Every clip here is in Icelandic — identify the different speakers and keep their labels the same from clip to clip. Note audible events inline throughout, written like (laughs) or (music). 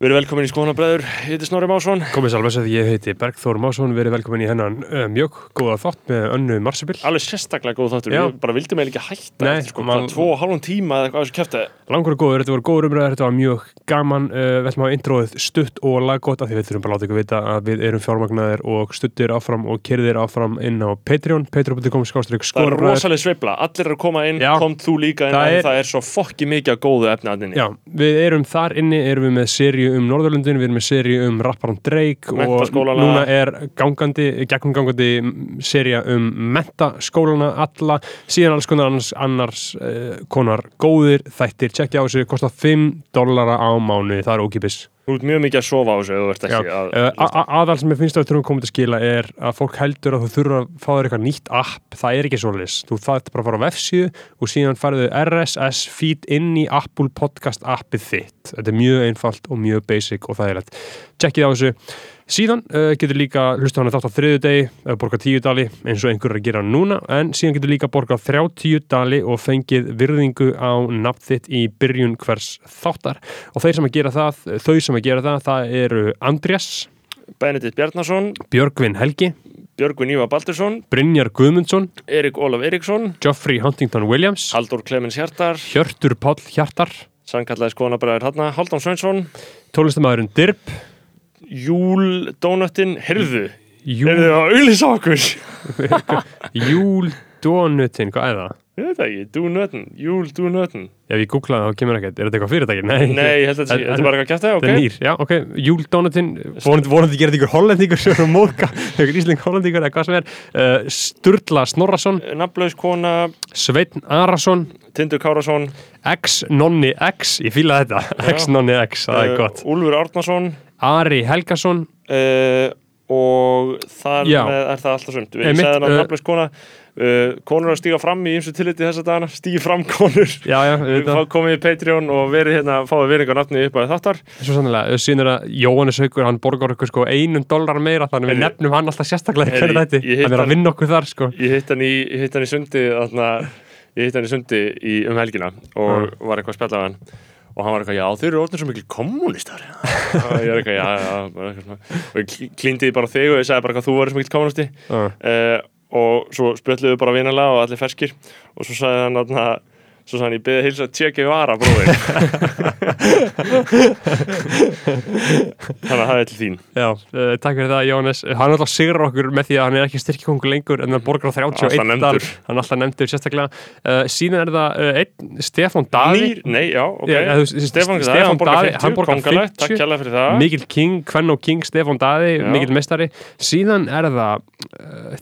Speaker 1: Við erum velkomin í Skónabræður, ég heiti Snorri Másson.
Speaker 2: Komið sálfæs að ég heiti Bergþór Másson, við erum velkomin í hennan uh, mjög góða þátt með önnu Marsibil.
Speaker 1: Alveg sérstaklega góð þáttur,
Speaker 2: Já.
Speaker 1: við bara vildum eiginlega ekki hætta
Speaker 2: Nei,
Speaker 1: eftir sko,
Speaker 2: man-
Speaker 1: tvo og hálfum tíma eða eitthvað þessu kæfti
Speaker 2: Langur og góður, þetta voru góður umræður, þetta var mjög gaman, uh, við ætlum að hafa introið stutt og laggótt af því við þurfum bara að láta ykkur vita að við erum fjármagnaðir og stuttir áfram og kerðir áfram inn á Patreon, patreon.com
Speaker 1: Það er rosalega sveifla, allir eru að koma inn,
Speaker 2: Já.
Speaker 1: kom þú líka inn
Speaker 2: Það
Speaker 1: það
Speaker 2: er-
Speaker 1: er, það er svo fokki mikið að góðu efni að inni
Speaker 2: Já, við erum þar inni, erum við með seríu um Norðurlundin, við erum með seríu um rapparan Drake og núna er gangandi, gegnum gangandi seríu um mentaskólana alla, síðan alls konar annars, annars uh, konar góðir þættir, tjekkja á þessu, kostar 5 dollara á mánu, það er ókipis.
Speaker 1: Þú ert mjög mikið að sofa á þessu ef þú ert ekki að
Speaker 2: a- aðal sem ég finnst að við þurfum að koma til að skila er að fólk heldur að þú þurfa að fá þér eitthvað nýtt app, það er ekki svoleiðis. Þú þarf bara að fara á vefsíðu og síðan farðu RSS feed inn í Apple Podcast appið þitt. Þetta er mjög einfalt og mjög basic og það er lett tjekkið á þessu síðan uh, getur líka hlusta hann að þátt á þriðu degi eða borga 10 dali eins og einhver er að gera núna en síðan getur líka borga 30 dali og fengið virðingu á nafn þitt í byrjun hvers þáttar. Og þeir sem að gera það, þau sem að gera það það eru Andrés
Speaker 1: Benedikt Bjarnason,
Speaker 2: Björgvin Helgi,
Speaker 1: Björgvin Ívar Baldursson
Speaker 2: Brynjar Guðmundsson,
Speaker 1: Erik Ólaf Eriksson,
Speaker 2: Geoffrey Huntington Williams,
Speaker 1: Haldur Clemens Hjartar
Speaker 2: Hjörtur Páll Hjartar,
Speaker 1: Sannkallaði Skónabræður hann Haldón Sveinsson
Speaker 2: tólistamæðurinn Dirb,
Speaker 1: Júl Dónöttin, heyrðu?
Speaker 2: Júl,
Speaker 1: Heyrðu að auðlýsa okkur. (laughs)
Speaker 2: Júl Dónutin, hvað er það?
Speaker 1: Ég veit það ekki, Dúnöttin, Júl Dúnöttin
Speaker 2: Ef ég googlaði þá kemur ekkert, er þetta eitthvað fyrirtæki? Nei,
Speaker 1: Nei, ég held að þetta er bara eitthvað kæft
Speaker 2: Þetta er
Speaker 1: ok
Speaker 2: nýr, já, ok, Júl Dónutin vonandi, þetta ykkur hollendingur (laughs) sem er að móðka, ykkur ísling hollendingur eða hvað sem er. Uh, Sturla Snorrason.
Speaker 1: Nafnlaus kona,
Speaker 2: Sveinn Arason.
Speaker 1: Tindur Kárasson
Speaker 2: X Nonni X, ég fíla þetta. X Nonni X, það er
Speaker 1: uh,
Speaker 2: gott.
Speaker 1: Úlfur Árnason
Speaker 2: Ari Helgason.
Speaker 1: Uh, og þar
Speaker 2: Já.
Speaker 1: með er það alltaf sumt. Við
Speaker 2: Einmitt,
Speaker 1: segðum að
Speaker 2: uh,
Speaker 1: nafnlaus kona uh, konur að stíga fram í ymsu tilliti þessa dagana stígi fram (laughs) konur.
Speaker 2: Já, já,
Speaker 1: Við
Speaker 2: þetta
Speaker 1: fá komið í Patreon og verið hérna fáið verið einhver nafni upp að þáttar.
Speaker 2: Svo sannlega, síðan er að Jóhannes Haukur, hann borgar okkur sko einum dólar meira þannig við
Speaker 1: Heyrðu,
Speaker 2: nefnum hann alltaf sérstaklega í
Speaker 1: heyrðu,
Speaker 2: hverju þetta,
Speaker 1: ég hitt
Speaker 2: hann er
Speaker 1: hann-
Speaker 2: að vinna okkur þar sko.
Speaker 1: Ég hitt hann í, ég hitt hann í sundi þarna, ég hitt hann í sundi í, um helgina og var eitthvað að spjalla á hann og hann var eitthvað, já þeir eru orðin svo mikil kommunistar (laughs) og ég er eitthvað, já, já bara eitthvað og ég kl- klíndiði bara þig og ég sagði bara hvað þú verður svo mikil kommunisti
Speaker 2: Uh,
Speaker 1: uh, og svo spjöldluðu bara vinalega og allir ferskir. Og svo sagði hann þarna svo hann, ég beði heilsa að tjekka í vara bróðir. Þannig að það er til þín.
Speaker 2: Já, uh, takk fyrir það Jóhannes. Hann er alltaf sigrar okkur með því að hann er ekki styrkikongur lengur en hann borgar á 31
Speaker 1: Alltaf
Speaker 2: dal. Hann alltaf nefndur sérstaklega. Uh, Síðan er það uh, einn Stefán Daði.
Speaker 1: Nýr, nei, já, ok.
Speaker 2: Veist,
Speaker 1: Stefán,
Speaker 2: Stefán
Speaker 1: hann borgar
Speaker 2: Daði,
Speaker 1: 50,
Speaker 2: hann borgar
Speaker 1: kóngalegt,
Speaker 2: 50.
Speaker 1: takk kjærlega fyrir það.
Speaker 2: Mikil King, Kvenn og King, Stefán Daði
Speaker 1: Já.
Speaker 2: Mikil mestari Síðan er það,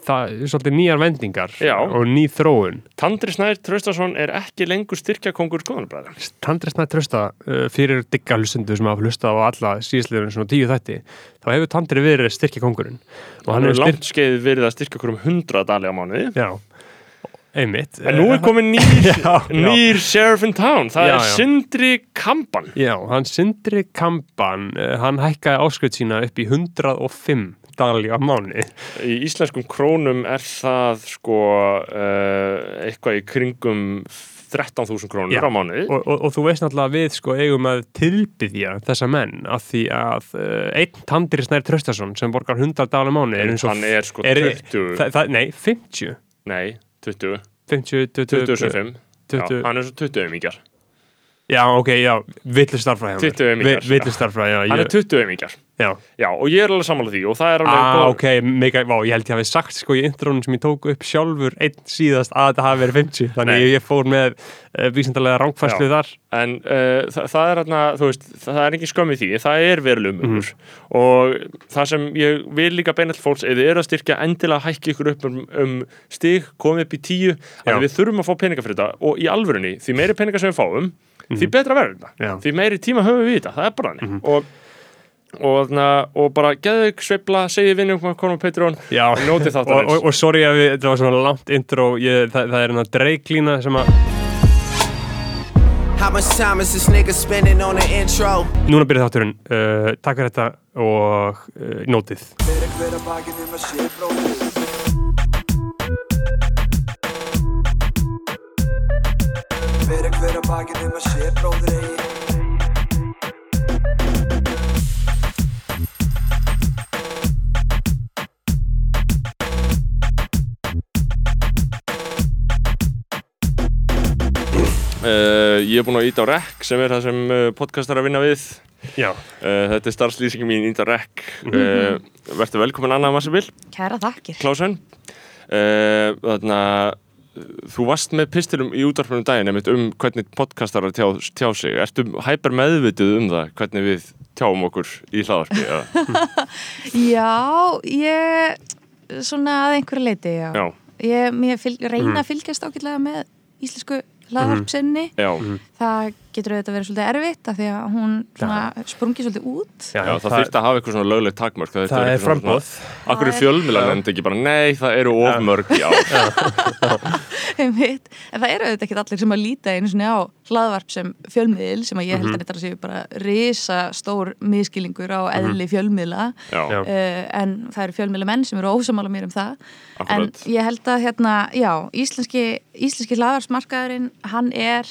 Speaker 2: það er svolítið nýjar vendingar
Speaker 1: Já.
Speaker 2: og ný þróun.
Speaker 1: Tandri Snær Traustason er ekki lengur styrkjakongur skoðanabræður
Speaker 2: Tandri Snæð Trausta uh, fyrir digga hlustundu sem hafa hlustað á alla síðastliðurinn svona tíu þætti þá hefur Tandri verið styrkja kongurinn. Og
Speaker 1: hann hefur langt skeið verið að styrka okkur um 100 dali á mánuði.
Speaker 2: Já, einmitt.
Speaker 1: En nú er komin nýr, (laughs) nýr sheriff in town það
Speaker 2: Já,
Speaker 1: er. Sindri Kampan
Speaker 2: Já, hann Sindri Kamban uh, hann hækkaði áskrift sína upp í 105 dali á mánu
Speaker 1: í íslenskum krónum er það sko uh, eitthvað í kringum 13.000 krónur
Speaker 2: Já.
Speaker 1: á mánuði.
Speaker 2: Og, og, og þú veist náttúrulega að við sko eigum að tilbyðja þessa menn af því að uh, einn Tandri Snær Traustason sem borgar 100 dali á mánu er eins og
Speaker 1: hann er sko
Speaker 2: er-
Speaker 1: 20
Speaker 2: það, það, Nei, 50
Speaker 1: nei, 20
Speaker 2: 50, 20,
Speaker 1: 20 sem 5 Já,
Speaker 2: 20
Speaker 1: hann er svo 20 umíkjar
Speaker 2: Já, ok, já, villu
Speaker 1: 20 já, hann er 20 umíkjar
Speaker 2: já.
Speaker 1: já, og ég er alveg sammála því og það er alveg
Speaker 2: Ah, ok, mega, vá, ég held ég hafi sagt sko í intrónum sem ég tók upp sjálfur einn síðast að þetta hafi verið 50 þannig ég, ég fór með uh, vísindalega rángfærslu
Speaker 1: Já.
Speaker 2: þar.
Speaker 1: En uh, það, það er hérna, þú veist, það er ekki skömmið því, það er verulegum
Speaker 2: Mhm.
Speaker 1: umur og það sem ég vil líka beina til fólks, eða er að styrkja endilega hækki ykkur upp um, um stig, komið upp í tíu, að við þurfum að fá peninga fyrir þetta og í alvörunni, því meiri peninga sem við fáum, því betra verður þetta, því meiri tíma höfum við þetta, það er bara hann og, og, na, og bara geðu ykkur sveifla, segið vinnum hvað konum á Patreon,
Speaker 2: Já,
Speaker 1: notið
Speaker 2: og, og, og sorry að við, þetta var svona langt intro. Ég, það, það er hérna dreiklína sem að
Speaker 3: How much time is this nigga spending on the intro?
Speaker 2: núna byrja þátturinn, uh, takk fyrir þetta og uh, nótið
Speaker 4: Fyrir hver að bakið um að sé bróðir Fyrir
Speaker 1: Uh, ég er búin að íta á REC sem er það sem uh, podcastar að vinna við.
Speaker 2: Já,
Speaker 1: uh, Þetta er starfslýsingin mín íta á REC uh, Verður velkomin Anna Massabil
Speaker 5: Kæra þakkir.
Speaker 1: Uh, Þannig að þú varst með pistilum í útvarpunum daginn einmitt um hvernig podcastarar tjá, tjá sig. Ertu hæper meðvituð um það hvernig við tjáum okkur í hlaðarpi eða? (laughs)
Speaker 5: Já, ég svona að einhverju leiti, já.
Speaker 1: Já,
Speaker 5: Ég, fylg, reyna að fylgjast ágætlega með íslensku hlaðvarpsinni.
Speaker 1: já,
Speaker 5: Það getur auðvitað verið svolítið erfitt af því að hún sprungi svolítið út.
Speaker 2: já,
Speaker 1: já það þurfti að hafa eitthvað svona löglegt takmörk að
Speaker 2: það
Speaker 1: vera
Speaker 2: er frambóð
Speaker 1: Akkur er
Speaker 5: Það er-
Speaker 1: fjölmiðlar nefndi ekki bara, nei, það eru of mörg í ár. (laughs)
Speaker 5: Einmitt. En það eru auðvitað ekki allir sem að líta einu svona á hlaðvarp sem fjölmiðil sem að ég held að þetta séu bara risa stór miskilingur á eðli fjölmiðla.
Speaker 1: Já,
Speaker 2: Já.
Speaker 5: uh, en það eru fjölmiðla menn sem eru ósamála mér um það
Speaker 1: Akkurat.
Speaker 5: en ég held að hérna, já, íslenski íslenski er,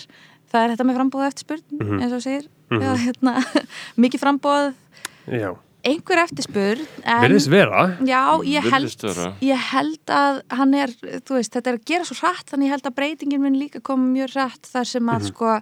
Speaker 5: það er þetta með frambóð eftirspurn, eins og segir. Já, hérna, (laughs) mikið frambóð
Speaker 2: Já,
Speaker 5: einhver eftirspurn en,
Speaker 2: verðist vera.
Speaker 5: Já, ég held, ég held að hann er, veist, þetta er að gera svo hratt þannig ég held að breytingin mun líka koma mjög hratt þar sem að sko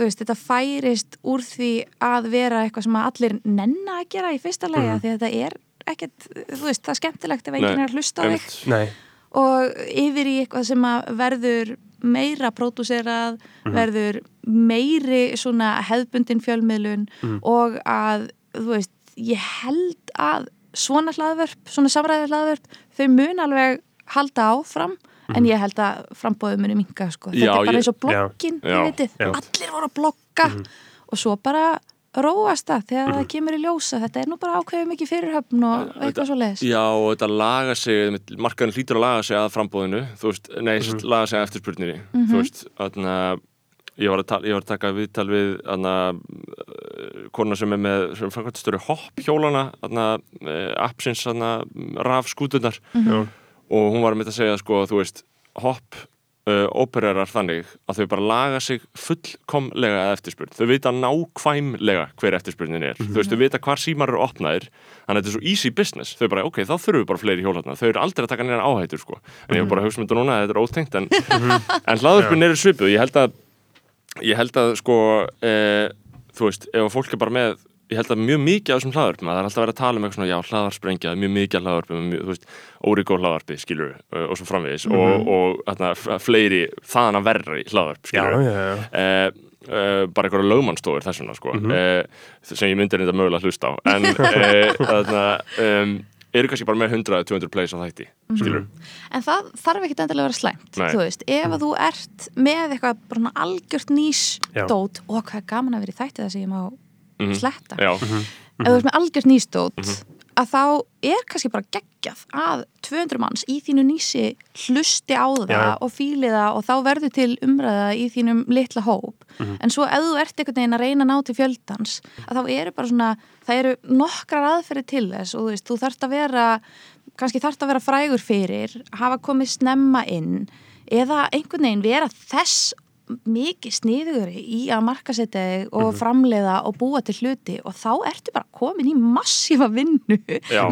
Speaker 5: þú veist, þetta færist úr því að vera eitthvað sem að allir nenna að gera í fyrsta lega því að þetta er ekkert, þú veist, það er skemmtilegt ef enginn er að hlusta á þig. og yfir í eitthvað sem að verður meira pródúserað, verður meiri svona hefðbundin fjölmiðlun og að, þú veist, ég held að svona hlaðvörp, svona samræði hlaðvörp, þau mun alveg halda áfram en ég held að frambóðu muni minka sko. þetta
Speaker 1: Já,
Speaker 5: er bara
Speaker 1: ég-
Speaker 5: eins og blokkin,
Speaker 1: Já.
Speaker 5: þið vitið,
Speaker 2: Já.
Speaker 5: allir voru að blokka og svo bara róast það þegar það kemur í ljósa þetta er nú bara ákveðið mikið fyrirhöfn og eitthvað svo leiðis
Speaker 1: Já, og þetta laga sig, markaðin hlýtur að laga sig að frambóðinu, þú veist, nei, mm laga sig að eftirspurninni, þú veist, þannig að ég var að, tala, ég var að taka viðtal við þannig að kona sem er með, framkvæmstöru hopp hjólana, þannig að appsins, að raf skútunar
Speaker 2: já,
Speaker 1: og hún var með að segja, sko, þú veist, hopp ópererar þannig að þau bara laga sig fullkomlega að eftirspurn. Þau vita nákvæmlega hver eftirspurnin er. Þú veist, þau vita hvar símar eru opnaðir, þannig að þetta er svo easy business. Þau bara, ok, þá þurfum við bara fleiri hjólarna. Þau eru aldrei að taka neina áhættur, sko. En ég var bara að hugsa um þetta núna, þetta er ótengt, en, en hlaðurspurnin eru svipuð. Ég held að, ég held að, sko, e, þú veist, ef fólk er bara með ég held að mjög mikið af þessum hlaðarpum það er alltaf verið að tala um eitthvað svona, já, hlaðarsprengja er mjög mikið hlaðarpum, mjög, þú veist, órigó hlaðarpi skilur og svo framvegis og, og þarna, fleiri þaðan að verri hlaðarp
Speaker 2: já,
Speaker 1: skilur
Speaker 2: já, já.
Speaker 1: eh, eh, bara einhverja lögmannstofur þessuna sko, eh, sem ég myndir þetta mögulega að hlusta á. En (laughs) eh, þarna, um, eru kannski bara með 100-200 plays á þætti skilur
Speaker 5: En það þarf ekki endilega að vera slæmt,
Speaker 1: Nei.
Speaker 5: þú veist, ef að þú ert með eitthvað bara svona algjört nýs
Speaker 2: Já.
Speaker 5: dót, og hvað er gaman að vera í þætti það sem ég má sletta.
Speaker 1: já,
Speaker 5: Ef þú ert með algjört nýs dót, að þá er kannski bara geggjað að 200 manns í þínu nýsi hlusti á það
Speaker 2: Já.
Speaker 5: og fíli það og þá verður til umræða í þínum litla hóp. En svo ef þú ert einhvern veginn að reyna að ná til fjöldans, að þá eru bara svona, það eru nokkrar aðferði til þess og þú veist, þú þarft að vera kannski þarft að vera frægur fyrir hafa komið snemma inn eða einhvern veginn vera þess mikið sniðugri í að markasetja og framleiða og búa til hluti og þá ertu bara komin í massífa vinnu,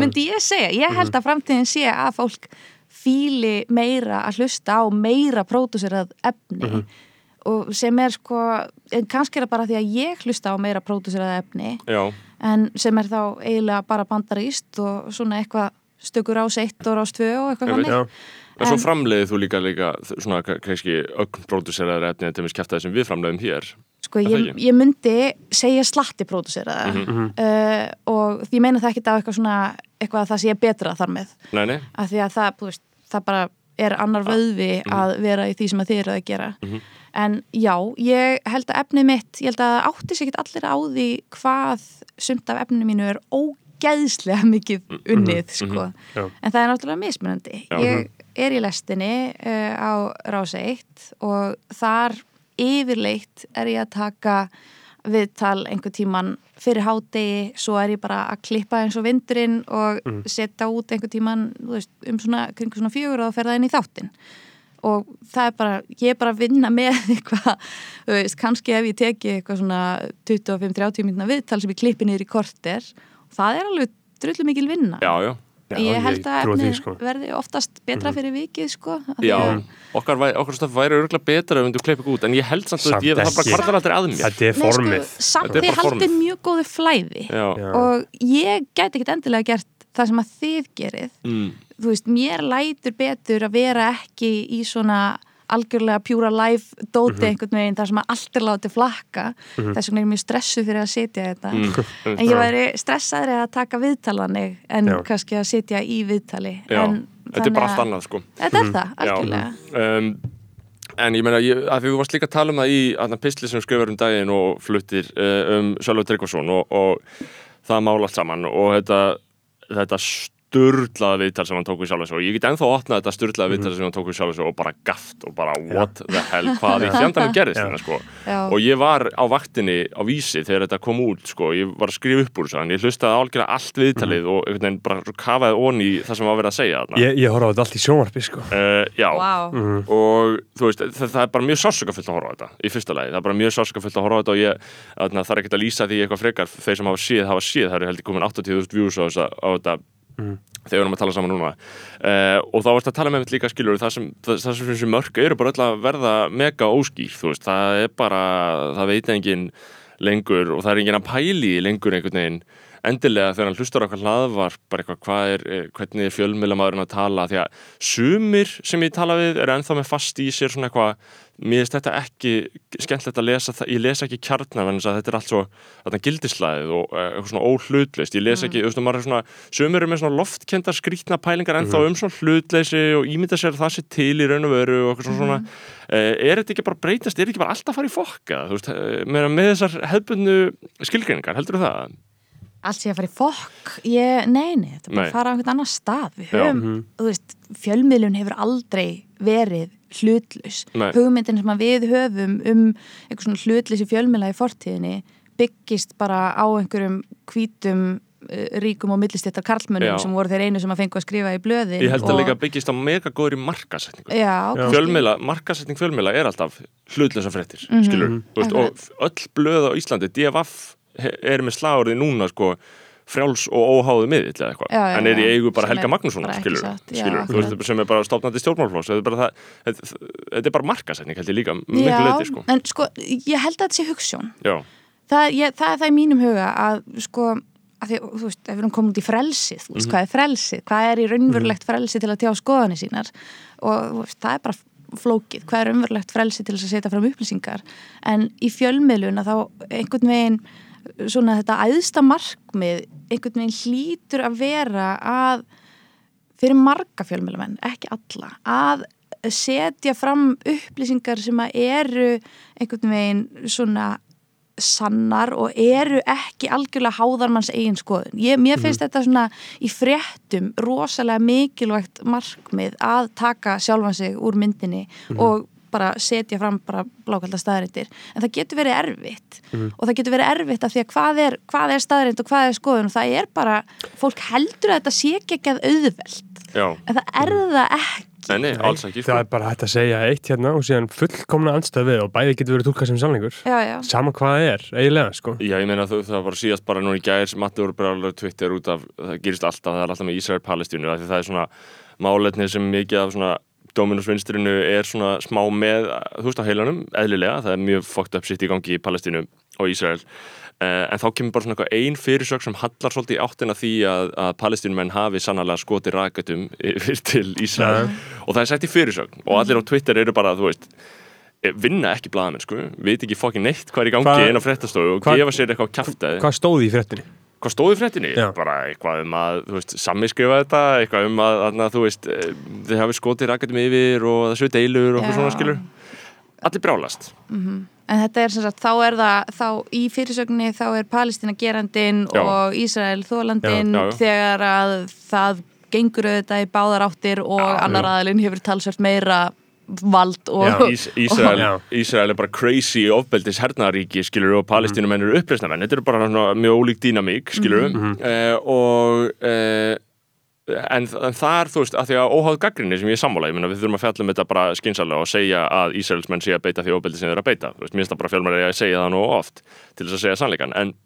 Speaker 5: myndi ég segja. Ég held að framtíðin sé að fólk fíli meira að hlusta á meira pródúserað efni og sem er sko kannski er það bara því að ég hlusta á meira pródúserað efni
Speaker 1: já,
Speaker 5: en sem er þá eiginlega bara bandaríst og svona eitthvað stökur ás 1 og ás 2 og eitthvað
Speaker 2: já.
Speaker 1: En svo framleiðið þú líka líka svona kannski ögn pródúseraðar efni en til þess kæftæði sem við framleiðum hér.
Speaker 5: Sko, ég, ég myndi segja slatti pródúseraða
Speaker 1: Mhm.
Speaker 5: uh, og því meina það ekki á eitthvað svona eitthvað að það sé betra þar með.
Speaker 1: Nei, nei,
Speaker 5: af því að það, þú veist, það bara er annar vöðvi að vera í því sem að þið eru að gera.
Speaker 1: Mhm.
Speaker 5: en já, ég held að efnið mitt ég held að átti sér ekki allir á því hvað sumt af efninu mínu er ógeðslega mikið unnið sko.
Speaker 2: Já.
Speaker 5: en það er náttúrulega mismunandi. Ég er í lestinni uh, á Rása 1 og þar yfirleitt er ég að taka viðtal einhver tíman fyrir hádegi, svo er ég bara að klippa eins og vindurinn og setja út einhver tíman veist, um svona, kringu svona fjögur og ferða inn í þáttin og það er bara, ég er bara að vinna með (laughs) eitthvað, þú veist, kannski ef ég teki eitthvað svona 25-30 mínúna viðtal sem ég klippi niður í korter. Það er alveg drullu mikil vinna.
Speaker 1: Já, já
Speaker 2: Já,
Speaker 5: ég
Speaker 2: ég
Speaker 5: held að
Speaker 2: trúi því,
Speaker 5: efni
Speaker 2: sko.
Speaker 5: verði oftast betra fyrir vikið sko af því
Speaker 1: Já,
Speaker 5: að-
Speaker 1: okkar, okkar stöf væri örgulega betra ef við kleipum út, en ég held samt,
Speaker 2: Samt
Speaker 1: að ég, það bara kvartar aldrei að mér.
Speaker 2: Þetta er
Speaker 5: Nei, sko,
Speaker 2: formið.
Speaker 5: samt
Speaker 1: Þetta
Speaker 5: þið
Speaker 1: bara
Speaker 5: haldið
Speaker 1: formið.
Speaker 5: mjög góðu flæði.
Speaker 1: Já.
Speaker 5: og ég gæti ekkit endilega gert það sem að þið gerið.
Speaker 1: Mm,
Speaker 5: þú veist, mér lætur betur að vera ekki í svona algjörlega pjúra live dóti
Speaker 1: Mhm.
Speaker 5: einhvern veginn þar sem að allt er látið flakka. Þess vegna er mjög stressuð fyrir að sitja þetta.
Speaker 1: Mm,
Speaker 5: en ég væri stressaðri að taka viðtalannig en
Speaker 2: Já.
Speaker 5: kannski að sitja í viðtali. En,
Speaker 1: þetta er bara allt
Speaker 5: að-
Speaker 1: annað sko.
Speaker 5: Þetta er það, algjörlega.
Speaker 1: Um, En ég meina, ég, að þú varst líka að tala um það í pisli sem skrifar um daginn og fluttir uh, um Sölva Tryggvason og, og það mál allt saman og þetta, þetta sturlaða viðtal sem hann tók við sjálf og ég get ennþá opnað þetta sturlaða viðtal sem hann tók við sjálf og bara gaft og bara what the hell, hvað í fjandanum gerðist hérna sko. Og ég var á vaktinni á vísi þegar þetta kom út sko, ég var að skrifa upp úr þessu ég hlustaði algjörlega allt viðtalið og einhvern veginn bara svo kafaði onni það sem var verið að segja þarna.
Speaker 2: Ég, ég horfa á þetta allt í sjónvarpi sko.
Speaker 1: Uh, Já,
Speaker 5: Vá.
Speaker 1: og þú veist, það, það er bara mjög sásökafullt að horfa þetta í fyrsta lagi, það er bara mjög sásökafullt að horfa þetta og ég þarna, þarf ekki að lýsa því eitthvað frekar. Þeir sem hafa séð, hafa séð, það eru heldur komin 80.000 views á, þessa, á þetta þegar við erum að tala saman núna. Uh, og þá varst að tala með mitt líka skilur það sem, það, það sem þessi mörk eru bara öll að verða mega óskýr, þú veist, það er bara það veit engin lengur og það er engin að pæli lengur einhvern veginn endilega þegar hann hlustar á eitthvað hlaðvarp bara eitthvað, hvað er, eh, hvernig er fjölmiðlamaðurinn að tala, því að sumir sem ég tala við eru ennþá með fast í sér svona eitthvað, mér finnst þetta ekki skemmtilegt að lesa það, ég lesa ekki kjarnar en þetta er allt svo, þetta gildislæðið og eh, eitthvað svona óhlutleist, ég les ekki þú veist, er svona, sumir eru með svona loftkendar skrítna pælingar ennþá um svona hlutleysi og ímynda sér að það sé til í raun og veru og eitthvað svona, svona. Eh, er þetta ekki bara breytast, er ekki bara alltaf að fara í fokka? Þú veist, með, með þessar hefbundu skilgreiningar, heldur það?
Speaker 5: Allt sé að fara í fokk ég, nei, nei, þetta er bara að fara á einhvern annan stað við
Speaker 1: Já.
Speaker 5: höfum, þú veist, fjölmiðlun hefur aldrei verið hlutlaus
Speaker 1: Nei.
Speaker 5: hugmyndin sem við höfum um einhver svona hlutleysi fjölmiðla í fortíðinni byggist bara á einhverjum hvítum uh, ríkum og millistéttar karlmönnum
Speaker 1: Já.
Speaker 5: sem voru þeir einu sem að fengu að skrifa í blöðin
Speaker 1: Ég held að
Speaker 5: og-
Speaker 1: líka byggist á mega góðri markasetningu
Speaker 5: Já, kannski.
Speaker 1: fjölmiðla, markasetning fjölmiðla er alltaf hlutlösa fréttir,
Speaker 5: Mhm.
Speaker 1: skilur þú veist, og f- öll blöð á Íslandi, DFF er með slagurði núna sko frjáls og óháðu miðill eða eitthvað. En er í eigu bara Helga
Speaker 5: ekki
Speaker 1: skilur,
Speaker 5: satt, já,
Speaker 1: skilur veist, sem er bara stofnandi stjórnmálflós þetta er bara, markasetning held ég líka,
Speaker 5: Já,
Speaker 1: leiti sko.
Speaker 5: en sko, ég held að þetta sé hugssjón það, ég, það er það í mínum huga að sko, að því, þú veist, ef við erum komin út í frelsið, þú
Speaker 1: Mhm.
Speaker 5: veist, hvað er frelsið? Hvað er í raunverulegt frelsi til að tjá skoðanir sínar? Og veist, það er bara flókið, hvað er raunverulegt frelsi til að setja fram upplýsingar? En í fjölmiðlun að þá einhvern veginn svona þetta æðsta markmið einhvern veginn hlýtur að vera að fyrir marga fjölmiðlumenn, ekki alla að setja fram upplýsingar sem að eru einhvern veginn svona sannar og eru ekki algjörlega háðarmanns eigin skoðun. Ég, mér finnst þetta svona í fréttum rosalega mikilvægt markmið að taka sjálfan sig úr myndinni og bara setja fram bara blákalda staðarindir en það getur verið erfitt. Og það getur verið erfitt af því að hvað er, hvað er staðarind og hvað er skoðun? Og það er bara, fólk heldur að þetta sé ekki ekki að auðvelt.
Speaker 1: Já,
Speaker 5: en það er það ekki.
Speaker 1: Nei, nei, alls ekki sko.
Speaker 2: Það er bara hægt að segja eitt hérna og síðan fullkomna anstæð við og bæði getur verið túlkað sem sannleikur
Speaker 5: Já, já,
Speaker 2: Sama hvað það er, eiginlega sko.
Speaker 1: Já, ég meina þú, það var síðast bara núna í gæðir sem Matti voru bara alveg Twitter út af, það gerist alltaf, það er alltaf með Ísrael-Palestínu af því það er svona málefni sem mikið af svona Dominus vinstrinu er svona smá með, þú veist á heilanum, eðlilega, það er mjög fucked up sitt í gangi í Palestínu og Ísrael. Uh, en þá kemur bara svona eitthvað ein fyrirsök sem hallar svolítið áttina því að, að palestínumenn hafi sannarlega skoti rakatum (laughs) yfir til Ísrael. Og það er sett í fyrirsök og allir á Twitter eru bara, þú veist eh, vinna ekki blaðamenn, sko, veit ekki fokkin neitt hvað er í gangi
Speaker 2: Hvað-
Speaker 1: inn á fréttastofu og gefa sér eitthvað kjaftaði.
Speaker 2: Hvað stóði í fréttinni?
Speaker 1: Hvað stóð í fréttinni?
Speaker 2: Já.
Speaker 1: Bara eitthvað um að, þú veist, Sammi skrifa þetta, eitthvað um að, að þú veist, eh, þið hafi skotið rakatum yfir og það séu deilur og eitthvað svona skilur. Allir brálast.
Speaker 5: En þetta er sem sagt, þá er það, þá í fyrirsögninni þá er Palestína gerandin
Speaker 1: Já.
Speaker 5: og Ísrael þólandin
Speaker 1: Já,
Speaker 5: þegar að það gengur auðvitað í báðar áttir og annar aðalinn hefur talsvert meira vald og
Speaker 1: Ísrael, er bara crazy ofbeldis hernaríki, skilur og palestínumenn eru uppreisnamenn. Þetta eru bara svona mjög ólík dýnamík, skilur uh, og uh, en, en þar, þú veist, að því að óháð gaggrinni sem ég er sammála, ég meina við þurfum að fjalla um þetta bara skynsalega og segja að Ísraelsmenn sé að beita því ofbeldi sem þeir að beita. Þú veist, mér finnst það bara fjölmæri að segja það nú oft til þess að segja sannleikan, en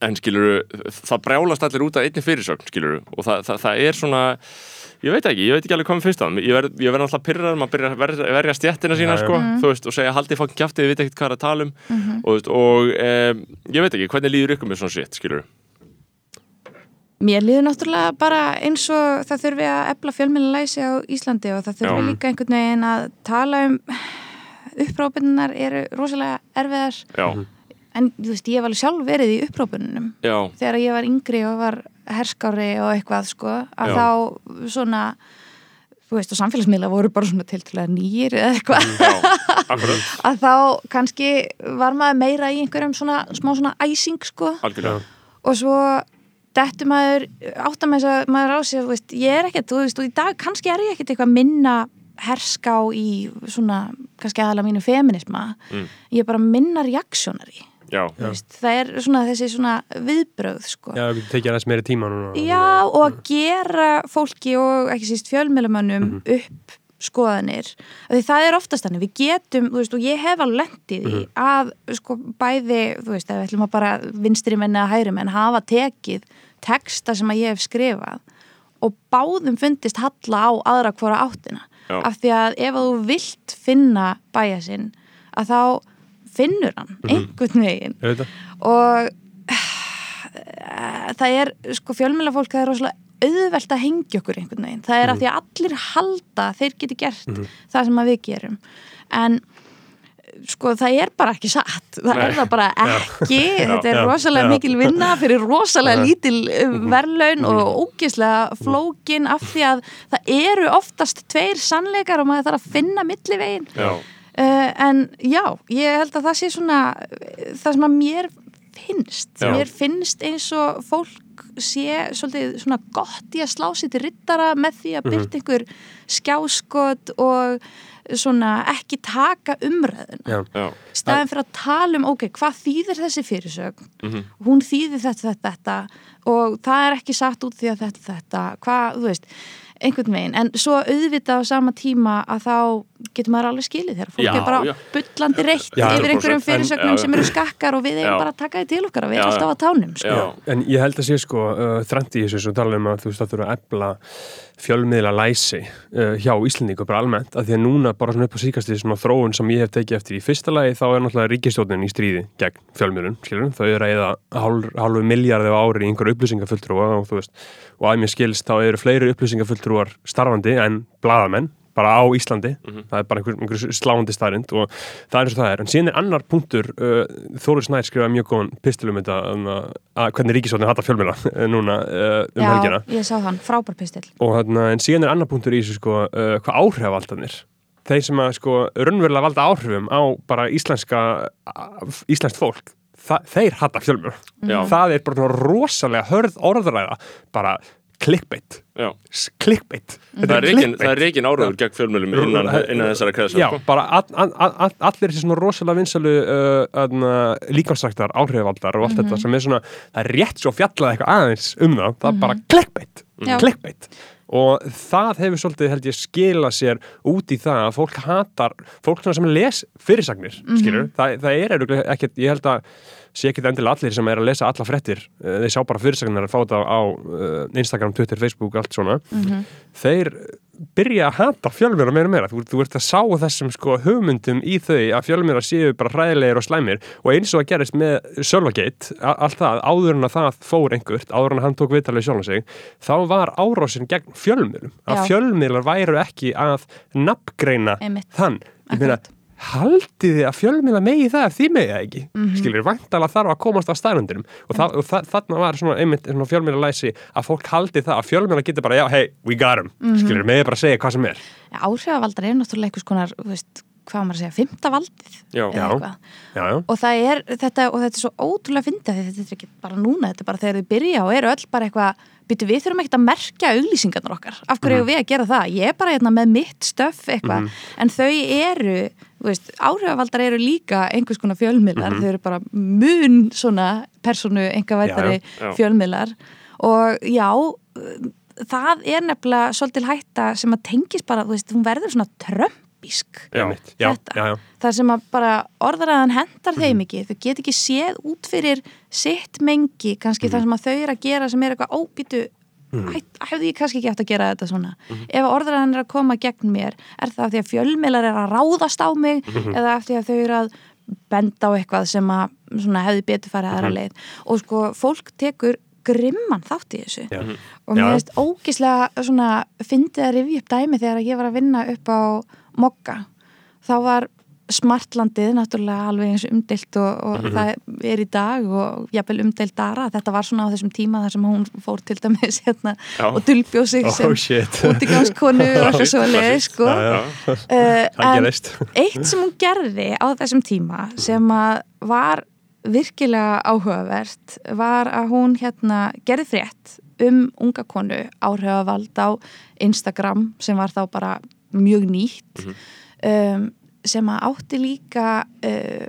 Speaker 1: en skilur það brjálast allir út af einni fyrirsögn skilur og það, það, það er svona ég veit ekki, ég veit ekki alveg hvað mér finnst það ég verð, ég verð alltaf pyrrar, maður byrjar að verja, verja stjettina sína sko, þú veist, og segja haldið fokkin kjáftið, þið veit ekkert hvað er að tala um. Og, þú veist, og um, ég veit ekki, hvernig líður ykkur með svona shit, skilur
Speaker 5: Mér líður náttúrulega bara eins og það þurfi að efla fjölmjölulæsi á Íslandi og það þurfi
Speaker 1: Já.
Speaker 5: líka einhvern veginn að tala um upprópunar eru rosalega erfiðar.
Speaker 1: Já,
Speaker 5: en þú veist, ég alveg sjálf verið í upprópununum
Speaker 1: já,
Speaker 5: þegar ég var yngri og var herskári og eitthvað sko, að
Speaker 1: Já.
Speaker 5: þá svona þú veist, og samfélagsmiðla voru bara svona tiltúlega nýjir eða eitthvað, (laughs) að þá kannski var maður meira í einhverjum svona smá svona æsing sko.
Speaker 1: Algjörlega,
Speaker 5: og svo dettur maður áttar maður, að- maður á sig veist, ég er ekkert, þú veist, og í dag kannski er ég ekkert eitthvað minna herská í svona, kannski aðalega mínu feminisma,
Speaker 1: Mm.
Speaker 5: ég er bara minna reaksjónari,
Speaker 1: já,
Speaker 5: veist það er svona þessi svona viðbröð sko.
Speaker 2: Já, getur tekið aðeins meiri tíma núna
Speaker 5: Já, og að gera fólki og ekki síst fjölmjölumönnum upp skoðanir. Af því það er oftast þannig, við getum þú veist, og ég hef alveg lendið í að sko bæði, þú veist, ef við ætlum að bara vinstri menn eða hægri menn hafa tekið texta sem að ég hef skrifað og báðum fundist halla á aðra hvora áttina.
Speaker 1: Já.
Speaker 5: af því að ef að þú vilt finna bæja sinn að þá finnur hann einhvern veginn.
Speaker 2: Auðvitað.
Speaker 5: og eh, það er sko fjölmjöla fólk það er rosalega auðvelt að hengja okkur einhvern veginn. Það er af því að allir halda að þeir geti gert það sem að við gerum. En sko það er bara ekki satt. Það
Speaker 1: Nei.
Speaker 5: er það bara ekki. Þetta er
Speaker 2: Já.
Speaker 5: rosalega
Speaker 2: Já.
Speaker 5: mikil vinna fyrir rosalega
Speaker 2: Já.
Speaker 5: lítil uh, verðlaun og ógislega flókin af því að það eru oftast tveir sannleikar og maður þarf að finna millivegin
Speaker 1: já,
Speaker 5: en já, ég held að það sé svona það sem að mér finnst
Speaker 1: Já.
Speaker 5: mér finnst eins og fólk sé svolítið svona gott í að slá sér til rittara með því að byrta ykkur skjáskot og svona ekki taka
Speaker 2: já,
Speaker 5: staðin fyrir að tala um, ok, hvað þýðir þessi fyrirsögn?
Speaker 1: Mhm.
Speaker 5: hún þýðir þetta, þetta, þetta og það er ekki satt út því að þetta, þetta hvað, þú veist, einhvern veginn. En svo auðvitað á sama tíma að þá getur maður alveg skilið þegar fólk
Speaker 1: Já,
Speaker 5: er bara
Speaker 1: já.
Speaker 5: bullandi reitt
Speaker 2: Já,
Speaker 5: yfir
Speaker 1: 100%,
Speaker 5: einhverjum fyrirsögnum sem eru skakkar og við eigum bara að taka því til okkar og við erum alltaf á tánum sko.
Speaker 1: já,
Speaker 2: En ég held að sé sko uh, þrænt í þessu svo tala um að þú veist það þurfa að ebla fjölmiðla læsi uh, hjá Íslendingu bara almennt að því að núna bara svona upp á síkasti svona þróun sem ég hef tekið eftir í fyrsta lagi þá er náttúrulega ríkistjóðin í stríði gegn fjölmiðlun, skilur, þau eru að eða hálf, hálfu miljardi á ári í einhverju upplýsingafulltrúa og þú veist, og að mér skilst þá eru fleiri upplýsingafulltrúar starfandi en blaðamenn bara á Íslandi, það er bara einhver, einhver sláandi staðrind og það er eins og það er. En síðan er annar punktur, uh, Þóri Snær skrifaði mjög góðan pistil um þetta um, að, að hvernig ríkisvotnin hata fjölmjöla (laughs) núna uh, um helgina.
Speaker 5: Já, ég sá hann, frábær pistil.
Speaker 2: Og þarna, en síðan er annar punktur í þessu sko, uh, hvað áhrifaldanir þeir sem að sko raunverulega valda áhrifum á bara íslenska íslenskt fólk, þa þeir hata fjölmjöla
Speaker 1: Já.
Speaker 2: það er bara rosalega hörð orðræða. Bara clickbait.
Speaker 1: Já.
Speaker 2: clickbait.
Speaker 1: Það er reikin, það er reikin áraður gegn fjölmjölum innan, innan þessara kreðsa
Speaker 2: Já, bara all, all, all, allir þessi svona rosalega vinsalu uh, líkansræktar áhrifaldar og allt þetta sem er svona, það er rétt svo fjallað eitthvað aðeins um það, það er bara clickbait,
Speaker 5: Já.
Speaker 2: clickbait. Og það hefur svolítið held ég skila sér út í það að fólk hatar fólk sem les fyrirsagnir skilur, það, það er ekkert ég held að sé ekkert endilega allir sem er að lesa alla frettir, uh, þeir sjá bara fyrirsagnir að fá þetta á uh, Instagram, Twitter, Facebook allt svona, þeir byrja að hata fjölmjöla meira og meira. Þú, þú ert að sá þessum sko hugmyndum í þau að fjölmjöla séu bara hræðilegir og slæmir. Og eins og að gerist með Sölvagate, a- allt það, áður en að það fór einhvert, áður en að hann tók viðtalið sjálf sig, þá var árásin gegn fjölmjölum, að fjölmjölar væru ekki að nafngreina þann, ég meina. Haldið þið að fjölmiðla megi það ef þið megi það ekki mm
Speaker 5: Mhm.
Speaker 2: -hmm. skilur, vantala þarf að komast á staðröndinum og, þa og þa þarna var svona einmitt svona fjölmiðla læsi að fólk haldi það að fjölmiðla getur bara, já, hey, we got him
Speaker 5: Mhm.
Speaker 2: skilur, megi bara segja hvað sem er
Speaker 5: Áhrifavaldar er náttúrulega einhvers konar, þú veist, hvað maður að segja, fymta valdið
Speaker 1: Já.
Speaker 2: Já. já,
Speaker 5: og það er þetta og þetta er svo ótrúlega fyndið þetta er ekki bara núna, þetta er bara þegar þau byrja og eru öll bara eitthvað, byrju við þurfum ekkert að merkja auglýsingarnar okkar, af hverju mm við að gera það ég er bara hérna með mitt stöff eitthvað en þau eru, áhrifavaldar eru líka einhvers konar fjölmiðlar þau eru bara mun svona personu engavættari fjölmiðlar og já það er nefnilega svolítil hætta sem að tengis bara, þú veist, hún verður svona trömp episk
Speaker 1: Já.
Speaker 2: Já, já, já.
Speaker 5: þar sem að bara orðaræðan hendar
Speaker 2: Mhm.
Speaker 5: þeim ekki, þau get ekki séð út fyrir sitt mengi kannski
Speaker 2: Mhm.
Speaker 5: það sem að þau eru að gera sem er eitthvað óbýtu hefði ég kannski ekki eftir að gera þetta svona
Speaker 2: Mhm.
Speaker 5: ef orðaræðan er að koma gegn mér er það af því að fjölmiðlar er að ráðast á mig
Speaker 2: Mhm.
Speaker 5: eða af því að þau eru að benda á eitthvað sem að svona, hefði betur farið aðra
Speaker 2: Mhm.
Speaker 5: leið og sko fólk tekur grimman þátt í þessu
Speaker 2: Já.
Speaker 5: og
Speaker 2: Já.
Speaker 5: mér veist ógislega svona fyndið að rifja upp dæmi þegar ég var að vinna upp á Mokka þá var smartlandið náttúrulega alveg eins umdelt og, og
Speaker 2: Mhm.
Speaker 5: það er í dag og jafnvel umdelt dara. Þetta var svona á þessum tíma þar sem hún fór til dæmis hérna, og dulbjóð sig
Speaker 2: Oh,
Speaker 5: sem
Speaker 2: shit.
Speaker 5: útigangskonu og eitthvað svo (laughs) leið sko. Uh, (laughs) en (laughs) eitt sem hún gerði á þessum tíma sem að var virkilega áhugavert var að hún hérna gerði frétt um unga konu áhrifavald á Instagram sem var þá bara mjög nýtt. Um, sem að átti líka uh,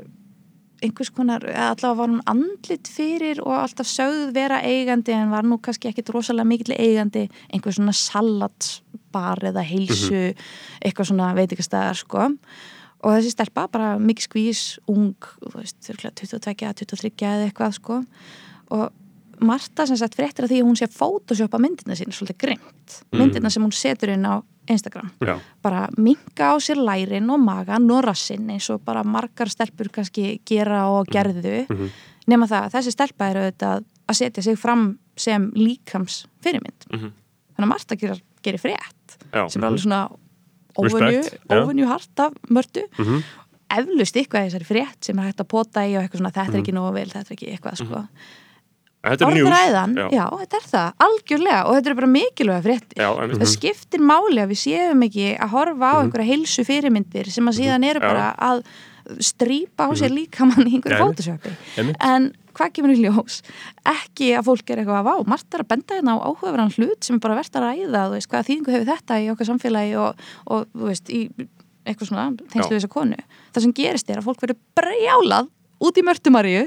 Speaker 5: einhvers konar, allavega var hún andlit fyrir og alltaf sögð vera eigandi en var nú kannski ekkit rosalega mikill eigandi einhver svona salatsbar eða heilsu eitthvað svona veitikastæðar sko. Og þessi stelpa bara mikið skvís ung, þú veist, örugglega 22, 23 eða eitthvað sko. Og Marta sem sagt fréttir að því að hún sé photoshopa myndina sín svolítið grimt myndina sem hún setur inn á Instagram
Speaker 1: Já.
Speaker 5: bara minka á sér lærin og magan og rassinn eins og bara margar stelpur kannski gera og gerðu nema það að þessi stelpa er auðvitað að setja sig fram sem líkams fyrirmynd
Speaker 1: Mhm.
Speaker 5: þannig að Marta gerir, gerir frétt
Speaker 1: Já.
Speaker 5: sem er alveg svona óvenju, óvenju hart af mörtu
Speaker 2: Mhm.
Speaker 5: eflust eitthvað þessari frétt sem er hægt að pota í og eitthvað svona
Speaker 2: Mhm.
Speaker 5: þetta er ekki nógu vel, þetta er ekki eitthvað sko. Orðræðan,
Speaker 1: Já.
Speaker 5: já. þetta er það algjörlega og þetta er bara mikilvæga fréttir
Speaker 1: Já, einmitt.
Speaker 5: það skiptir máli að við séum ekki að horfa á
Speaker 2: Mhm.
Speaker 5: einhverja heilsu fyrirmyndir sem að síðan eru
Speaker 1: Já.
Speaker 5: bara að strýpa á sér líkamann í einhverju
Speaker 2: Já,
Speaker 5: fótusjöpi
Speaker 2: Einmitt.
Speaker 5: en hvað kemur í ljós ekki að fólk er eitthvað að vá, margt er að benda hérna á áhugaverðan hlut sem er bara verðt að ræða þú veist, hvaða þýðingu hefur þetta í okkar samfélagi og, og þú veist, í eitthvað svona tengslu við þessa konu. Það sem gerist er að fólk verður brjálað út í mörtumaríu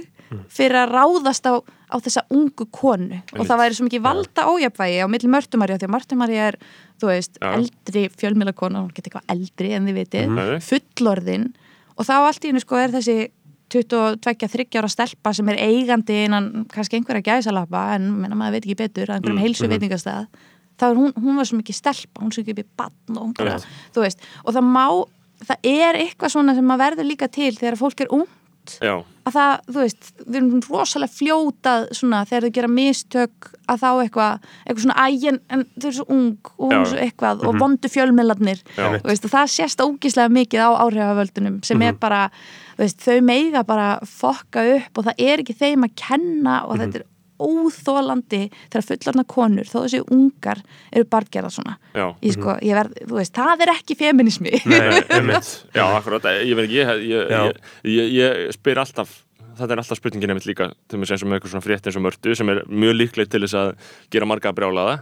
Speaker 5: fyrir að ráðast á, á þessa ungu konu. Og það væri svo mikið valda ójafvægi á milli mörtumaríu því að mörtumaríu er, þú veist,
Speaker 1: Já.
Speaker 5: eldri fjölmjöla hún getur eitthvað eldri en þið vitið
Speaker 1: Mhm.
Speaker 5: fullorðin. Og þá allt í hennu sko er þessi 22-30 ára stelpa sem er eigandi innan kannski einhverja gæsalappa en menna, maður veit ekki betur að einhverjum
Speaker 1: Mm,
Speaker 5: heilsu veitingastæð þá er hún, hún var svo mikið stelpa hún svo ekki í bann og hún bara, þú veist. Og það má, það er eitthvað svona sem maður verður líka til þegar fólk er ung
Speaker 1: Já,
Speaker 5: að það, þú veist, við erum rosalega fljótað svona þegar þau gera mistök að þá eitthvað, eitthvað svona ægin en þau eru svo ung og hún er svo eitthvað og vondu fjölmiðlarnir
Speaker 1: Já.
Speaker 5: þú veist, og það sést ógíslega mikið á áhrifavöldunum sem er bara, þú veist, þau meiga bara fokka upp og það er ekki þeim að kenna og þetta er óþólandi þegar fullorna konur, þó þessi ungar eru bargerða svona
Speaker 1: já.
Speaker 5: ég sko, ég verð, þú veist, það er ekki feminismi
Speaker 2: Nei. (laughs)
Speaker 1: Já, akkurat, ég veit ekki, ég, ég,
Speaker 2: Já.
Speaker 1: ég, ég, ég spyr alltaf þetta er alltaf spurningin einmitt líka til mér sem með eitthvað svona frétt eins og mörtu sem er mjög líklegt til þess að gera marga brjálaða.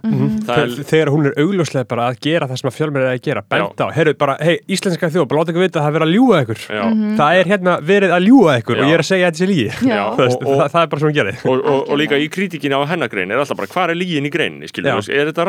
Speaker 1: Það er,
Speaker 2: Þegar hún er augljóslega bara að gera það sem að fjölmennir er að gera, benda á, heyrðu bara, hei, íslenska þjóð, bara láta ykkur vita að það er verið að ljúga ykkur.
Speaker 1: já,
Speaker 2: Það er hérna verið að ljúga ykkur
Speaker 1: Já.
Speaker 2: og ég er að segja þetta sé lígi. (laughs) Það, það er bara svona að gera
Speaker 1: og, og, og líka í kritikinu á hennagrein er alltaf bara, hvað er lígin í greinni, veist, er þetta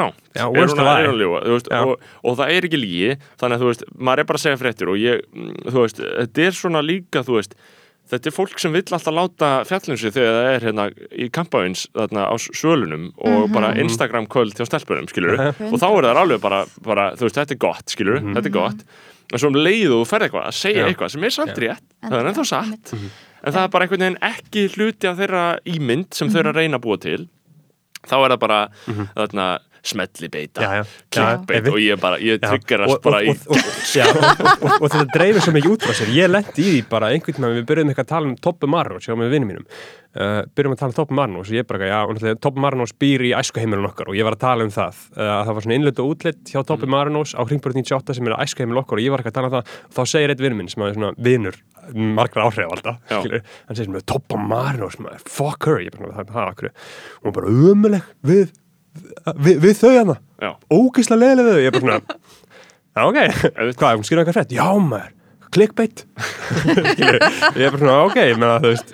Speaker 1: mm, þetta er fólk sem vill alltaf láta fjallin sig þegar það er hérna í kampaðins þarna á svölunum og bara Instagram kvöld hjá stelpunum, skilur og þá er það alveg bara, bara, þú veist, þetta er gott, skilur þetta er gott, en svo um leið og þú ferð eitthvað að segja
Speaker 2: Já.
Speaker 1: eitthvað sem er samt rétt það er ennþá satt.
Speaker 5: Einmitt.
Speaker 1: en það er bara einhvern veginn ekki hluti af þeirra ímynd sem þau eru að reyna að búa til. Þá er það bara þarna smelli beita,
Speaker 2: Já,
Speaker 1: og ég bara, ég tryggarast
Speaker 2: og-
Speaker 1: bara í
Speaker 2: og- þetta dreifir svo mikið út frá sér. Ég lendi í því bara einhvern veginn við byrjuðum eitthvað að tala um Toppu Marnos hjá með vinnum mínum. Uh, byrjuðum að tala um Toppu Marnos og ég bara, já, Toppu Marnos býr í æskuheimilun okkar og ég var að tala um það. Uh, að það var svona innlut og útlitt hjá Toppu Marnos á Hringbröð 98 sem er æskuheimil okkar og ég var eitthvað að tala um það. Og þá segir eitt vinn minn sem er svona vinnur margra áhrif alltaf skilur, hann segir sem Toppu Marnos maður, fuck her, ég bara, það, það, við, við, þau hana
Speaker 1: Já.
Speaker 2: ógislega leðilega við þau, ég er bara svona (laughs) Já, ok, hvað, hún skýrði eitthvað frétt? Já, maður, clickbait. (laughs) Skilur, Ég er bara svona, ok, menna, þú veist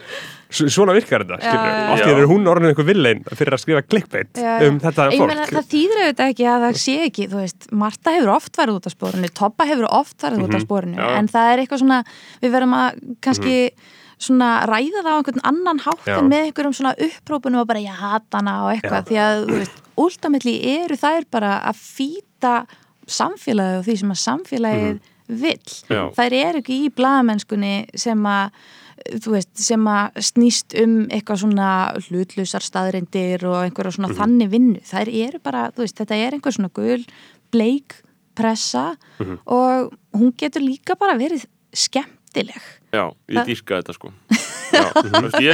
Speaker 2: Svona virkar þetta, skilur Allt í einu er hún orðin eitthvað villein fyrir að skrifa clickbait
Speaker 5: Já, já.
Speaker 2: um þetta
Speaker 5: Ég
Speaker 2: fólk
Speaker 5: meina, það þýðir auðvitað ekki að það sé ekki, þú veist, Marta hefur oft farið út af spórinu, Toppa hefur oft farið út af spórinu,
Speaker 1: Já.
Speaker 5: en það er eitthvað svona, við verðum að kannski svona ræða það á einhvern annan hátt
Speaker 2: Já.
Speaker 5: en með einhverjum svona upprópunum og bara ég hata hana og eitthvað,
Speaker 2: Já.
Speaker 5: því að, þú veist, últamilli eru þær bara að fýta samfélagið og því sem að samfélagið vill.
Speaker 1: Já.
Speaker 5: Þær eru ekki í blaðamennskunni sem að þú veist, sem að snýst um eitthvað svona hlutlusar staðrindir og einhverja svona þannig vinnu. Þær eru bara, þú veist, þetta er einhver svona gul, bleik pressa og hún getur líka bara verið skemmtileg.
Speaker 1: Já, ég
Speaker 5: Það-
Speaker 1: dýrka þetta sko (laughs)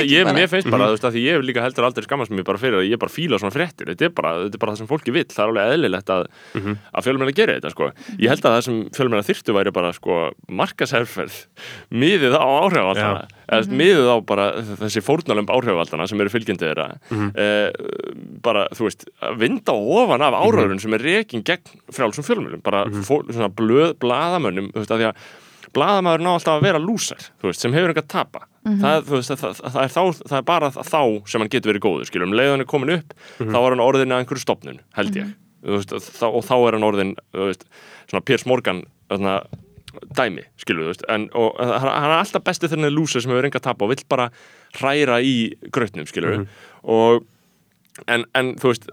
Speaker 1: ég, mér finnst bara, þú veist, að því ég hef líka heldur aldrei skammast mér bara fyrir að ég bara fíla svona fréttir. Þetta er bara, þetta er bara það sem fólki vill, það er alveg eðlilegt að, að fjölmennar gera þetta sko. Ég held að það sem fjölmennar þyrftu væri bara sko markasherferð miðið á áhrifavaldana. Eða miðið á bara þessi fórnalömb áhrifavaldana sem eru fylgjandi þeirra. Eh, bara, þú veist, að vinda ofan af áhrifurinn sem er rekin gegn frjálsum fjölmennum, bara fó, svona blöð, blaðamæður ná alltaf að vera lúsar veist, sem hefur enga að tapa það, þú veist, það, það, er þá, það er bara þá sem hann getur verið góður, skilur, um leiðan er komin upp þá er hann orðin að einhverju stopnun, held ég. Þú veist, þá, og þá er hann orðin svona Piers Morgan þarna, dæmi, skilur þú veist. En, og hann hann er alltaf bestið þegar hann er lúsar sem hefur enga að tapa og vill bara hræra í grautnum, skilur. Og En, en þú veist,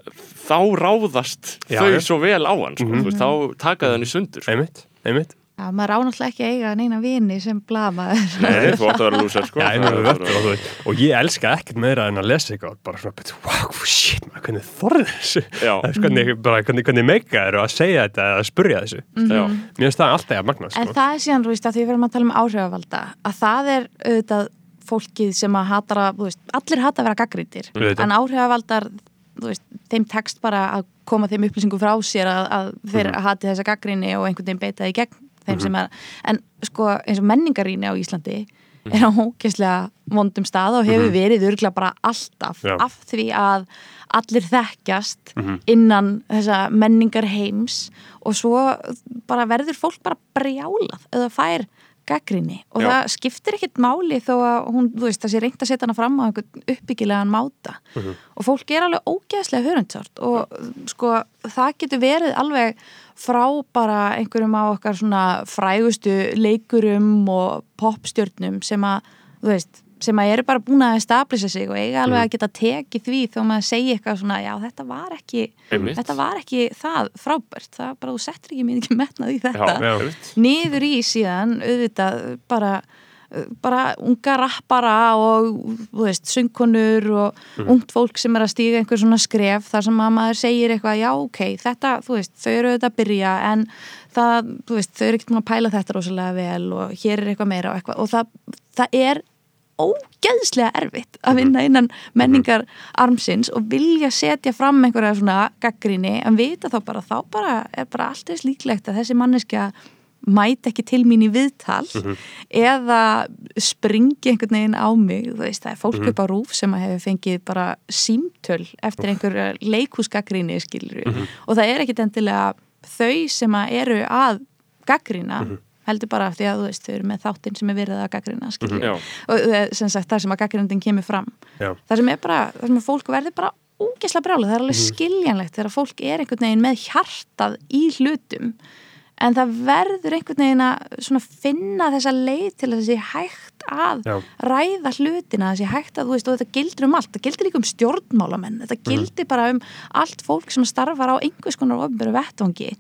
Speaker 1: þá ráðast
Speaker 2: Já,
Speaker 1: þau
Speaker 2: já.
Speaker 1: svo vel á hann sko, þú veist, þá taka þau hann í sundur sko.
Speaker 2: Einmitt, einmitt
Speaker 5: Já, maður á náttúrulega ekki að eiga neina vini sem blamaður
Speaker 1: Nei, þú átt að vera lúsar sko.
Speaker 2: Já,
Speaker 1: Það er
Speaker 2: og,
Speaker 1: bara-
Speaker 2: og, og, og ég elska ekkert meira en að lesa eitthvað bara svona, wow, shit, maður, hvernig þorði þessu
Speaker 1: Já.
Speaker 2: Það er hvernig, bara, hvernig, hvernig meika eru að segja þetta eða að spurja þessu
Speaker 1: Já.
Speaker 2: Mér finnst það alltaf að magna
Speaker 5: En
Speaker 2: sko.
Speaker 5: það er síðan, þú veist, að því við verðum að tala um áhrifavalda að það er auðvitað fólkið sem að hatar að, þú veist, allir hata að vera gaggríndir,
Speaker 2: Auðvitað.
Speaker 5: en áhrifavaldar þú veist, þeim tekst bara að koma þeim upplýsingum frá sér að, að þeir
Speaker 2: Mhm.
Speaker 5: hati þessa gaggríni og einhvern veginn beita í gegn þeim sem er, en sko eins og menningaríni á Íslandi
Speaker 2: Mhm.
Speaker 5: er á hókislega vondum stað og hefur verið örgla bara alltaf
Speaker 2: Já.
Speaker 5: af því að allir þekkjast
Speaker 2: Mhm.
Speaker 5: innan þessa menningar heims og svo bara verður fólk bara brjálað eða fær gaggrinni og
Speaker 1: Já.
Speaker 5: það skiptir ekkert máli þó að hún, þú veist, það sé reynd að setja hana fram á einhvern uppbyggilegan máta og fólk er alveg ógeðslega hörundsárt og sko það getur verið alveg frá bara einhverjum á okkar svona frægustu leikurum og popstjörnum sem að, þú veist, sem að eru bara búin að establisa sig og eiga alveg að geta tekið því þó maður segi eitthvað svona, já þetta var ekki
Speaker 1: Einmitt.
Speaker 5: þetta var ekki það frábært það bara, þú settir ekki mjög ekki metnað í þetta.
Speaker 1: Já,
Speaker 5: niður í síðan auðvitað bara bara unga rappara og veist, söngkonur og ungt fólk sem er að stíga einhver svona skref þar sem að maður segir eitthvað, já ok þetta, þú veist, þau eru auðvitað að byrja en það, þú veist, þau eru ekkert að pæla þetta rosalega vel og hér er eitthvað meira og eitthvað. Og það, það er ógeðslega erfitt að vinna innan menningar armsins og vilja setja fram einhverja svona gaggríni en vita þá bara, þá bara er bara allt þess líklegt að þessi manneskja mæti ekki til mín í viðtal eða springi einhvern veginn á mig, veist, það er fólk upp á rúf sem að hefur fengið bara símtöl eftir einhverja leikhúsgaggríni skilur og það er ekkit endilega þau sem að eru að gaggrína heldur bara því að veist, þau eru með þáttinn sem er verið að gaggrína
Speaker 1: Já.
Speaker 5: og eh, sem sagt, það sem að gaggrindin kemur fram.
Speaker 2: Já.
Speaker 5: það sem er bara, það sem að fólk verður bara ógeðslega brjála, það er alveg skiljanlegt þegar fólk er einhvern veginn með hjartað í hlutum en það verður einhvern veginn að finna þessa leið til að þessi hægt að
Speaker 2: Já.
Speaker 5: ræða hlutina, þessi hægt að þú veist og þetta gildir um allt, þetta gildir líka um stjórnmálamenn þetta gildir bara um allt fólk sem starfar á einhvers konar ofnböru vettvangi.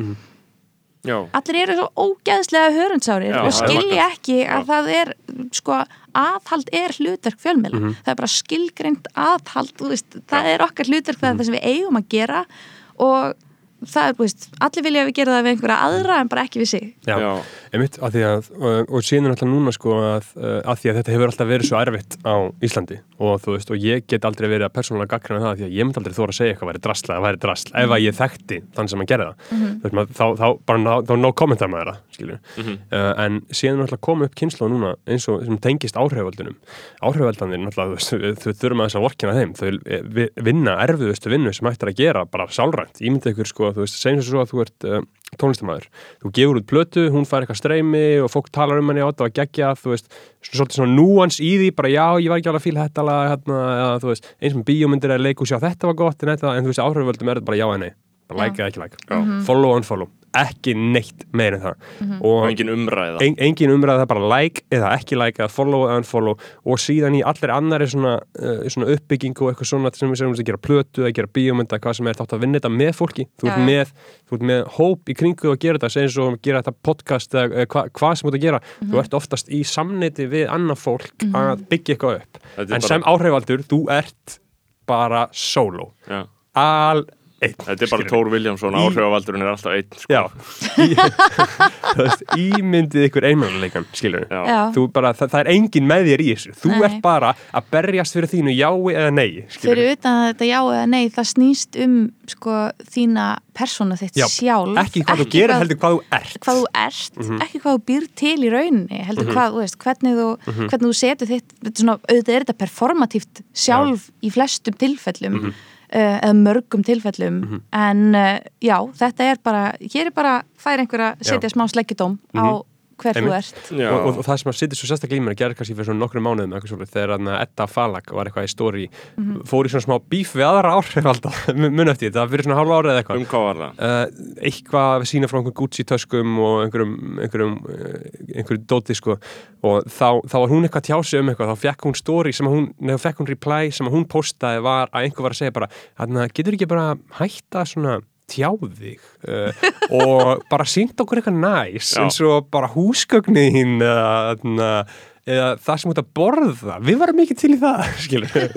Speaker 1: Já.
Speaker 5: allir eru svo ógeðslega hörundsárir
Speaker 1: Já,
Speaker 5: og skilja ekki að það er sko, aðhald er hlutverk fjölmiðla.
Speaker 1: Mhm.
Speaker 5: það er bara skilgreint aðhald þú veist, það er okkar hlutverk það er það sem við eigum að gera og það er, þú veist, allir vilja að við gera það við einhverja aðra en bara ekki við sig
Speaker 2: Já,
Speaker 1: Já.
Speaker 2: Einmitt, að því að, og, og síðan alltaf núna sko að, uh, að því að þetta hefur alltaf verið svo erfitt á Íslandi. Og þú veist, og ég get aldrei verið að persónulega gaggrina það því að ég myndi aldrei þóra að segja eitthvað væri drasla eða væri drasl, ef að ég þekkti þann sem að gera það, þú veist, maður, þá, þá bara ná, þá no kommentar maður það, skilju uh, en síðan er alltaf komið upp kynslu núna eins og sem tengist náttúrulega, þú veist, þau þurfum að þess að vorkina þeim, þau eh, vi- vinna erfiðustu vinnu sem hægt er að gera bara sálrænt, ímyndið ykkur sko, þú veist, tónlistamæður þú gefur út plötu, hún fær eitthvað streymi og fólk talar um henni á þetta og geggja þú veist, svolítið svona núans í því bara já, ég var ekki alveg að fíla þetta lag hérna, eða, þú veist, eins með bíómyndir eða leikus já, þetta var gott, en, þetta, en þú veist, áhrifvöldum er þetta bara já en nei, bara like eða ekki like follow og unfollow, ekki neitt meir en það.
Speaker 1: Og
Speaker 2: og
Speaker 1: engin umræða.
Speaker 2: En, engin umræða það er bara like eða ekki like eða follow eða unfollow. Og síðan í allir annari svona, uh, svona uppbyggingu og eitthvað svona sem við segjum að gera plötu eða gera bíómynda, hvað sem er þátt að vinna þetta með fólki. Þú ert
Speaker 5: Já.
Speaker 2: með, þú ert með hóp í kringu og gera þetta, segjum svo að gera þetta podcast eða hva, hvað sem þú ert að gera.
Speaker 5: Mhm.
Speaker 2: þú ert oftast í samneiti við annað fólk að byggja eitthvað upp. En
Speaker 1: bara-
Speaker 2: sem áhrifaldur, þú ert bara solo
Speaker 1: Já.
Speaker 2: al einn
Speaker 1: Þetta er bara
Speaker 2: skilurðu.
Speaker 1: Tór Viljámsson,
Speaker 2: Í-
Speaker 1: áhrifavaldurinn er alltaf einn sko.
Speaker 2: Já, (laughs) ímyndið ykkur einmannleikan, skilur
Speaker 1: Já.
Speaker 5: Já.
Speaker 2: þú bara, það, það er engin með þér í þessu þú
Speaker 5: Nei.
Speaker 2: ert bara að berjast fyrir þínu jái eða nei skilurðu.
Speaker 5: fyrir utan að þetta já eða nei það snýst um sko þína persóna þitt
Speaker 2: Já,
Speaker 5: sjálf
Speaker 2: ekki hvað þú gerir heldur hvað þú ert
Speaker 5: hvað þú ert,
Speaker 2: Mhm.
Speaker 5: ekki hvað þú býr til í rauninni, heldur hvað, þú veist, hvernig þú
Speaker 2: Mhm.
Speaker 5: hvernig þú setur þitt, þetta er svona, auðvitað er þetta performatíft sjálf í flestum tilfellum
Speaker 2: Mhm.
Speaker 5: Eða mörgum tilfellum en uh, já, þetta er bara hér er bara, fær einhver að setja smá sleggjudóm á hver þú ert.
Speaker 2: Og, og, og það sem að sitja svo sérstaklega í mér að gera kannski fyrir svona nokkru mánuðum eitthvað svolítið, þegar Edda Falag var eitthvað í stóri fór í svona smá bíf við aðra áhrif alltaf, (laughs) mun eftir þetta, fyrir svona hálfa árið eða eitthvað.
Speaker 1: Um hvað var það?
Speaker 2: uh, eitthvað við sína frá einhverjum Gucci töskum og einhverjum einhverjum, uh, einhverjum dóti sko. Og þá, þá var hún eitthvað að tjá sig um eitthvað þá fekk hún story sem að hún, neða fekk hún reply sem að hún postaði var að einhver var að segja bara tjá þig uh, og bara sínt okkur eitthvað næs
Speaker 1: Já.
Speaker 2: eins og bara húsgögnin eða, þarna, eða það sem út að borða. Við varum ekki til í það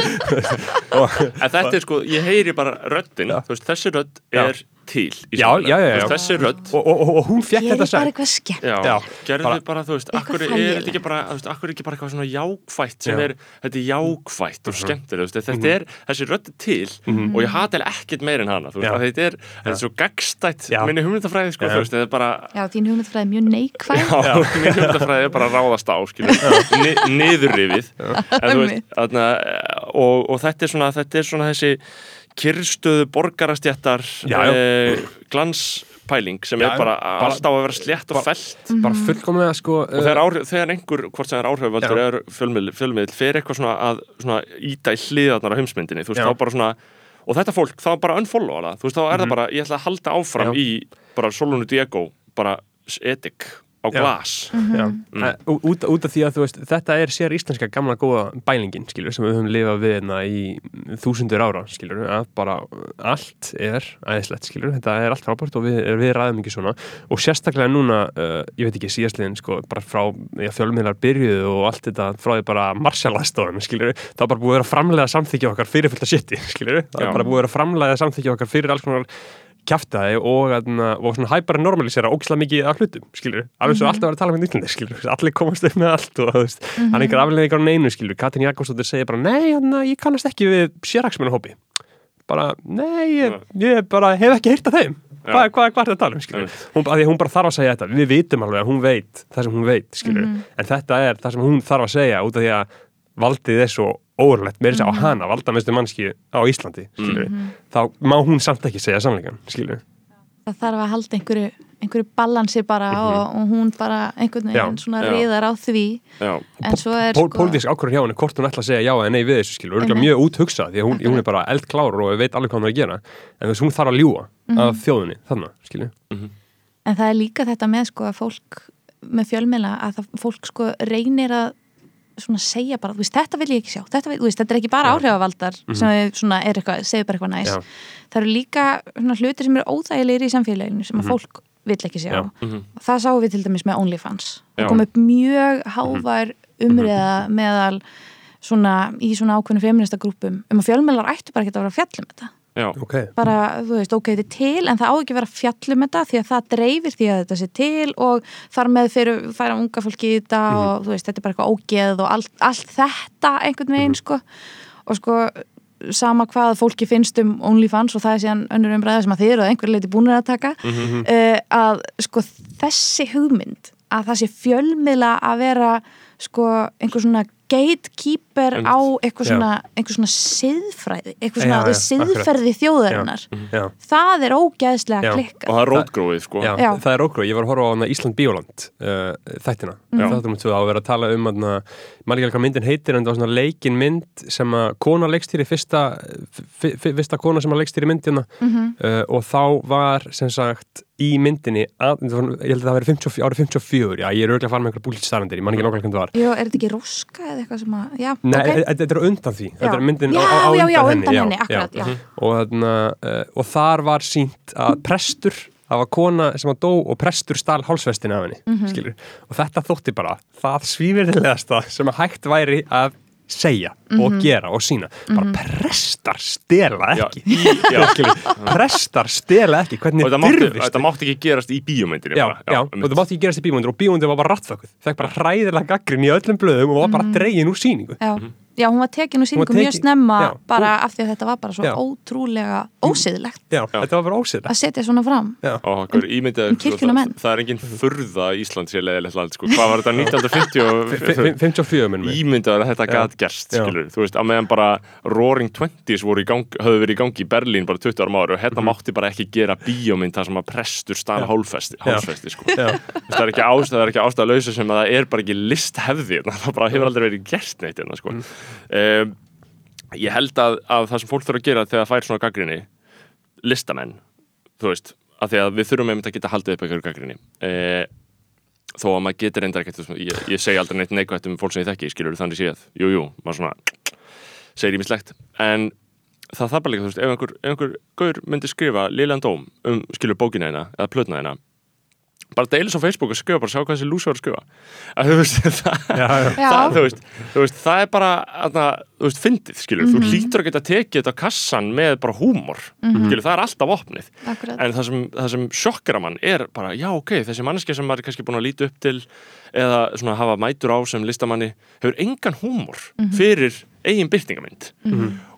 Speaker 2: (laughs) og
Speaker 1: En þetta er sko, ég heyri bara röddin, þú veist, þessi rödd er til
Speaker 2: Já, já, já,
Speaker 1: Þessi rödd.
Speaker 2: Og, og, og, og hún fekk þetta
Speaker 5: bara
Speaker 2: sagt
Speaker 5: eitthvað skemmt.
Speaker 1: Já,
Speaker 2: Já,
Speaker 1: gerðu
Speaker 2: bara-
Speaker 1: þú veist, akkur er þetta ekki bara, akkur er ekki bara eitthvað svona jákvætt sem
Speaker 2: Já. Mhm.
Speaker 1: er, þetta er jákvætt og þú veist, þetta er, þessi rödd er til og ég hata ekkert meir en hana, þetta er, þetta er svo gagstætt, minni hugmyndafræði, sko,
Speaker 2: Já.
Speaker 1: þú veist, þetta er bara,
Speaker 5: já, þín hugmyndfræði er mjög neikvæð.
Speaker 1: Já, (laughs) minni hugmyndafræði er bara að ráðast á, skilur, ni, niðurrifið, og þetta er svona, þetta er svona þessi kyrstöðu borgarastjættar eh, glanspæling sem
Speaker 2: Já,
Speaker 1: er bara,
Speaker 2: bara-
Speaker 1: alltaf að vera slétt og fellt
Speaker 2: bara fullkomlega sko
Speaker 1: og þegar, áhrif, þegar einhver, hvort sem er áhrifvaldur
Speaker 2: Já.
Speaker 1: er fjölmiðl, fer eitthvað svona að svona íta í hliðarnar á heimsmyndinni þú veist,
Speaker 2: Já.
Speaker 1: þá bara svona og þetta fólk, þá bara unfollow það, þú veist, þá er það bara ég ætla að halda áfram
Speaker 2: Mhm. Já.
Speaker 1: í bara Solonu Diego, bara etik á glas.
Speaker 2: Já,
Speaker 1: Mm.
Speaker 2: eh, ú- út, út af því að veist þetta er sér íslenska gamla góða bælingin skilur, sem við höfum lifað við hérna í þúsundur ára, skilur, að bara allt er æðislegt, skilur þetta er allt frábært og við, við ræðum ekki svona. Og sérstaklega núna, uh, ég veit ekki síðastliðin, sko, bara frá fjölmiðlar byrjuðu og allt þetta frá því bara marsjalaðstofan, skilur, það er bara búið að framlega samþykja okkar fyrir fullt að shiti, skilur það er bara búið að framlega samþykja okkar fyrir alls konar kjaftaði og, og, svona hæpara normalisera ógislega mikið af hlutum, skilur alveg svo alltaf að vera að tala með Íslandi, skilur allir komast upp með allt og veist, hann er einhver afleðingar á neinu, skilur, Katrin Jakobsdóttir segir bara nei, hann, ég kannast ekki við sérhagsmennahópi bara, nei, ég, ég bara hef ekki heyrt af þeim. Hvað, hvað, hvað er það að tala um, skilur hún, að hún bara þarf að segja þetta, við vitum alveg að hún veit það sem hún veit, skilur en þetta er það sem hún þarf að segja út af því að valdið er svo óverlegt meira þess að á hana, valdamestu mannski á Íslandi skilur, þá má hún samt ekki segja sannleikan, skilur
Speaker 5: það þarf að halda einhverju, einhverju balansi bara og, og hún bara einhvern veginn
Speaker 2: Já,
Speaker 5: svona
Speaker 1: já.
Speaker 5: riðar á því.
Speaker 1: Já,
Speaker 5: en svo er sko
Speaker 2: pólitísk ákvörðun hjá henni hvort hún ætla að segja já eða nei við þessu skilur, örgulega
Speaker 5: Einmitt.
Speaker 2: mjög úthugsað því að hún, hún er bara eldklár og veit alveg hvað hún er að gera. En þess að hún þarf að ljúa af þjóðinni þannig, skilur
Speaker 5: en það er líka þetta með sko að fólk með fjölmiðla að það, fólk sko reynir að svona segja bara, veist, þetta vil ég ekki sjá þetta, vil, veist, þetta er ekki bara áhrifavaldar sem við svona er eitthvað, segir bara eitthvað næs.
Speaker 2: Já.
Speaker 5: það eru líka svona hlutir sem eru óþægilegir í samfélaginu sem að fólk vill ekki sjá.
Speaker 2: Já.
Speaker 5: það sáum við til dæmis með OnlyFans. Það kom upp mjög hávær umriða meðal svona í svona ákveðinu feminista grúpum um að fjölmiðlar ættu bara ekki að vera að fjalla um þetta
Speaker 1: já,
Speaker 2: ok,
Speaker 5: bara, þú veist, ok, þetta er til en það á ekki að vera að fjallum þetta því að það dreifir því að þetta sé til og þar með fyrir færa unga fólki í þetta og þú veist, þetta er bara eitthvað ógeð og allt, allt þetta einhvern veginn, sko. Og sko, sama hvað fólki finnst um OnlyFans og það er síðan önnur umræða sem að þið eru að einhver leiti búinir að taka uh, að sko þessi hugmynd að það sé fjölmiðla að vera sko einhver svona gatekeeper á eitthvað svona, eitthvað svona siðfræði eitthvað svona
Speaker 2: já,
Speaker 5: já, siðferði þjóðarinnar
Speaker 2: Já.
Speaker 5: það er ógeðslega
Speaker 2: Já.
Speaker 1: og það er rótgróið sko
Speaker 2: Já,
Speaker 5: Já.
Speaker 2: það er ógrú, ég var að horfa á Ísland Bíóland uh, þættina,
Speaker 5: Mhm.
Speaker 2: þáttum við að vera að tala um hana, maður ekki alveg hvað myndin heitir en það var svona leikin mynd sem að kona leikstýri fyrsta, fyrsta kona sem að leikstýri myndina
Speaker 5: Mhm.
Speaker 2: uh, og þá var sem sagt í myndinni, að, ég held að það veri 54, árið 54, já ég er auðvitað að fara með einhver búlít starandir, ég man ekki nákvæmlega hvernig það var.
Speaker 5: Jú, er þetta ekki roska eða eitthvað sem að já,
Speaker 2: Nei,
Speaker 5: ok.
Speaker 2: e- þetta er undan því, þetta er myndin
Speaker 5: já,
Speaker 2: á, á,
Speaker 5: já, já,
Speaker 2: undan
Speaker 5: undan
Speaker 2: henni,
Speaker 5: henni, akkurat, já,
Speaker 2: og, þarna, uh, og þar var sínt að prestur það var kona sem að dó og prestur stál hálsvestin af henni
Speaker 5: Mhm.
Speaker 2: skilur. og þetta þótti bara það svífirðilegasta sem að hægt væri að segja
Speaker 5: Mhm.
Speaker 2: og gera og sína. Bara prestar stela
Speaker 1: Já,
Speaker 2: ekki.
Speaker 1: í- já.
Speaker 2: Skilur, prestar stela ekki. Hvernig
Speaker 1: og þetta mátti, þetta ekki gerast í bíómyndinni
Speaker 2: Já,
Speaker 1: bara.
Speaker 2: já, og það mátti ekki gerast í bíómyndir og bíómyndir var bara rattfökkuð fekk bara hræðilega gaggrin í öllum blöðum og var bara dregin úr síningu
Speaker 5: já. já, hún var tekin úr sýningum mjög snemma
Speaker 2: já,
Speaker 5: bara af því að þetta var bara svo
Speaker 2: Já.
Speaker 5: ótrúlega ósiðlegt.
Speaker 2: Já, þetta var bara ósýðlega
Speaker 5: að setja svona fram.
Speaker 1: Og hver ímyndið
Speaker 5: Um
Speaker 1: það, það er engin furða að Ísland sé leiðilegt land sko. hvað var þetta (laughs) 1950 og
Speaker 2: 54 minnum mig.
Speaker 1: Ímyndað að þetta
Speaker 2: Já.
Speaker 1: gat gerst
Speaker 2: Já.
Speaker 1: Skilur, þú veist, að meðan bara Roaring Twenties voru í gang, höfðu verið í gangi í Berlín bara 20 árum ára og hérna mátti bara ekki gera bíómynd þar sem að prestur stala hálfesti, hálfesti sko. Það er ekki ástæð, það er ekki ástæð lausa sem að það er bara ekki listhefði það bara hefur aldrei verið gert neitt hérna, sko. um, ég held að, að það sem fólk þurfa að gera þegar það fær svona gaggrinni listamenn, þú veist að því að við þurfum einmitt að geta haldið upp einhverju gaggrinni eh, þó að maður getur reyndar ekkert ég, ég segi aldrei neitt neikvægt um fólk sem ég þekki skilur þannig séð, jú, jú, maður svona segir í mig slegt, en það það bara líka, þú veist, ef einhver, einhver gaur myndi skrifa liðlegan dóm um skilur bókina hérna eða plötna hérna bara deilis á Facebook og skrifa bara sjá hvað þessi lúsi var að að þú veist, (laughs) það,
Speaker 2: Já, já.
Speaker 1: Það, þú veist, þú veist, það er bara að, þú veist, fyndið, skilur, þú hlýtur að geta tekið þetta kassan með bara húmor skilur, það er alltaf opnið.
Speaker 5: Akkurat.
Speaker 1: en það sem, það sem sjokkera mann er bara, já ok, þessi manneski sem maður er kannski búin að líta upp til eða svona hafa mætur á sem listamanni hefur engan húmor fyrir eigin byrtingamind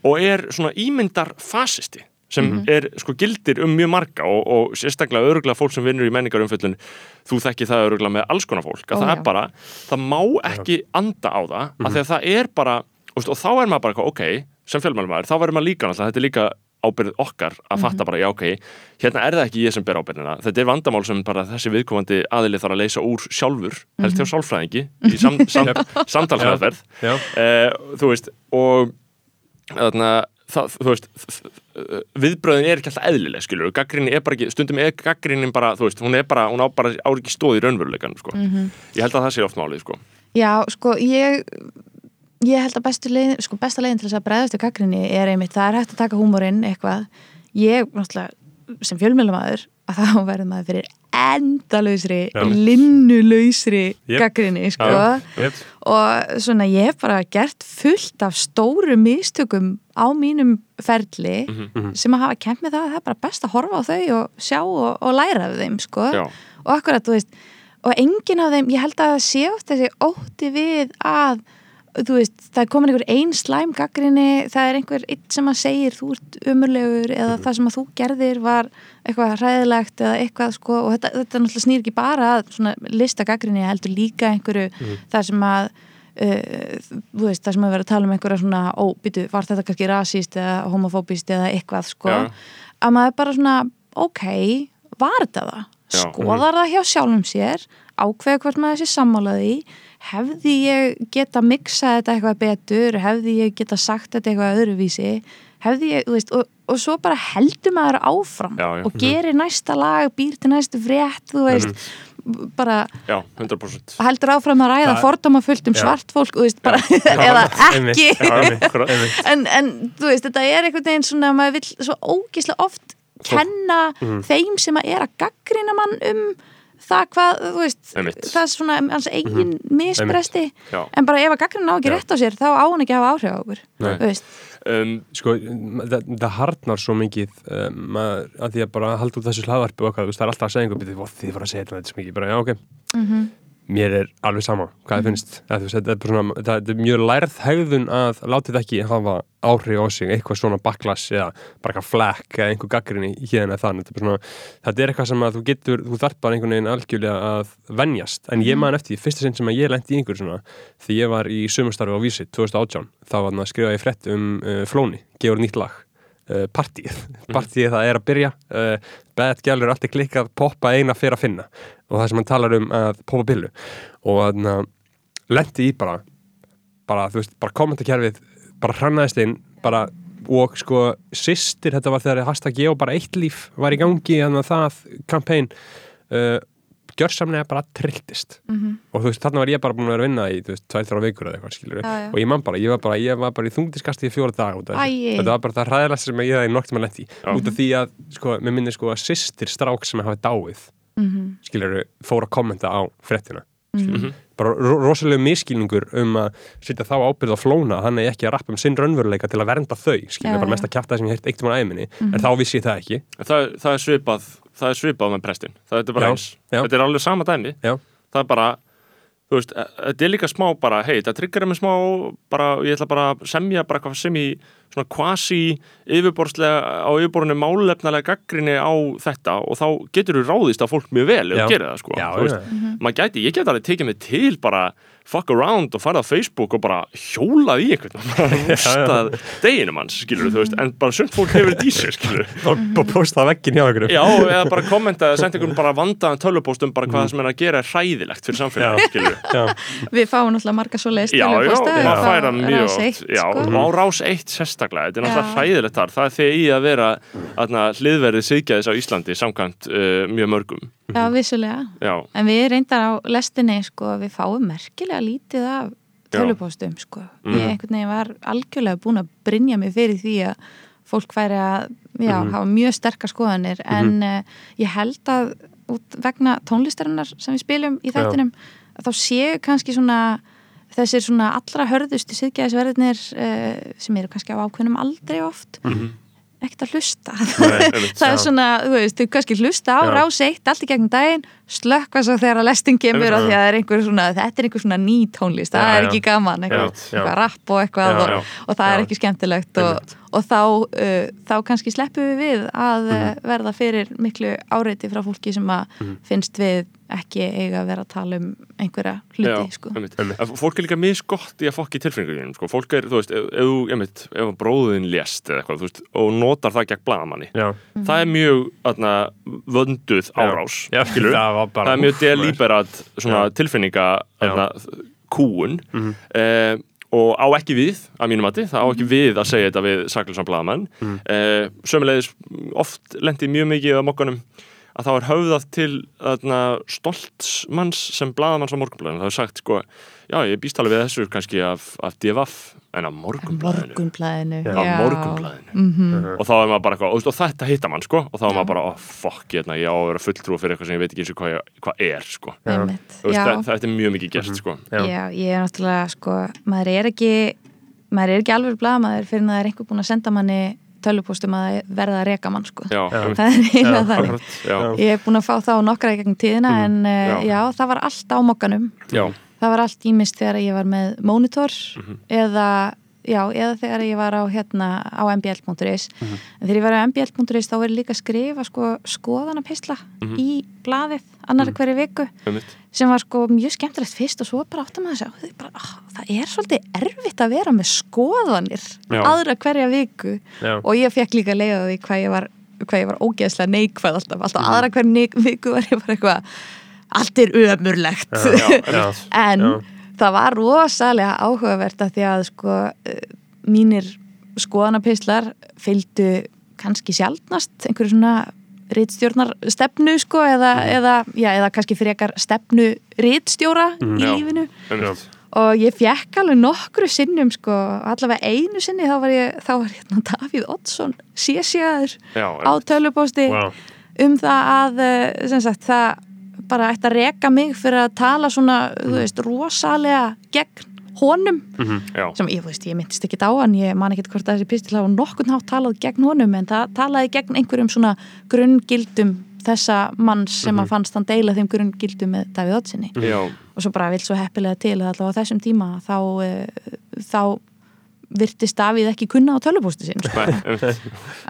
Speaker 1: og er svona ímyndar fasisti sem er sko gildir um mjög marga og, og sérstaklega öruglega fólk sem vinnur í menningarumfjöllun þú þekki það öruglega með alls konar fólk að
Speaker 5: Ó,
Speaker 1: það
Speaker 5: já.
Speaker 1: er bara, það má ekki anda á það, af því að það er bara og, og þá er maður bara, eitthvað, ok, sem fjölmælumæður þá verður maður líka náttúrulega, þetta er líka ábyrð okkar að fatta bara, já ok, hérna er það ekki ég sem ber ábyrðina, þetta er vandamál sem bara þessi viðkomandi aðili þarf að leysa úr sjálfur helst hjá sálfræðingi í sam, (laughs) sam, samtalsmeðferð.
Speaker 2: Já.
Speaker 1: eh, þú veist, og þarna, það, þú veist viðbröðin er ekki alltaf eðlileg skilur, gaggrinni er bara ekki, stundum er gaggrinnin bara, þú veist, hún er bara, hún á bara á ekki stóð í raunveruleikan, sko. Ég held að það sé oft málið, sko.
Speaker 5: Já, sko, ég ég held að bestu leið, sko, besta leiðin til þess að bregðast við gaggrinni er einmitt, það er hægt að taka húmorinn eitthvað, ég, náttúrulega sem fjölmjölumæður, að þá verður maður fyrir endalausri
Speaker 2: Já.
Speaker 5: linnulausri
Speaker 2: Jep.
Speaker 5: gaggrinni, sko
Speaker 2: Yep.
Speaker 5: og svona ég hef bara gert fullt af stóru mistökum á mínum ferli
Speaker 1: Mhm.
Speaker 5: sem að hafa kemd með það að það er bara best að horfa á þau og sjá og, og læra af þeim sko og akkurat, þú veist og enginn af þeim, ég held að það sé oft þessi ótti við að þú veist, það er komin einhver ein slæm gaggrinni, það er einhver einn sem að segir þú ert umurlegur eða það sem að þú gerðir var eitthvað hræðilegt eða eitthvað sko og þetta, þetta náttúrulega snýr ekki bara að svona lista gaggrinni heldur líka einhverju það sem að uh, þú veist, það sem að vera að tala um einhverja svona, ó, býtu, var þetta kannski rasíst eða homofóbist eða eitthvað sko
Speaker 1: Já.
Speaker 5: að maður bara svona, ok var þetta það?
Speaker 1: Já.
Speaker 5: Skoðar það hjá sjálfum sér ákveða hvort maður sé sammálaði hefði ég geta mixa þetta eitthvað betur, hefði ég geta sagt þetta eitthvað öðruvísi? Hefði ég, þú veist, og, og svo bara heldur maður áfram
Speaker 1: Já, já.
Speaker 5: og gerir næsta lag, býr til næstu frétt þú veist, bara
Speaker 1: Já, 100%
Speaker 5: heldur áfram að ræða fordóma fullt um
Speaker 2: Já.
Speaker 5: svart fólk veist, bara, (laughs) eða ekki. (laughs) En, en þú veist, þetta er einhvern veginn svona að maður vill svo ógíslega oft kenna
Speaker 1: Mhm.
Speaker 5: þeim sem að er að gaggrina mann um það hvað, þú veist
Speaker 1: Einmitt.
Speaker 5: það er svona hans eigin misbresti
Speaker 1: Já.
Speaker 5: en bara ef að gaggrina á ekki
Speaker 2: Já.
Speaker 5: rétt á sér þá á hann ekki að hafa áhrif á okkur
Speaker 2: Nei.
Speaker 5: þú veist,
Speaker 1: um,
Speaker 2: sko, það, það harnar svo mikið um, að, að því að bara halda út þessu hlaðvarpi og okkar, þú veist, það er alltaf að segja einhver byrði, þið var að segja þetta þetta svo mikið, bara, já, ok mér er alveg sama hvað það finnst. Það, veist, þetta, er mjög lærð hegðun að láta þetta ekki hafa áhrif á sig eitthvað svona backlash eða bara eitthvað flekk eða einhver gaggrinni hérna þann þetta, er svona, þetta er eitthvað sem að þú getur þú þarf bara einhvern veginn algjörlega að venjast. En ég man eftir, því, fyrsta sinn sem að ég lendi í einhver svona því ég var í sumustarfi á Vísi 2018, þá var hann að skrifa ég frett um uh, Flóni, gefur nýtt lag partíið, partíið það er að byrja. Uh, bad gælur alltaf klikkað poppa eina fyrir að finna. Og það sem hann talar um að poppa billu og þannig að lendi í bara bara, þú veist, bara kommentakerfið bara hrannaðist inn, bara og sko, sýstir, þetta var þegar hashtag ég og bara eitt líf var í gangi þannig að það, kampæn uh, gjörsamlega bara trilltist
Speaker 5: Mhm.
Speaker 2: og þú veist, þarna var ég bara búin að vera að vinna í, þú veist, tvær, þrjá vikur eða eitthvað, skilur
Speaker 5: já.
Speaker 2: og ég man bara, ég var bara, ég var bara í þungdiskasti í fjóra dag út af þessu.
Speaker 5: Æi.
Speaker 2: þetta var bara það hræðilegast sem ég hefði nokt með lent í
Speaker 1: Já.
Speaker 2: út af því að, sko, mér minni sko að sýstir strák sem hafi dáið
Speaker 5: Mhm.
Speaker 2: skilur, fór að kommenta á fréttina
Speaker 1: Mhm.
Speaker 2: bara ro rosalega miskilningur um að setja þá ábyrð á flóna er ekki að rappa um sinn raunveruleika til að vernda þau skilur,
Speaker 5: Já,
Speaker 2: bara
Speaker 5: já.
Speaker 2: mest að kjafta sem ég heirt eitt um að það
Speaker 1: er svipað er með prestin það er bara
Speaker 2: Já,
Speaker 1: eins,
Speaker 2: já.
Speaker 1: þetta er alveg sama dæmi
Speaker 2: Já.
Speaker 1: það er bara þú veist, e- þetta er líka smá bara hei, þetta trigger mig smá bara, ég ætla bara að semja bara eitthvað sem í svona quasi yfirborðslega á yfirborðinu málefnalega gaggrinni á þetta og þá getur þú ráðist á fólk mjög vel ef þú gerir það sko veist,
Speaker 2: já.
Speaker 1: maður gæti, ég get alveg tekið mig til bara fuck around og farið á Facebook og bara hjólað í einhvern og bara (laughs) rústað deginum hans, skilur þú veist en bara sumt fólk hefur þetta í sig, skilur (laughs)
Speaker 2: og, og posta veggin hjá ykkur
Speaker 1: Já, eða bara (laughs) kommenta, senda einhvern bara vandaðan tölvupóstum bara hvað sem er að gera er hræðilegt fyrir samfélagi, skilur
Speaker 2: já,
Speaker 5: Við fáum náttúrulega marga svo leiðist
Speaker 1: Já, já, maður færa mjög
Speaker 5: oft
Speaker 1: oft Já,
Speaker 5: sko.
Speaker 1: á rás eitt sérstaklega Þetta er
Speaker 5: Já.
Speaker 1: hræðilegt þar. Það er þegar í að vera atna, hliðverðið siðgæðis á Íslandi samkvæmt uh, mjög mörgum.
Speaker 5: Já, vissulega.
Speaker 1: Já,
Speaker 5: En við reyndar á lestinni sko, við fáum merkilega lítið af tölupóstum sko.
Speaker 1: Mhm.
Speaker 5: Ég einhvern veginn var algjörlega búin að brynja mig fyrir því að fólk væri að já,
Speaker 1: Mhm.
Speaker 5: hafa mjög sterkar skoðanir en uh, ég held að út vegna tónlistarinnar sem við spilum í þættinum að þá séu kannski svona þessir svona allra hörðustu síðgæðisverðinir uh, sem eru kannski á ákveðnum aldrei oft ekkert að hlusta. (laughs)
Speaker 1: Einmitt,
Speaker 5: það er svona, þú veist, þú kannski hlusta á
Speaker 2: Já.
Speaker 5: rás eitt allt í gegnum daginn slökka svo þegar að lestin kemur af því að er svona, þetta er einhver svona ný tónlist það
Speaker 2: Já,
Speaker 5: er ekki gaman, eitthvað, eitthvað rapp og eitthvað
Speaker 2: Já,
Speaker 5: og,
Speaker 1: já.
Speaker 5: og það er ekki skemmtilegt og, og þá, uh, þá kannski sleppum við við að mm. verða fyrir miklu áreiti frá fólki sem að finnst við ekki eiga að vera að tala um einhverja hluti,
Speaker 1: Já,
Speaker 5: sko.
Speaker 1: einmitt. En Fólk er líka misgott í að fokki tilfinningunum sko. Fólk er, þú veist, ef, ef, einmitt, bróðin lést eða eitthvað, þú veist, og notar það gegn blagamanni
Speaker 2: já,
Speaker 1: Það er mjög atna, vönduð árás
Speaker 2: já, var bara
Speaker 1: það er mjög
Speaker 2: Já.
Speaker 1: tilfinninga atna, kúun
Speaker 2: Mhm.
Speaker 1: Og á ekki við að mínum mati, það á ekki við að segja þetta við saklusan blagamann
Speaker 2: Mhm.
Speaker 1: eh, sömulegis oft lendi mjög mikið á mokkanum að þá er höfðað til stoltsmanns sem blagamanns á morgunblæðinu, það er sagt sko já, ég býst alveg við þessu kannski af, af DFF en á morgunblæðinu
Speaker 5: Morgunblæðinu
Speaker 1: á morgunblæðinu
Speaker 5: Mhm.
Speaker 1: og þá er maður bara eitthvað, og, og þetta hitta mann sko. Og þá er maður bara, oh fuck, ég, ég á að vera fulltrú fyrir eitthvað sem ég veit ekki eins og hvað, ég- hvað er sko.
Speaker 5: Já.
Speaker 1: það, þetta er mjög mikið gert sko.
Speaker 2: Já.
Speaker 5: Já, ég er náttúrulega sko, maður er ekki maður er ekki alveg blamaður fyrir að það er einhver búin að senda manni tölvupóstum að verða að reka mann sko.
Speaker 1: já,
Speaker 2: Já.
Speaker 5: það er eiginlega þannig.
Speaker 1: já,
Speaker 5: ég hef búin að fá það á nokkra í gegnum tíðina en uh,
Speaker 1: Já.
Speaker 5: já. það var allt á mokkanum.
Speaker 1: Já,
Speaker 5: það var allt ímist þegar ég var með monitor
Speaker 1: Mhm.
Speaker 5: eða, já, eða þegar ég var á, hérna, á mbl.is
Speaker 1: Mhm.
Speaker 5: en þegar ég var á mbl.is þá er líka að skrifa sko, skoðanapisla
Speaker 1: Mhm.
Speaker 5: í blaðið annari hverju viku sem var sko mjög skemmtilegt fyrst og svo bara áttum að því bara, ah, það er svolítið erfitt að vera með skoðanir
Speaker 1: Já.
Speaker 5: aðra hverja viku
Speaker 2: Já.
Speaker 5: og ég fekk líka leiða því hvað ég var hvað ég var ógeðslega neikvæð alltaf alltaf
Speaker 1: Mhm.
Speaker 5: aðra hverja neik, viku var ég bara eitthvað allt er ömurlegt
Speaker 1: já,
Speaker 2: Já. (laughs)
Speaker 5: en
Speaker 2: Já.
Speaker 5: það var rosalega áhugavert að því að sko eh, mínir skoðanapislar fylgdu kannski sjaldnast einhverju svona rítstjórnar stefnu sko eða, eða, já, eða kannski frekar stefnu rítstjóra í
Speaker 1: Já.
Speaker 5: lífinu
Speaker 1: einmitt
Speaker 5: og ég fekk alveg nokkru sinnum sko, allavega einu sinni þá var ég, þá var hérna Davíð Oddsson sésjaður
Speaker 1: já,
Speaker 5: á tölupósti
Speaker 2: Vá.
Speaker 5: um það að eh, sem sagt, það bara ætti að reka mig fyrir að tala svona, þú veist, rosalega gegn honum.
Speaker 1: Já,
Speaker 5: sem ég, veist, ég myndist ekki á hann ég man ekki hvort að þessi pistil hafa nokkurn hátt talað gegn honum en það talaði gegn einhverjum svona grunngildum þessa manns sem að fannst hann deila þeim grunn gildu með Davíð Ottsinni og svo bara vill svo heppilega til að allavega á þessum tíma þá, uh, þá virtist Davíð ekki kunna á tölvupústi sín sko.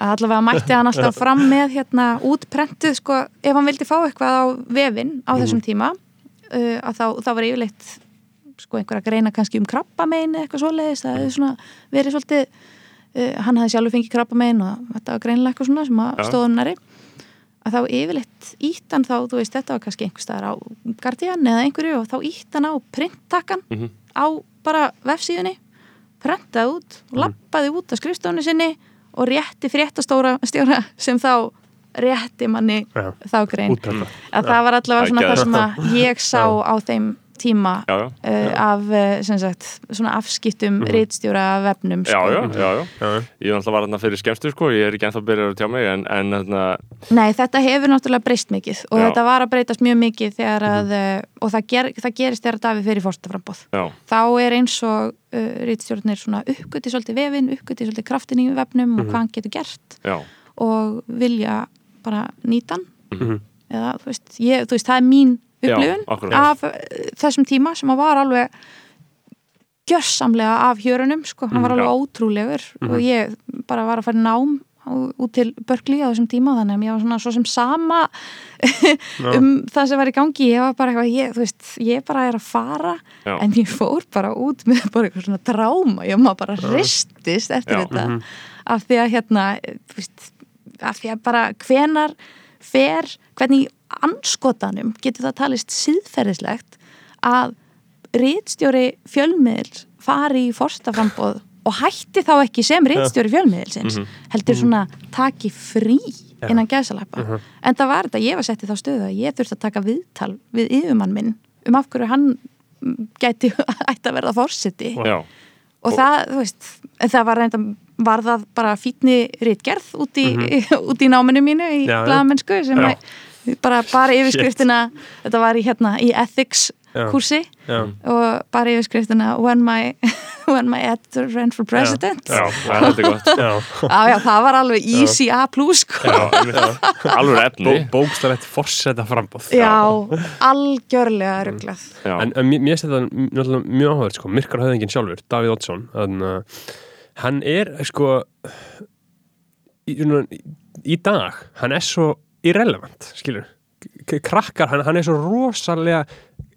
Speaker 5: allavega mætti hann alltaf fram með hérna útprentuð sko, ef hann vildi fá eitthvað á vefin á þessum tíma uh, að þá, þá var yfirleitt sko einhver að greina kannski um krabbamein eitthvað svoleiðis, það hefði svona verið svolítið, uh, hann hafði sjálfur fengið krabbamein og þetta var greinilega eitthvað svona sem að stóðum næri að þá yfirleitt ítt hann þá, þú veist, þetta var kannski einhver staðar á Guardian eða einhverju og þá ítt hann á printtakkan
Speaker 1: Mhm.
Speaker 5: á bara vefsíðunni prentaði út og lappaði út á skrifstofunni sinni og rétti fréttastóra stjóra sem þá rétti manni
Speaker 2: Já.
Speaker 5: þá grein
Speaker 2: útprenta
Speaker 5: að það var allavega svona
Speaker 1: Það
Speaker 5: það sem að ég sá á þeim tíma
Speaker 1: já, já,
Speaker 5: uh, af uh, sem sagt, svona afskiptum mm rítstjóra af vefnum
Speaker 1: já,
Speaker 5: sko.
Speaker 1: já, já, já.
Speaker 2: Já.
Speaker 1: Ég var alltaf þarna fyrir skemmstu sko, ég er ekki ennþá byrjar að tjá mig en, en þarna,
Speaker 5: Nei, þetta hefur náttúrulega breyst mikið og
Speaker 1: Já.
Speaker 5: þetta var að breytast mjög mikið þegar að, uh, og það, ger, það gerist þegar Davíð fyrir fórstaframbóð
Speaker 1: já,
Speaker 5: þá er eins og uh, rítstjórnir svona uppgöti svolítið vefin, uppgöti svolítið kraftin í vefnum og hvað hann getur gert
Speaker 1: já,
Speaker 5: og vilja bara nýta hann
Speaker 2: Mhm.
Speaker 5: eða þú veist, ég, þú veist, það er mín
Speaker 1: Já,
Speaker 5: upplifun af uh, þessum tíma sem að var alveg gjörsamlega af hjörunum sko, hann var
Speaker 1: Mhm,
Speaker 5: alveg
Speaker 1: já.
Speaker 5: ótrúlegur og ég bara var að fara nám út til Berkeley á þessum tíma þannig að ég var svona svo sem sama (laughs) um það sem var í gangi. Ég var bara eitthvað, ég, þú veist, ég bara er að fara
Speaker 1: Já.
Speaker 5: en ég fór bara út með bara eitthvað svona tráma, ég maður bara ristist eftir
Speaker 1: Já.
Speaker 5: þetta af því að hérna, þú veist af því að bara hvenar fer, hvernig í anskotanum getur það talist síðferðislegt að rítstjóri fjölmiðl fari í forstaframbóð og hætti þá ekki sem rítstjóri fjölmiðlsins heldur svona taki frí innan gæsalappa. En það var þetta, ég var sett í þá stöðu að ég þurfti að taka viðtal við yfirmann minn um af hverju hann mm, gæti (laughs) ætti að verða fórseti
Speaker 1: já,
Speaker 5: og það, þú veist, það var reynda var það bara fítni rítgerð út í, (laughs) út í náminu mínu í blaðamennsku sem
Speaker 2: Já.
Speaker 5: bara, bara yfirskriftina þetta var í hérna í ethics
Speaker 2: Já.
Speaker 5: kursi
Speaker 2: Já.
Speaker 5: og bara yfirskriftina when my, (laughs) when my editor ran for president.
Speaker 1: Já, það er heldur gott. (laughs)
Speaker 2: Já.
Speaker 5: Það var alveg easy A plus sko.
Speaker 1: alveg efni.
Speaker 2: Bó, bókstaflegt forseta frambóð
Speaker 5: Já, algjörlega rugglað
Speaker 1: já,
Speaker 2: En, en mér þetta náttúrulega mjög áhverð sko, myrkar höfðingin sjálfur, Davíð Oddsson þannig að hann er sko í, svona, í dag, hann er svo irrelevant, skilur krakkar, hann, hann er svo rosalega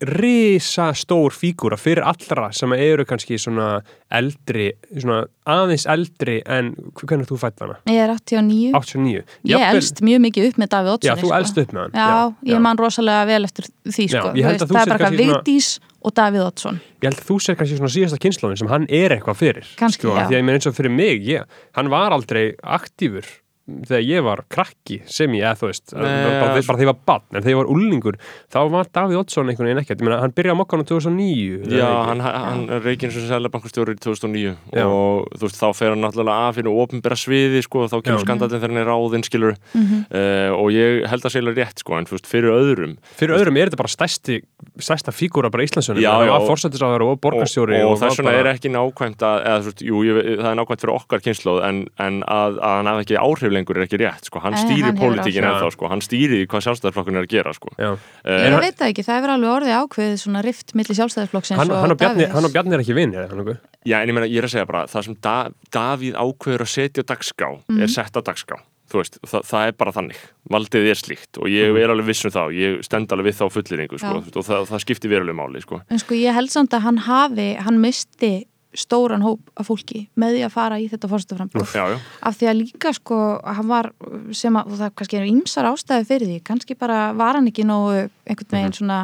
Speaker 2: risa stór fígúra fyrir allra sem eru kannski svona eldri, svona aðeins eldri en hvernig þú fætt hana?
Speaker 5: Ég er 89
Speaker 2: 89
Speaker 5: Ég
Speaker 2: Jafnvel-
Speaker 5: elst mjög mikið upp með Davíð
Speaker 2: Já,
Speaker 5: Oddsson
Speaker 2: þú elst upp með hann.
Speaker 5: Já, ég man rosalega vel eftir því
Speaker 2: Já,
Speaker 5: sko. þú það er bara eitthvað
Speaker 2: svona-
Speaker 5: Vigdís og Davíð Oddsson
Speaker 2: Ég held að þú sér kannski svona síðasta kynnslóðin sem hann er eitthvað fyrir
Speaker 5: Kannski,
Speaker 2: sko,
Speaker 5: já.
Speaker 2: af Því að ég meina eins og fyrir mig, ég, hann var aldrei aktífur þegar ég var krakki sem ég, eða þú veist
Speaker 1: Nei,
Speaker 2: bara, bara,
Speaker 1: ja.
Speaker 2: bara þegar ég var bann, en þegar ég var úlingur þá var Davíð Oddsson einhvern veginn ekkert ég meina, hann byrjaði á mokkanum 2009
Speaker 1: Já, hann, hann reikinn sem sælabankastjóri í 2009
Speaker 2: Já.
Speaker 1: og þú veist, þá fer hann náttúrulega af fyrir ofinbera sviði, sko, og þá kemur
Speaker 2: Já.
Speaker 1: skandallin þegar hann er ráðinn, skilur
Speaker 5: Mhm.
Speaker 1: uh, og ég held að segja rétt, sko, en fyrir öðrum
Speaker 2: Fyrir öðrum er þetta bara stærsti stærsta fígúra bara í hann
Speaker 1: já,
Speaker 2: var
Speaker 1: og-
Speaker 2: fórsættisáður og borgarstjóri
Speaker 1: og, og,
Speaker 2: var
Speaker 1: þess vegna
Speaker 2: bara-
Speaker 1: er ekki nákvæmt að, eða, veist, jú, ég, það er nákvæmt fyrir okkar kynnslóð en, en að, að hann hafi ekki áhrif lengur er ekki rétt, sko, hann stýrir pólitíkin
Speaker 2: áhrif.
Speaker 1: ennþá, sko, hann stýrir hvað sjálfstæðarflokkun er að gera, sko.
Speaker 2: Já.
Speaker 1: Eh,
Speaker 5: Ég veit það ekki, það hefur alveg orðið ákveðið svona rift milli sjálfstæðisflokksins
Speaker 2: hann,
Speaker 5: og
Speaker 2: hann, og hann og Bjarni er ekki vinir hann og
Speaker 1: Já, en ég meina, ég er að segja bara, það sem da, Davíð ákveður að setja á dagskrá
Speaker 5: Mhm.
Speaker 1: er sett á dagskrá, þú veist, það, það er bara þannig, valdið er slíkt og ég er alveg viss um það, og ég stend alveg við þá fulleringu, sko, og það, það skiptir veruleg máli, sko.
Speaker 5: En sko ég held samt að hann hafi, hann misti stóran hóp af fólki með því að fara í þetta fórstaframbúð
Speaker 1: Já, já,
Speaker 5: af því að líka sko hann var sem að, það kannski er ýmsar ástæði fyrir því, kannski bara var hann ekki nógu einhvern veginn svona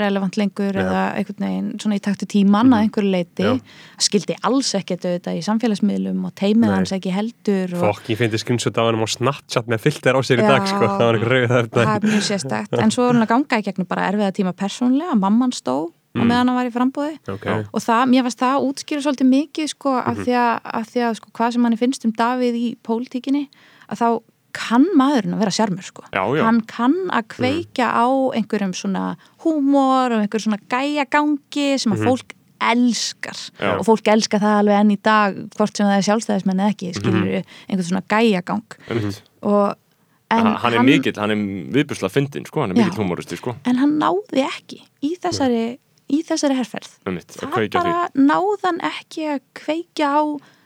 Speaker 5: relevant lengur eða einhvern veginn svona í taktu tíman að einhverju leiti,
Speaker 2: Já.
Speaker 5: skildi alls ekkert auðvitað í samfélagsmiðlum og teimið
Speaker 2: Nei.
Speaker 5: hans ekki heldur og
Speaker 2: fokk, ég finnst screenshot af hann á Snapchat með filter á sér í
Speaker 5: Já.
Speaker 2: dag sko. það var eitthvað rauð
Speaker 5: það er mjög sérstætt en svo er hann að ganga í gegnum bara erfiða tíma persónlega, mamman stó mm. meðan hann var í frambúði
Speaker 2: okay.
Speaker 5: og það, mér varst það útskýra svolítið mikið sko, af
Speaker 2: Mhm.
Speaker 5: því að, af því að sko, hvað sem hann finnst um Davíð í pólitíkinni að þá kann maðurinn að vera sjarmur sko.
Speaker 1: Já, já.
Speaker 5: hann kann að kveikja á einhverjum svona húmor og einhverjum svona gæjagangi sem að fólk elskar.
Speaker 1: Já.
Speaker 5: og fólk elskar það alveg enn í dag hvort sem það er sjálfstæðismenn eða ekki skilur
Speaker 1: Mhm.
Speaker 5: einhvern svona gæjagang og En
Speaker 1: hann, hann er mikill, hann er viðbjörnslega fyndin sko, hann er mikill humoristi sko,
Speaker 5: en hann náði ekki í þessari, í þessari
Speaker 1: að
Speaker 5: það bara náði hann ekki að kveikja á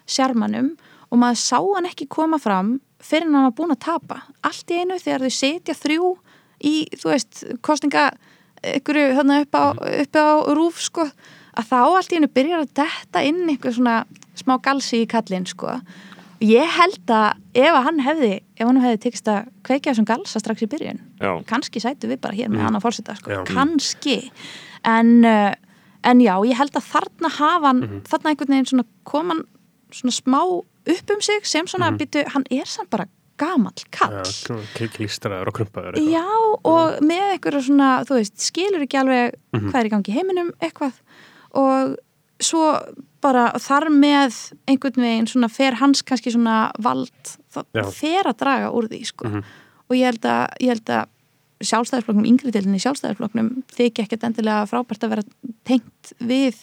Speaker 5: sjarmanum og maður sá hann ekki koma fram fyrir hann var búin að tapa. Allt í einu þegar þau setja þrjú í, þú veist, kostninga ykkur þarna upp á, upp á rúf sko, að þá allt í einu byrjar að detta inn einhver svona smá galsi í kallinn sko ég held að ef að hann hefði ef hann hefði tekist að kveikja þessum galsa strax í byrjun
Speaker 1: Já.
Speaker 5: kannski sætu við bara hér með hann að fórseta sko.
Speaker 2: Já.
Speaker 5: kannski en, uh, en já, ég held að þarna hafa hann, þarna einhvern veginn svona koman svona smá upp um sig sem svona býtu, hann er samt bara gamall kall
Speaker 2: klístraður og krumpaður
Speaker 5: já, og með einhverja svona þú veist, skilur ekki alveg
Speaker 2: Mhm.
Speaker 5: hvað er í gangi heiminum, eitthvað og svo bara þar með einhvern veginn svona fer hans kannski svona vald það
Speaker 2: Já.
Speaker 5: fer að draga úr því sko.
Speaker 2: Mhm.
Speaker 5: og ég held að, ég held að sjálfstæðisflokknum, yngri deildinni í sjálfstæðisflokknum þykja ekkert endilega frábært að vera tengt við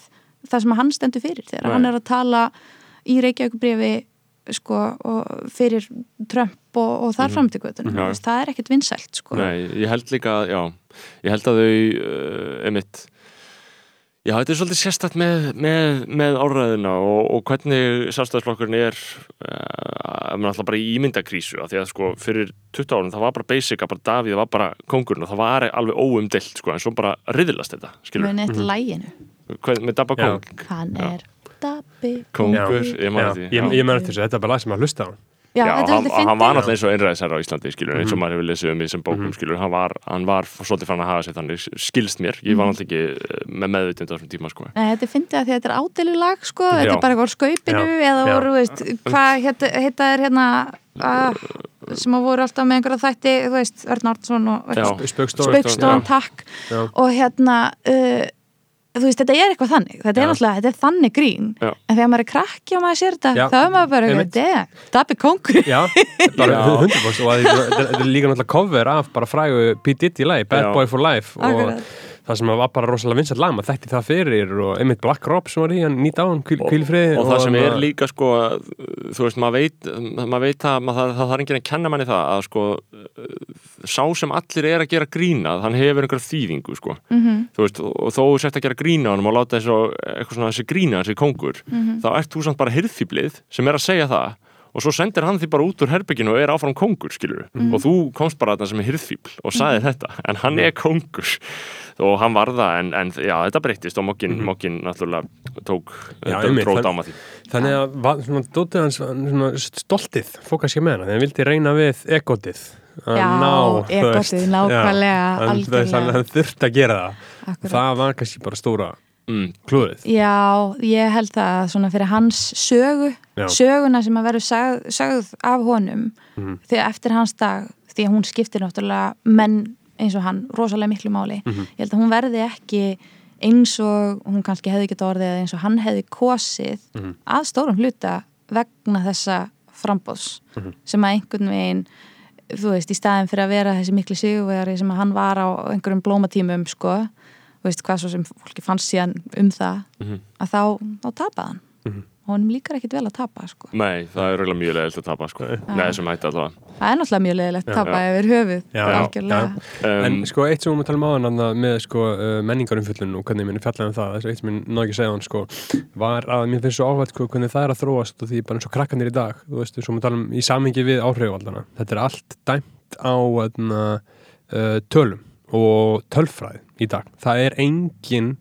Speaker 5: það sem hann stendur fyrir þegar
Speaker 1: Nei.
Speaker 5: hann er að tala í Reykjavíkubrefi sko, fyrir Trump og, og þar mm -hmm. framtíkutunum
Speaker 1: Já.
Speaker 5: það er ekkert vinsælt sko.
Speaker 1: Nei, ég held líka, já ég held að þau, uh, emitt já, þetta er svolítið sérstætt með, með, með áræðina og, og hvernig sjálfstæðisflokkurinn er uh, um, alltaf bara í ímyndakrísu af því að sko fyrir 20 árum það var bara basic að bara Davíð var bara kongurinn og það var alveg óumdelt sko en svo bara riðilast þetta, skilur
Speaker 5: muni eftir læginu.
Speaker 1: Hvað, með Dabba. Kong,
Speaker 5: hann er Dabbi
Speaker 1: kongur,
Speaker 2: Já.
Speaker 1: ég
Speaker 2: meðan eftir þessu, þetta er bara lag sem að hlusta á. hann
Speaker 5: Já,
Speaker 1: Já,
Speaker 5: þetta
Speaker 1: hann, hann var náttúrulega eins og einræðisherra á Íslandi skilur, eins og
Speaker 2: Mhm.
Speaker 1: maður hefur lesið um í þessum bókum skilur, hann var, hann var svolítið fann að hafa sér þannig skilst mér, ég var
Speaker 5: Mhm.
Speaker 1: náttúrulega ekki eh, með meðvitund á þessum tíma sko.
Speaker 5: Nei, þetta er fyndið að því að þetta er ádeilulag sko, þetta
Speaker 1: Já.
Speaker 5: er bara eitthvað úr skaupinu eða voru, veist, hvað heita, er hérna uh, sem að voru alltaf með einhverja þætti, þú veist, Örn Arnsson og
Speaker 2: Spaukstofan,
Speaker 5: takk
Speaker 2: Já.
Speaker 5: og hérna uh, veist, þetta er eitthvað þannig þetta er náttúrulega, þetta er þannig grín
Speaker 1: Já.
Speaker 5: en þegar maður er krakki og maður sér þetta
Speaker 2: Já.
Speaker 5: þá er maður bara, þetta er kongur
Speaker 2: Já, bara. 100% og þetta er líka náttúrulega cover af bara frægu P. Diddy lagi, Bad
Speaker 1: Já.
Speaker 2: Boy for Life og
Speaker 5: Akkurat.
Speaker 2: Það sem var bara rosalega vinsett lag, maður þekkti það fyrir og einmitt Black Rob sem var í hann nýt á hann, kvílfriði
Speaker 1: og það sem er líka sko að, þú veist, maður veit maður veit að maður, það, það þarf enginn að kenna manni það að sko sá sem allir er að gera grína hann hefur einhverja þýðingu sko
Speaker 5: Mhm.
Speaker 1: þú veist, og, og þó þú sért að gera grína hann og láta þessu, eitthvað svona þessi grína þessi kongur,
Speaker 5: Mhm.
Speaker 1: þá ert þú samt bara hirðfýblið sem er að segja það og svo sendir hann því bara út úr herbygginu og er áfram kongur skilur
Speaker 5: Mhm.
Speaker 1: og þú komst bara þarna sem er hirðfýbl og sagði þetta, en hann er kongur og hann var það, en, en já, þetta breyttist og mokkin, mokkin náttúrulega tók, á maður því
Speaker 2: Þannig að svona, dótið hans svona, stoltið fókast ég með hana, þegar hann vildi reyna við egotið að
Speaker 5: Já,
Speaker 2: ná, veist,
Speaker 5: nákvæmlega,
Speaker 2: hann, þurfti að gera það
Speaker 5: Akkurat.
Speaker 2: það var kannski bara stóra
Speaker 1: mm.
Speaker 2: klúðrið
Speaker 5: Já, ég held það að svona fyrir hans sögu,
Speaker 2: Já.
Speaker 5: söguna sem að verður sögð, sögð af honum
Speaker 2: Mhm.
Speaker 5: þegar eftir hans dag, því að hún skiptir náttúrulega menn eins og hann rosalega miklu máli.
Speaker 2: Mhm.
Speaker 5: Ég held að hún verði ekki eins og hún kannski hefði getið orðið eins og hann hefði kosið
Speaker 2: Mhm.
Speaker 5: að stórum hluta vegna þessa frambóðs
Speaker 2: Mhm.
Speaker 5: sem að einhvern veginn þú veist, í staðin fyrir að vera þessi miklu sigurvegari sem að hann var á einhverjum blómatímum sko, þú veist, hvað svo sem fólki fannst síðan um það
Speaker 1: Mhm.
Speaker 5: að þá, þá
Speaker 2: Mhm.
Speaker 5: Og hann líkar ekkit vel að tapa sko.
Speaker 1: Nei, það er röglega mjög leðilt að tapa sko. Nei, þessum hætti allavega
Speaker 5: það er náttúrulega mjög leðilegt að tapa yfir höfuð
Speaker 2: Já, já,
Speaker 5: algjörlega
Speaker 2: já.
Speaker 1: um,
Speaker 2: En sko eitt sem við erum að tala um áðan þarna með sko uh, menningarumfjöllun og hvernig minni fjallaði um það, þess að eitt sem ég náðu ekki að segja hann sko, var að mér finnst svo áhægt sko, hvernig það er að þróast og því bara eins og krakkanir í dag, þú veist, við tala um í samhengi við áhrifaldana. Þetta er allt dæmt á öðna, uh, tölum og tölfræði í dag. Það er engin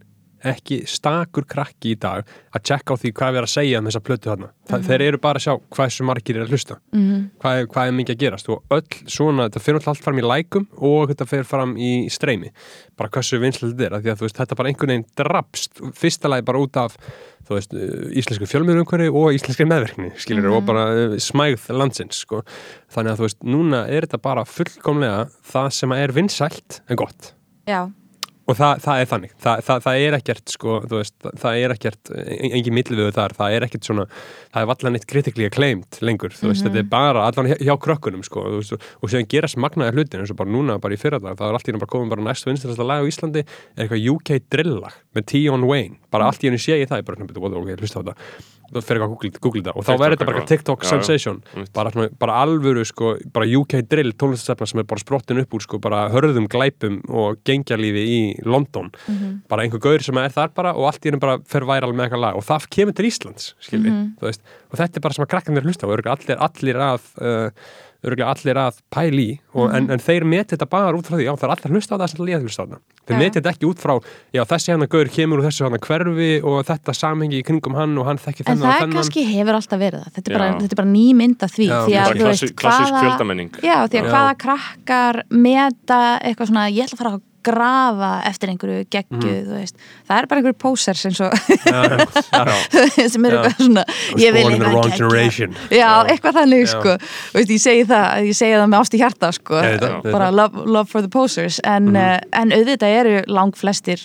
Speaker 2: ekki stakur krakki í dag að tjekka á því hvað við erum að segja um þessa plötu þarna. Mm Þeir eru bara að sjá hvað þessu margir er að hlusta.
Speaker 5: Mm
Speaker 2: hvað, er- hvað er mikið að gerast? Og öll svona, þetta fer náttúrulega allt fram í lækum og þetta fer fram í streymi. Bara hversu vinslega þetta er, af því að þú veist þetta bara einhvern veginn drapst, fyrsta lagi bara út af þú veist, íslensku fjölmiðurumhverfi og íslenski meðverkni, skilur og bara uh, smægð landsins, sko. Þannig að þú veist, núna er þetta bara fullkomlega það sem er vinsælt en gott.
Speaker 5: Já,
Speaker 2: og það, það er þannig, það, það, það er ekkert sko, þú veist, það er ekkert en- engin millivöðu þar, það er ekkert svona það er vallan eitt critically acclaimed lengur þú veist, þetta er bara allan hjá, hjá krökkunum sko, þú veist, og, síðan gerast magnaði hlutin eins og bara núna, bara í fyrradag, það er allt í henni bara komið bara næst vinstalasta lag á Íslandi, er eitthvað UK drill lag með Tion Wayne, bara allt í henni sé ég það, ég bara, betur, ok, hlusta á þetta það fer eitthvað að googla, googla þetta. Og þá verður þetta bara
Speaker 1: eitthvað.
Speaker 2: TikTok
Speaker 1: Já, já.
Speaker 2: sensation.
Speaker 1: Einmitt.
Speaker 2: bara, svona, bara alvöru sko, bara UK drill tónlistastefna sem er bara sprottin upp úr sko, bara hörðum glæpum og gengjalífi í London. Bara einhver gaur sem er þar bara og allt í henni bara fer væral með eitthvað lag. Og það kemur til Íslands skilji, þú veist, og þetta er bara sem að krakkan er hlusta og örugglega allir, allir að uh, örgulega allir að pæli í og, en, en þeir meti þetta bara út frá því já það er allir að hlusta á það sem líða hlusta á það þeir
Speaker 5: Já.
Speaker 2: meti þetta ekki út frá já þessi hann að gaur kemur úr þessu hann hverfi og þetta samhengi í kringum hann og hann þekki
Speaker 5: En
Speaker 2: þennan og
Speaker 5: það
Speaker 2: þennan
Speaker 5: kannski hefur alltaf verið það. Þetta er bara, þetta er bara ný mynd af því.
Speaker 2: Já,
Speaker 5: því að,
Speaker 1: bara
Speaker 5: þú
Speaker 1: klassi,
Speaker 5: veist,
Speaker 1: klassisk
Speaker 5: hvaða-
Speaker 1: fjöldamenning
Speaker 5: Já, því að hvaða krakkar meta eitthvað svona, ég ætla að fara að grafa eftir einhverju þú veist. Það er bara einhverju posers eins og (laughs) sem er
Speaker 2: Já.
Speaker 5: eitthvað svona, ég vil eitthvað
Speaker 2: generation
Speaker 5: Já, eitthvað þannig, sko. Veist, ég segi það, ég segi það með ást í hjarta, sko.
Speaker 2: Veit
Speaker 5: bara love, love for the posers. En, mm en auðvitað eru lang flestir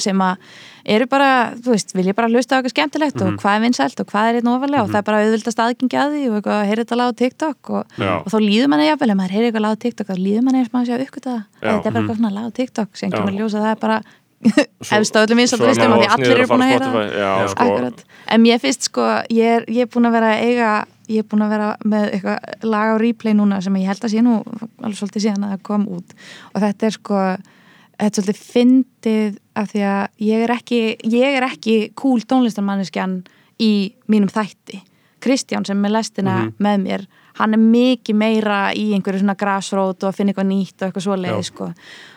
Speaker 5: sem að eru bara, þú veist, vilja bara hlusta á eitthvað skemmtilegt
Speaker 2: Mhm.
Speaker 5: og hvað er vinsælt og hvað er einn ofalega og það er bara auðvildast aðgengi að því og eitthvað að heyra þetta lag á TikTok og, og þá líður manni jafnvel, ef maður heyri eitthvað lag á TikTok þá líður manni eins og maður sé að uppgöta þetta er bara eitthvað svona lag á TikTok sem kemur að ljósa að það er bara efst á öllum
Speaker 1: Svo
Speaker 5: vinsælt listum
Speaker 1: maður
Speaker 5: og því allir eru búin að heyra
Speaker 1: sko.
Speaker 5: En mér finnst sko, ég er, ég búin að vera eiga, ég er búin að vera með eitthvað lag á replay núna sem ég held að sé nú alveg svolítið síðan að það kom út. Og þetta er sko, þetta er svolítið fyndið af því að ég er ekki, ég er ekki cool tónlistarmanneskjan í mínum þætti. Kristján sem er lestina
Speaker 2: Mhm.
Speaker 5: með mér, hann er mikið meira í einhverju svona grassrót og að finna eitthvað nýtt og eitthvað svoleiði
Speaker 2: Já.
Speaker 5: sko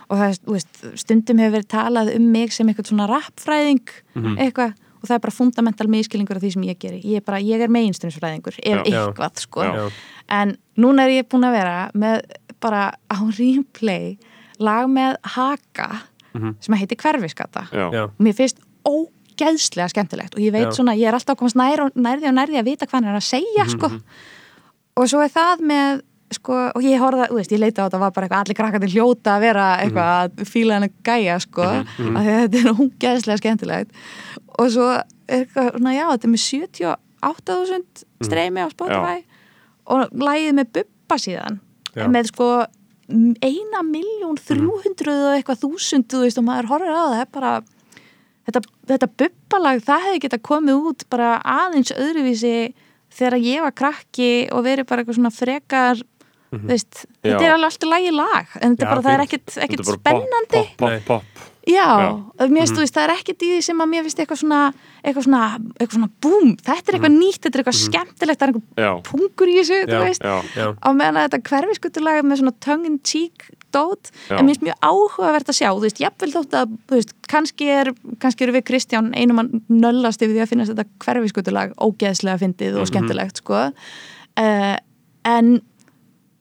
Speaker 5: og það, er, veist, stundum hefur verið talað um mig sem eitthvað svona rappfræðing
Speaker 2: Mhm.
Speaker 5: eitthvað og það er bara fundamental miskilningur af því sem ég geri ég er bara, ég er meginströmsfræðingur ef eitthvað sko
Speaker 1: Já.
Speaker 5: en núna er ég búin að vera með bara á replay lag með Haka sem heitir Hverfiskata og mér finnst ógeðslega skemmtilegt og ég veit
Speaker 2: Já.
Speaker 5: svona, ég er alltaf að komast nær og nærði og nærði að vita hvað hann er að segja sko. og svo er það með sko, og ég horfða, þú veist, ég leita á þetta var bara eitthvað, allir krakkandi hljóta að vera eitthvað að fíla hann að gæja, sko af því að þetta er ógeðslega skemmtilegt. Og svo er eitthvað, svona, já, þetta er með 78.000 streymi á Spotify og lægið með Bubba síðan.
Speaker 2: Já.
Speaker 5: með sko eina miljón þrjúhundruð og eitthvað þúsund, þú veist, og maður horfir á það, það er bara þetta, þetta bubbalag, það hefði geta komið út bara aðeins öðruvísi þegar ég var krakki og verið bara eitthvað svona frekar þú veist, þetta er alveg alltaf lagi lag en þetta
Speaker 2: Já,
Speaker 5: er bara, það er ekkit, ekkit spennandi.
Speaker 1: Pop, pop, pop, pop
Speaker 5: já,
Speaker 1: Já.
Speaker 5: mér finnst, þú veist, það er ekkit í því sem að mér finnst eitthvað svona eitthvað svona, eitthvað svona búm, þetta er eitthvað nýtt, þetta er eitthvað skemmtilegt það er einhver
Speaker 1: Já,
Speaker 5: pungur í þessu, þú
Speaker 2: Já.
Speaker 5: veist.
Speaker 1: já,
Speaker 5: á meðan að þetta hverfiskutulaga með svona tongue in cheek dót en mér finnst mjög áhugavert að sjá þú veist, jafnvel þótt að, þú veist, kannski er kannski eru við Kristján einum að nöllast yfir því að finnast þetta hverfiskutulag ógeðslega fyndið og skemmtilegt sko. Uh, en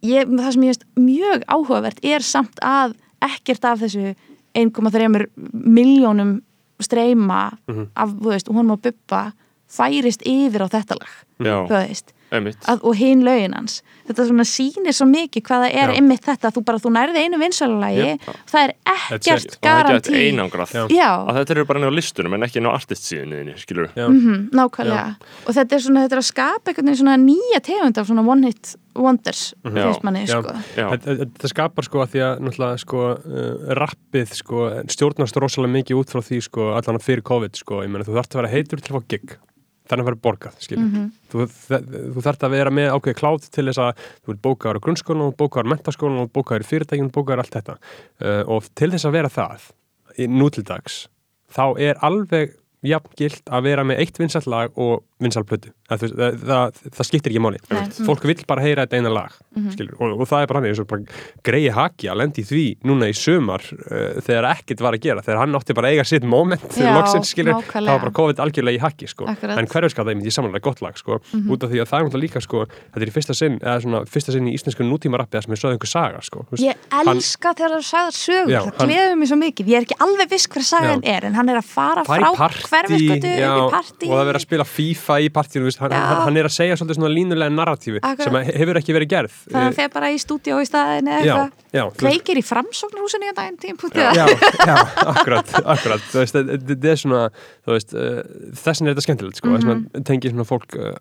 Speaker 5: ég, það sem ég veist mjög áhugavert er samt að ekkert af þessu 1,3 miljónum streyma af, þú veist, honum á bubba færist yfir á þetta lag
Speaker 1: já,
Speaker 5: þú veist að, og hinn lögin hans. Þetta svona sýnir svo mikið hvað það er
Speaker 2: Já.
Speaker 5: einmitt þetta, þú bara, þú nærði einu vinsælulagi
Speaker 1: Já.
Speaker 5: það er ekkert
Speaker 1: er
Speaker 5: garantí.
Speaker 1: einangrað.
Speaker 2: Já.
Speaker 5: já,
Speaker 1: að þetta eru bara inn á listunum en ekki inn á artistsíðinu skilur
Speaker 2: Já.
Speaker 5: mhm, nákvæmlega. Og þetta er svona, þetta er að skapa einhvern veginn svona nýja tegund af svona one hit wonders
Speaker 1: Já.
Speaker 5: finnst manni,
Speaker 2: Já.
Speaker 5: sko.
Speaker 1: Já,
Speaker 2: Þetta þetta skapar sko að því að sko uh, rappið sko stjórnast rosalega mikið út frá því sko allan fyrir COVID sko, ég meina þú þarft að vera heitur til að fá gig þannig að vera borgað, skilur
Speaker 5: Mhm.
Speaker 2: þú, þe- þú þarft að vera með ákveði klátt til þess að þú ert bókaður á grunnskólan og bókaður á mentaskólan og bókaður í fyrirtækjum bókaður allt þetta uh, og til þess að vera það nútildags þá er alveg jafn gilt að vera með eitt vinsall lag og vinsall plötu það, það, það, það skiptir ekki máli
Speaker 5: Nei. Mhm.
Speaker 2: fólk vill bara heyra þetta eina lag skilur, og, og það er bara hann eins og greiði haki að lendi því núna í sumar uh, þegar ekkert var að gera þegar hann átti bara að eiga sitt moment
Speaker 5: Já, (laughs)
Speaker 2: loksins skilur, það var bara COVID algjörlega í haki sko.
Speaker 5: Akkurat.
Speaker 2: en hverjuskata ég myndi ég samanlega gott lag sko, út af því að það er náttúrulega líka sko, þetta er í fyrsta sinn, eða svona fyrsta sinn í íslensku nútíma rappi sem er sögðu einhver saga sko.
Speaker 5: Ég elska þegar það sögur,
Speaker 2: Já,
Speaker 5: það
Speaker 2: hann-
Speaker 5: gleður mér svo mikið ég er ekki alveg viss hver sagan
Speaker 2: Já.
Speaker 5: er en hann er að fara frá hverfiskötu í partí
Speaker 2: og það verið að spila FIFA í partíinu, hann, hann, er að segja svolítið svona línulega narratífi
Speaker 5: Akkurat.
Speaker 2: sem hefur ekki verið gerð.
Speaker 5: Þannig að hann fer bara í stúdíó í staðin eða
Speaker 2: Já,
Speaker 5: eitthvað.
Speaker 2: já, þú veist-
Speaker 5: kveikir í framsóknarhúsinu í daginn tímpútið
Speaker 2: já, já, akkurat, akkurat. Þú veist, þetta- þetta er svona veist, uh, þessin er þetta skemmtilegt sko,
Speaker 5: Mhm.
Speaker 2: vegna tengir svona fólk uh,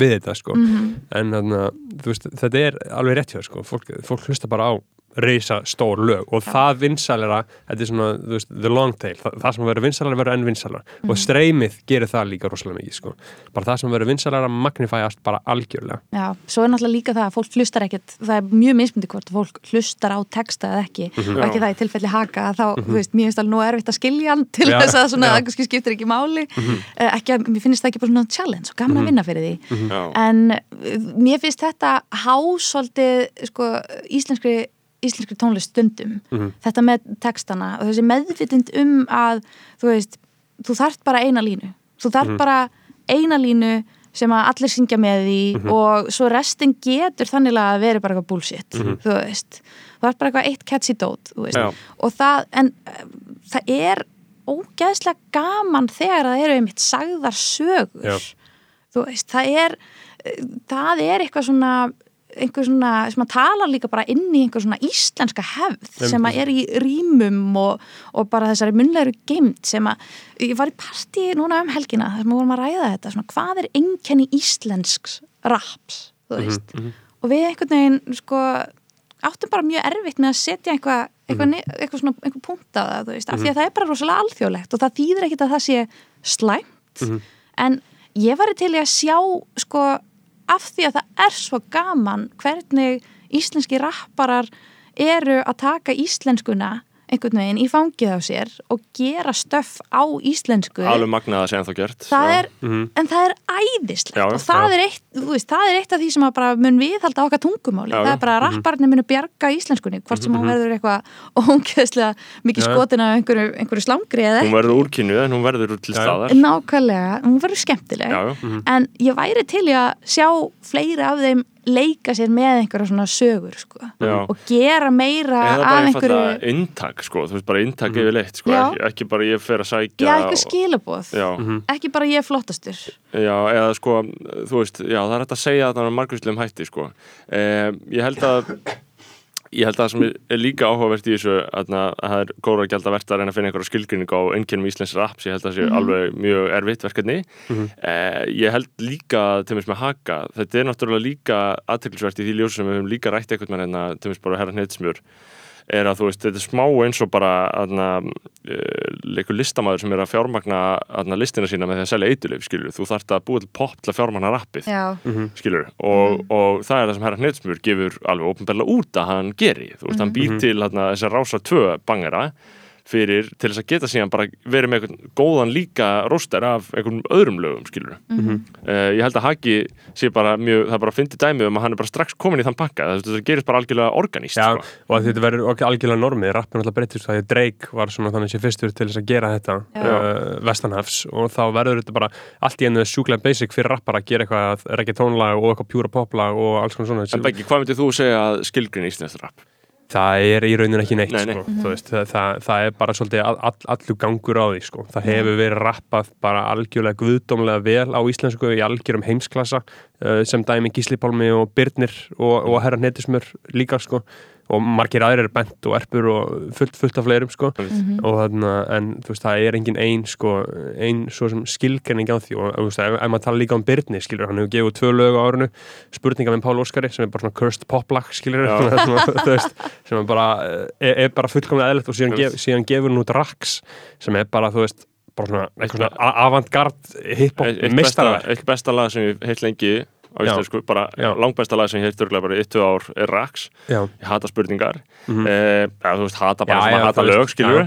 Speaker 2: við þetta sko, en þannig að þetta er alveg rétt hjá sko, fólk, fólk hlusta bara á reysa stór lög og það vinsalera, þetta er svona veist, the long tail, það, það sem verður vinsalera verður enn vinsalera
Speaker 5: Mhm.
Speaker 2: og streymið gerir það líka rosalega mikið sko, bara það sem verður vinsalera magnifæjast bara algjörlega.
Speaker 5: Já, svo er náttúrulega líka það að fólk hlustar ekkert það er mjög mismyndi hvort fólk hlustar á texta eða ekki,
Speaker 2: Mhm.
Speaker 5: og ekki það í tilfelli haka þá, þú veist, mér finnst alveg nú erfitt að skilja hann til
Speaker 2: Já,
Speaker 5: þess að svona.
Speaker 2: Mhm.
Speaker 5: það kannski skiptir ekki máli. Uh, ekki að, mér finnst það ekki bara svona challenge og gaman að vinna fyrir því.
Speaker 2: Mhm.
Speaker 5: En uh, mér finnst þetta hásóldi sko, íslenskri íslenskri tónlist stundum
Speaker 2: Mhm.
Speaker 5: þetta með textana og þessi meðvitund um að þú veist, þú þarft bara eina línu þú þarft
Speaker 2: Mhm.
Speaker 5: bara eina línu sem að allir syngja með því
Speaker 2: Mhm.
Speaker 5: og svo restin getur þannig að vera bara eitthvað bullshit
Speaker 2: Mhm.
Speaker 5: þú veist, þú þarft bara eitthvað eitt catchy dót, þú veist,
Speaker 1: Já.
Speaker 5: og það en uh, það er ógeðslega gaman þegar það eru einmitt sagðar sögur
Speaker 2: Já.
Speaker 5: þú veist, það er það er eitthvað svona einhver svona, sem að tala líka bara inn í einhver svona íslenska hefð sem að er í rýmum og, og bara þessari munlegur geimt sem að, ég var í partí núna um helgina þar sem við vorum að ræða þetta, svona hvað er einkenni íslensks raps, þú veist? og við einhvern veginn, sko áttum bara mjög erfitt með að setja eitthvað eitthvað, mm eitthvað svona, eitthvað punkt á það, þú veist, af því að það er bara rosalega alþjóðlegt og það þýðir ekkit að það sé slæmt. En ég væri til í að sjá sko af því að það er svo gaman hvernig íslenski rapparar eru að taka íslenskuna einhvern veginn í fangið á sér og gera stöff á íslensku.
Speaker 1: Alveg magnað að segja það gert
Speaker 5: það er, en það er æðislegt
Speaker 1: Já,
Speaker 5: og það er, eitt, þú veist, það er eitt af því sem að bara mun viðhalda okkar tungumáli.
Speaker 1: Já,
Speaker 5: það er bara að rapparnir munu bjarga íslenskunni hvort sem hún verður eitthvað ógeðslega mikið
Speaker 2: Já.
Speaker 5: skotin af einhverju, einhverju slangri
Speaker 1: hún verður úrkynnu en hún verður til staðar.
Speaker 5: Nákvæmlega, hún verður skemmtileg.
Speaker 1: Já, já.
Speaker 5: en ég væri til í að sjá fleiri af þeim leika sér með einhverja svona sögur sko. Og gera meira
Speaker 1: eða
Speaker 5: af
Speaker 1: bara
Speaker 5: einhverju
Speaker 1: einfallega inntak sko, þú veist bara inntak yfirleitt sko, ekki, ekki bara ég fer að sækja
Speaker 5: já, eitthvað
Speaker 1: og-
Speaker 5: skilaboð.
Speaker 1: Já,
Speaker 5: ekki bara ég er flottastur.
Speaker 1: Já, eða sko þú veist, já, það er hægt að segja þetta á margvíslegum hætti sko. Eh, ég held að ég held að það sem er- líka áhugavert í þessu að að það er gæld að verta að reyna að finna einhverja skilgrinning á einkennum íslensk raps ég held að það sé alveg mjög erfitt verkefni. Eh, ég held líka til mér með haka, þetta er náttúrulega líka aðteklisvert í því ljósu sem við höfum líka rætt eitthvað með hérna, til mér bara herra hneidsmjör er að þú veist, þetta er smá eins og bara aðna, uh, leikur listamaður sem er að fjármagna aðna, listina sína með því að selja eitulif, skilur, þú þarft að búa til pop til að fjármagna rappið,
Speaker 5: já,
Speaker 1: skilur og, og það er það sem herra Hneidsmjör gefur alveg ópenbarlega út að hann geri. Þú veist, hann býr til aðna, þessar rása tvö bangera fyrir til þess að geta síðan bara verið með einhvern góðan líka róster af einhvern öðrum lögum, skilur
Speaker 5: Mhm.
Speaker 1: ég held að Haki sé bara mjög, það er bara fyndi dæmi um að hann er bara strax komin í þann pakka, það, það gerist bara algjörlega organíst,
Speaker 2: Já,
Speaker 1: sko.
Speaker 2: og að þetta verður algjörlega normið, rappin alltaf breytist það er Drake var svona þannig sé fyrstur til þess að gera þetta uh, vestanhafs og þá verður þetta bara allt í ennu sjúklega basic fyrir rappar að gera eitthvað reggaetónlag og eitthvað pjúra poplag og alls konar
Speaker 1: En
Speaker 2: svona
Speaker 1: Beggi, hvað myndir þú segja að skilgrin íslensk rap?
Speaker 2: Það er í raunin ekki neitt
Speaker 1: Nei, nei.
Speaker 2: Sko. Þú veist, það, það, það er bara svolítið all, all, allur gangur á því sko. það hefur verið rappað bara algjörlega guðdómlega vel á íslensku í algjörum heimsklassa uh, sem dæmi Gísli Pálmi og Birnir og, og Herra Netismur líka sko. Og margir aðrir er bent og erpur og fullt, fullt af fleirum sko. og þarna, en þú veist, það er engin ein sko, ein svo sem skilgreining á því. Og þú veist, ef, ef maður tala líka um Birni skilur, hann hefur gefið tvö lög á árinu. Spurninga með Pál Óskari sem er bara svona cursed poplag skilur, (laughs) að, þú veist, sem er bara, er, er bara fullkomlega eðlert og síðan, gef, síðan gefur hann út Rax sem er bara, þú veist, bara svona, eitthvað svona avantgard hip-hop meistarverk
Speaker 1: eitt besta lag sem ég heilt lengi á íslensku, bara
Speaker 2: Já.
Speaker 1: langbesta lag sem ég örgulega bara tvö ár er Rax. Ég hata spurningar. Mm eh, ja, þú veist, hata bara
Speaker 2: Já,
Speaker 1: sem að hata lög, skilur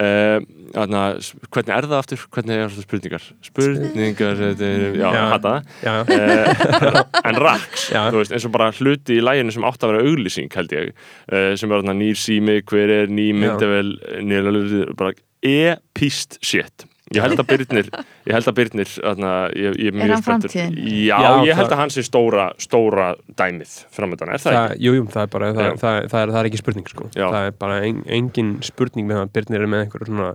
Speaker 1: eh, þarna, s- hvernig er það aftur? hvernig er það spurningar? spurningar, þetta er, já,
Speaker 2: Já.
Speaker 1: hata.
Speaker 2: já,
Speaker 1: Eh, en Rax, veist, eins og bara hluti í læginu sem átt að vera auglýsing held ég, uh, sem er nýr sími hver er ný myndavel nýr, bara epist shit ég held að Byrnir ég held að Byrnir þarna, ég, ég er mjög
Speaker 5: hann
Speaker 1: spenntur.
Speaker 5: framtíðin?
Speaker 1: já,
Speaker 2: Já,
Speaker 1: ég held að hann sé stóra stóra dæmið framöndan, er það,
Speaker 2: það,
Speaker 1: ekki?
Speaker 2: jú, jú, það er bara það, það, það, það, er, það er ekki spurning sko.
Speaker 1: Já.
Speaker 2: það er bara engin spurning með það að Birnir er með einhverju svona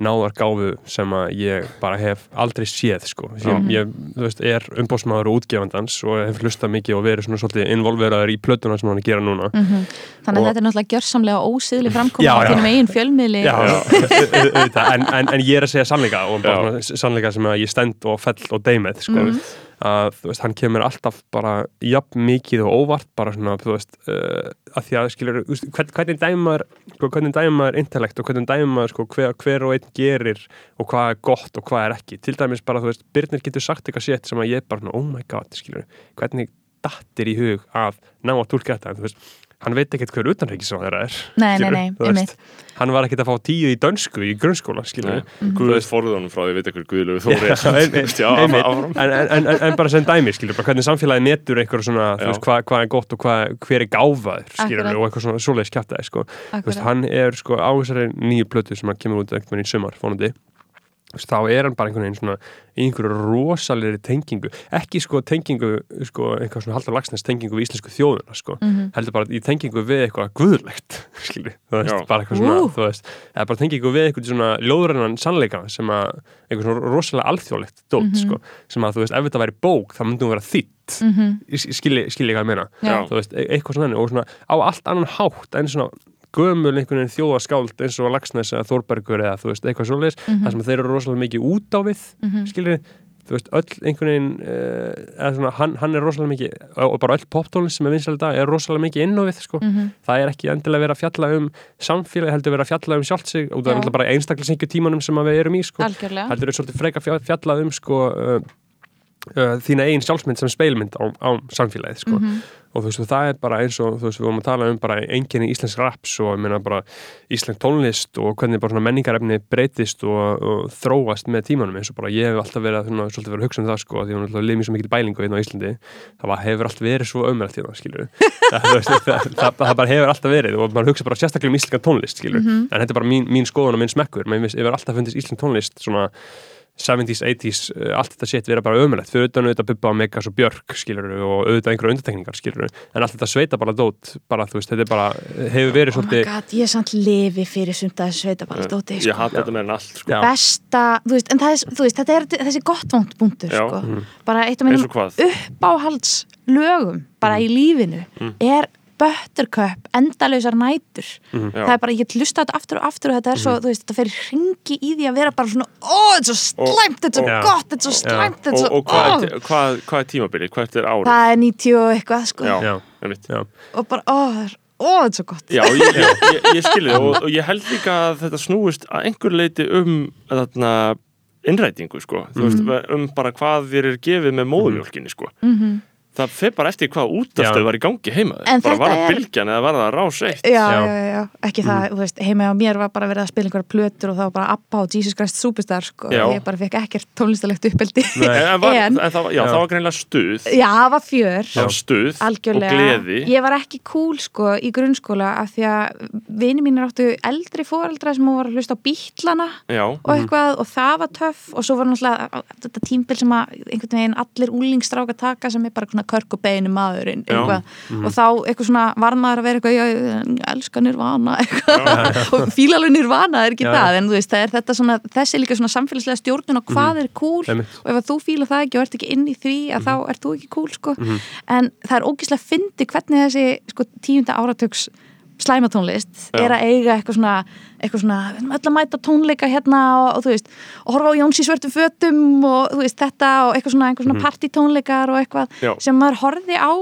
Speaker 2: náðargáfu sem að ég bara hef aldrei séð sko. ég, ég veist, er umbósmaður og útgefandans og hef hlustað mikið og verið svona svolítið involveraður í plötuna sem hann er að gera núna
Speaker 5: Mhm. þannig að
Speaker 2: Og-
Speaker 5: þetta er náttúrulega gjörsamlega ósýðli framkoma
Speaker 2: Já,
Speaker 5: á
Speaker 2: já.
Speaker 5: þínum eigin fjölmiðli
Speaker 2: Já, au- (laughs) auðvitað, en, en, en ég er að segja sannleika og bara
Speaker 1: Já.
Speaker 2: sannleika sem að ég stend og fell og deymið sko.
Speaker 5: Mhm.
Speaker 2: að þú veist, hann kemur alltaf bara jafn mikið og óvart bara svona, þú veist, uh, að því að skilur, hvernig dæmar sko, hvernig dæmar intellekt og hvernig dæmar sko, hver, hver og einn gerir og hvað er gott og hvað er ekki. Til dæmis bara, þú veist, Birnir getur sagt eitthvað sétt sem að ég bara, oh my god, skilur hvernig dattir í hug að ná að tólka þetta, en þú veist hann veit ekkert hver utanreikisráðara er
Speaker 5: Nei, nei,
Speaker 2: skilurðu,
Speaker 5: nei,
Speaker 2: þú veist.
Speaker 5: einmitt.
Speaker 2: hann var ekkert að fá tíu í dönsku í grunnskóla skilur
Speaker 1: Guðið forðunum frá því, veit ekkur er áfram.
Speaker 2: en, en, en, en bara sem dæmi skilur, bara hvernig samfélagi metur eitthvað svona, hvað, hvað er gott og hvað, hver er gáfaður skilur, og eitthvað svona svoleiðis kjæftæði sko. Hann er sko á þessari nýju plötu sem hann kemur út einhvern veginn í sumar fónandi þá er hann bara einhvern veginn svona einhverju rosalegri tengingu ekki sko tengingu, sko eitthvað svona haldur lagsnes tengingu við íslensku þjóðuna sko
Speaker 5: Mhm.
Speaker 2: heldur bara í tengingu við eitthvað guðlegt (laughs) skilur, þú veist,
Speaker 1: Já.
Speaker 2: bara eitthvað svona
Speaker 5: Ú.
Speaker 2: þú veist, eða bara tengingu við eitthvað svona ljóðurinnan sannleika sem að eitthvað svona rosalega alþjóðlegt dót
Speaker 5: Mhm.
Speaker 2: sko, sem að þú veist, ef þetta væri bók þá myndum við vera þitt
Speaker 5: Mhm.
Speaker 2: skilji, skilji hvað ég meina
Speaker 5: Já.
Speaker 2: þú veist, e- eitthvað svona, og svona á allt annan hátt en svona gömul einhvern veginn þjóðaskáld eins og Lagsnes eða Þórbergur eða þú veist, eitthvað svoleiðis
Speaker 5: Mhm.
Speaker 2: þar sem þeir eru rosalega mikið út á við mm þú veist, öll einhvern veginn uh, eða svona, hann, hann er rosalega mikið og bara öll poptónlist sem er vinsæli dag er rosalega mikið inn á við, sko,
Speaker 5: Mhm.
Speaker 2: það er ekki endilega verið að fjalla um samfélagi, heldur verið að fjalla um sjálft sig og það er bara einstaklisengju tímanum sem við erum í, sko
Speaker 5: Algjörlega.
Speaker 2: heldur er uh, þína eigin sjálfsmynd sem speilmynd á, á samfélagið sko. og þú veist, það er bara eins og þú veist, við vorum að tala um bara enginni íslensk raps og ég meina bara íslensk tónlist og hvernig bara svona menningarefni breytist og, og þróast með tímanum eins og bara ég hef alltaf verið að svona, svolítið verið að hugsa um það sko, því hún alltaf lifið svo mikil bælingu hérna á Íslandi. Það var, hefur alltaf verið svo ömrætt hérna, skilur (laughs) það, það, það, það bara hefur alltaf verið og maður hugsa bara sérstaklega um íslenska tónlist skilur, en þetta er bara mín, mín skoðun og minn smekkur. Maður hefur alltaf fundist íslensk tónlist svona 70s, 80s, uh, allt þetta shit vera bara ömulegt, fyrir utan auðvitað Bubba og Megas og Björk skilur og auðvitað einhverja undirtekningar skilur en allt þetta sveita bara dót bara þú veist, þetta er bara, hefur verið
Speaker 5: Oh my
Speaker 2: svolítið
Speaker 5: god, ég er samt lifi fyrir sumt að þessu sveita bara stóti
Speaker 1: Ég
Speaker 5: sko.
Speaker 1: hata þetta með en allt sko.
Speaker 2: Já.
Speaker 5: besta, þú veist, en það er, þú veist, þetta er þessi gott vond búndur sko.
Speaker 2: Mhm.
Speaker 5: bara eitt af mínum uppáhalds lögum bara í lífinu
Speaker 1: Mm.
Speaker 5: er Buttercup, endalausar nætur
Speaker 2: Mhm.
Speaker 1: Já.
Speaker 5: það er bara, ég get lusta þetta aftur og aftur og þetta er svo, þú veist, þetta fer hringi í því að vera bara svona, ó, þetta er svo slæmt þetta er svo
Speaker 2: Já.
Speaker 5: gott, þetta er svo slæmt þetta er
Speaker 1: Og,
Speaker 5: svo,
Speaker 1: og hvað,
Speaker 5: ó
Speaker 1: er, hvað, hvað er tímabilið? Hvert er árið?
Speaker 5: það er 90 og eitthvað, sko
Speaker 1: Já,
Speaker 2: Já.
Speaker 1: einmitt.
Speaker 2: já,
Speaker 5: og bara, ó, það er, ó, þetta er svo gott
Speaker 1: Já, (laughs) ég, ég, ég, ég skilði og, og ég held líka að þetta snúist að einhver leiti um þarna innrætingu, sko, þú veist, um bara hvað þér er gefið með móðumjólkinni, sko.
Speaker 5: Mhm.
Speaker 1: Það fer bara eftir hvað útastöð var í gangi heima bara var það
Speaker 5: er-
Speaker 1: bylgjan eða var það rás eitt.
Speaker 5: Já,
Speaker 2: Já.
Speaker 5: já, já, ekki það, þú veist, heima á mér var bara verið að spila einhverja plötur og það var bara Abba og Jesus Christ Superstar, sko,
Speaker 1: Já.
Speaker 5: ég bara fekk ekkert tónlistalegt uppeldi.
Speaker 1: En, en, var,
Speaker 5: En-
Speaker 1: en það, var- já,
Speaker 2: Já.
Speaker 1: það var greinlega stuð,
Speaker 5: Já, það var fjör,
Speaker 1: það var stuð
Speaker 5: algjörlega.
Speaker 1: og gleði.
Speaker 5: Ég var ekki cool, sko, í grunnskóla af því að vini mínir áttu eldri foreldra sem voru að hlusta á bítlana og eitthvað og það var töff og svo var náttúrulega þetta tímbil sem að einhvern veginn allir úlingstráka taka sem er bara svona körk og maðurinn eitthvað þá eitthvað svona var maður að vera eitthvað já, ég elska nirvana eitthvað. Og fíla alveg nirvana er ekki
Speaker 2: Já.
Speaker 5: það. En þú veist það er þetta svona þessi líka svona samfélagslega stjórnun og hvað er cool.
Speaker 2: Einmitt.
Speaker 5: og ef þú fíla það ekki og ert ekki inn í því að þá ert þú ekki cool sko. En það er ógislega fyndi hvernig þessi sko tíunda áratugs slæmatónlist er að eiga eitthvað svona, eitthvað svona við erum öll að mæta tónleika hérna og, og þú veist, og horfa á Jóns í svörtum fötum og þú veist þetta og eitthvað svona, svona partytónleikar og eitthvað
Speaker 1: Já.
Speaker 5: sem maður horfði á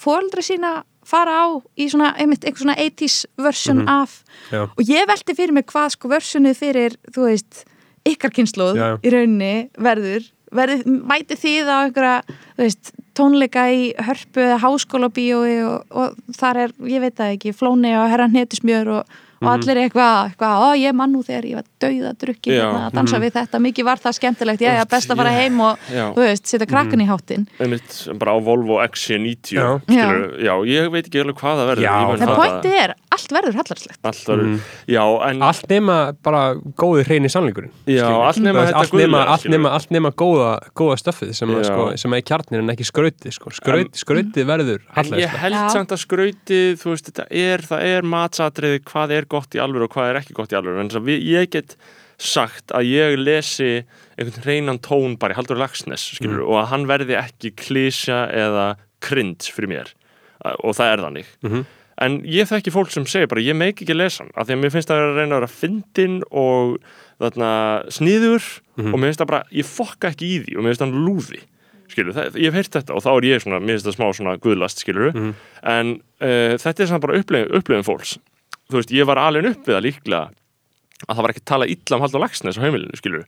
Speaker 5: fóreldra sína fara á í svona, einmitt, eitthvað svona 80s version af.
Speaker 2: Já,
Speaker 5: og ég velti fyrir mig hvað sko versionið fyrir, þú veist, ykkar kynnslóð
Speaker 2: Já.
Speaker 5: í rauninni verður verður, mæti þið á einhverja þú veist, tónleika í hörpu eða háskóla bíói og, og þar er, ég veit það ekki, flóni og herra hnetusmjör og, og allir eitthvað, eitthvað, ó ég man nú þegar ég var dauða drukkin
Speaker 1: Já.
Speaker 5: hérna að dansa við þetta, mikið var það skemmtilegt, ég er best að fara heim og
Speaker 1: Já.
Speaker 5: þú veist, setja krakkan í háttin
Speaker 1: einmitt, bara á Volvo XC90
Speaker 2: Já.
Speaker 1: skilur, já. ég veit ekki alveg hvað það verður
Speaker 2: Já,
Speaker 1: fatta-
Speaker 5: pointið er, allt verður hallarslegt
Speaker 1: allt verður, já, en
Speaker 2: allt nema bara góði hreini sannleikurinn
Speaker 1: Já, allt nema
Speaker 2: allt nema,
Speaker 1: guðlega,
Speaker 2: allt nema, allt nema góða, góða stöffið sem, sko, sem er kjarnir en ekki skrautið sko. Skraut, skrautið verður
Speaker 1: En ég held
Speaker 5: Já.
Speaker 1: samt að skrautið, þú veist, þetta er, það er matsatriði hvað er gott í alvöru og hvað er ekki gott í alvöru. En þess að við, ég get sagt að ég lesi einhvern reynan tón bara í Haldur Lagsnes, skilur, og að hann verði ekki klísja eða cringe fyrir mér. Og það er þannig.
Speaker 2: Mhm.
Speaker 1: En ég þekki fólk sem segir bara, ég meik ekki lesa hann, af því að mér finnst það að að reyna að vera fyndin og þarna sniður og mér finnst það bara, ég fokka ekki í því og mér finnst hann lúði. það, ég hef heyrt þetta og þá er ég svona, mér finnst það smá svona guðlast, skilur
Speaker 2: Mhm.
Speaker 1: en uh, þetta er svona bara upplifin, upplifin fólks þú veist, ég var alveg upp við það líklega að það var ekki talað illa um Halldór Laxnes á heimilinu, skilur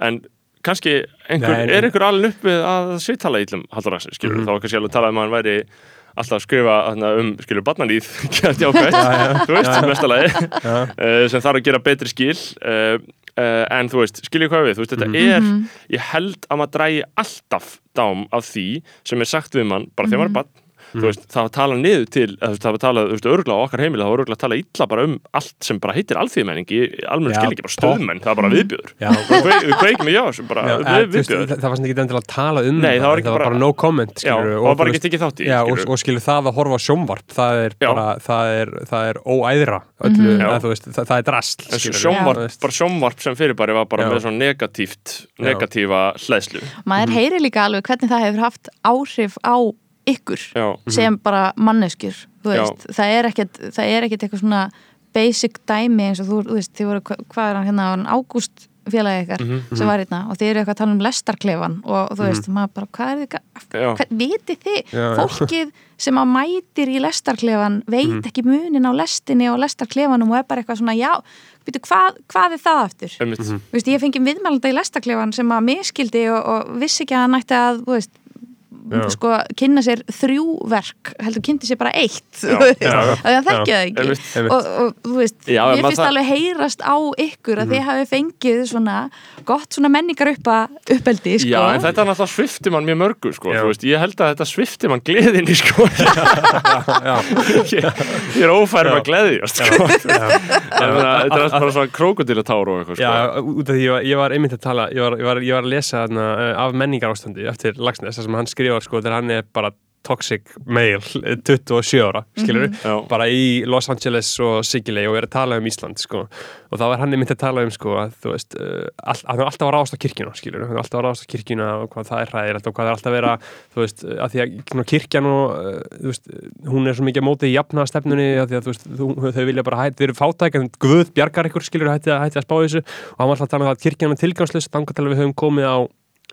Speaker 1: en kannski einhver,
Speaker 2: Nei,
Speaker 1: er einhver alveg upp við að það sé talað illa um Halldór Laxnes, skilur,
Speaker 2: Mhm.
Speaker 1: þá var kannski alveg talað um að hann væri alltaf að skrifa þarna, um, skilur, barnalíð gæti ákveð, þú veist, mestalagi uh, (laughs) sem þarf að gera betri skil uh, uh, en þú veist, skiljið hvað við? Þú veist, þetta er, ég held að maður drægi alltaf dám af því sem er sagt við mann, bara þegar maður er barn þú veist, það var talað niður til það var talað, þú veist, örgla á okkar heimili það var örgla að tala illa bara um allt sem bara heitir alþýðmenning í almennu
Speaker 2: Já,
Speaker 1: skilningi, bara stöðmenn, það er bara viðbjöður
Speaker 2: Já.
Speaker 1: við kveik- við kveikjum í já, sem bara
Speaker 2: Já,
Speaker 1: við,
Speaker 2: að, þú veist,
Speaker 1: viðbjöður
Speaker 2: það, var svona ekki endilega að tala um
Speaker 1: Nei, það var
Speaker 2: það var
Speaker 1: bara-
Speaker 2: bara no comment
Speaker 1: já,
Speaker 2: skilurðu,
Speaker 1: og bara
Speaker 2: veist-
Speaker 1: tekið þátt í
Speaker 2: Já, og, og skilur það að horfa á sjónvarp það er bara, það er, það er óæðra öllu,
Speaker 1: Já.
Speaker 2: að, veist, það, er drast
Speaker 1: bara sjónvarp sem fyrirbæri var bara með svona negatíft negatífa hlæðslu
Speaker 5: maður heyri líka alveg hvernig það hefur haft áhrif á ykkur
Speaker 1: Já,
Speaker 5: sem bara manneskjur
Speaker 1: Já.
Speaker 5: það er ekkert er eitthvað svona basic dæmi eins og þú, þú veist, þið voru, hva- hvað er hann hérna, hann Ágúst félagi ykkar sem var hérna og þið eru eitthvað að tala um lestarklefan og þú veist, maður bara, hvað er
Speaker 1: Já.
Speaker 5: hvað, vitið þið,
Speaker 2: Já, já.
Speaker 5: fólkið sem að mætir í lestarklefan veit ekki munin á lestinni og lestarklefanum og er bara eitthvað svona, já, veitu, hvað, hvað er það aftur?
Speaker 2: Mhm.
Speaker 5: Þú veist, ég fengi viðmælanda í lestarklefan sem að miskildi og, og vissi ekki að hann ætti að, þú veist,
Speaker 2: Já.
Speaker 5: Sko, kynna sér þrjú verk, heldur kynnti sér bara eitt, (laughs) að það þekkja það ekki. Og, og þú veist,
Speaker 1: Já,
Speaker 5: ég finnst
Speaker 1: það-
Speaker 5: alveg heyrast á ykkur að
Speaker 2: Mhm.
Speaker 5: þið hafi fengið svona gott svona menningar uppa uppeldi, sko.
Speaker 1: Já, en þetta er náttúrulega svifti mann mjög mörgu sko,
Speaker 2: Já.
Speaker 1: þú veist, ég held að þetta svifti mann gleðinni (laughs) sko. Ég, ég er ófærum að gleðjast sko. Þetta er bara svona krókodilatár og eitthvað sko.
Speaker 2: Já, út af því ég var, ég var einmitt að tala ég var, ég var, ég var að lesa þarna, uh, af menningar ástandi eftir Lagsnes, þar sem hann skrifar sko, þegar hann er bara toxic male 27 ára, skilur
Speaker 1: Já.
Speaker 2: bara í Los Angeles og Sigilei og er að tala um Ísland sko. og þá var hann einmitt að tala um sko, að þú veist, uh, all, að hann er alltaf að ráðast á kirkjuna skilur, hann er alltaf að ráðast á kirkjuna og hvað það er hræðilegt og hvað er alltaf að vera þú veist, að því að kirkjan og uh, þú veist, hún er svo mikið á móti í jafna stefnunni, að því að þú veist, þú, þau vilja bara hætti, þau eru fátæk en Guð bjargar ykkur skilur, hætti, að- hætti að spá þessu og hann var alltaf að tala um það að kirkjan er tilgangslust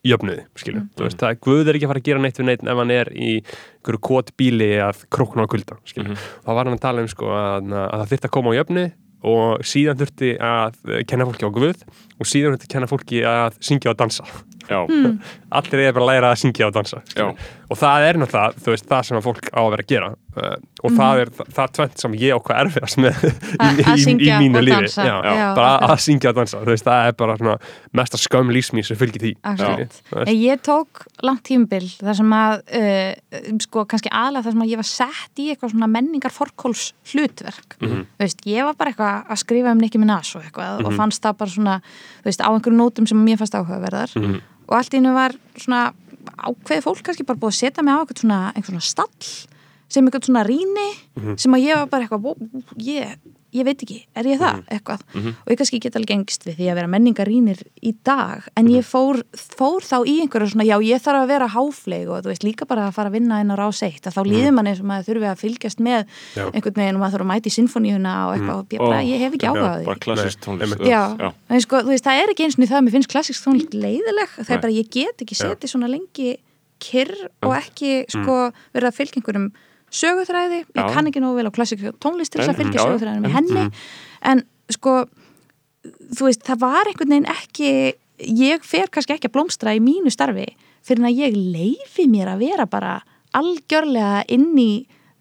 Speaker 2: jöfnuði, skilur, þú veist, það er Guð er ekki að fara að gera neitt við neitt ef hann er í einhverju kót bíli að krókna á kulda, skilur, þá var hann að tala um sko að, að það þurfti að koma á jöfnuði og síðan þurfti að kenna fólki á Guð og síðan þurfti að kenna fólki að syngja og dansa.
Speaker 1: Já,
Speaker 2: allir er bara að læra að syngja og dansa og það er náttúrulega, þú veist, það sem að fólk á að vera að gera uh, og það er það, tvent sem ég okkar erfiðast með (laughs) í,
Speaker 5: Að- að
Speaker 2: í, í, mínu lífi
Speaker 5: dansa.
Speaker 2: Já,
Speaker 5: Já.
Speaker 2: bara að syngja og dansa, veist, það er bara svona, mesta skömm lífsmín sem fylgir því
Speaker 5: Ég tók langt tímabil þar sem að uh, sko kannski aðlega þar sem að ég var sett í eitthvað svona menningar forkóls hlutverk
Speaker 2: Mhm.
Speaker 5: þú veist, ég var bara eitthvað að skrifa um Nicki Minaj og eitthvað
Speaker 2: Mhm.
Speaker 5: og fannst það bara svona, veist, á einhverjum nótum sem mér fannst áhugaverðar
Speaker 2: Mhm.
Speaker 5: og allt í hennu var svona ákveði fólk kannski bara búið að setja mig á eitthvað svona, eitthvað svona stall sem eitthvað svona rýni
Speaker 2: Mhm.
Speaker 5: sem að ég var bara eitthvað "Vó, ég, ég veit ekki, er ég
Speaker 2: Mhm.
Speaker 5: það eitthvað og ég kannski get alveg gengst við því að vera menningarínir í dag en
Speaker 2: Mhm.
Speaker 5: ég fór, fór þá í einhverju svona já ég þarf að vera háfleig og þú veist líka bara að fara að vinna inn á rás eitt að þá líður manni og maður þurfi að fylgjast með
Speaker 2: Mhm. Já.
Speaker 5: einhvern veginn og maður þurfi að mæta í sinfoníuna og eitthvað og ég, bara, ég hef ekki
Speaker 1: já,
Speaker 5: áhuga á því
Speaker 1: bara klassist tónlist.
Speaker 5: Já,
Speaker 1: já.
Speaker 5: En sko, þú veist, það er ekki eins og það að mér finnst klassisk tónlist leiðileg kyrr og ekki sko, verið að fylgja einhverjum söguþræði, ég
Speaker 1: Já.
Speaker 5: kann ekki nógu vel á klassik tónlist til þess að fylgja söguþræðinu með henni. en sko þú veist, það var einhvern veginn ekki ég fer kannski ekki að blómstra í mínu starfi fyrir að ég leifi mér að vera bara algjörlega inn í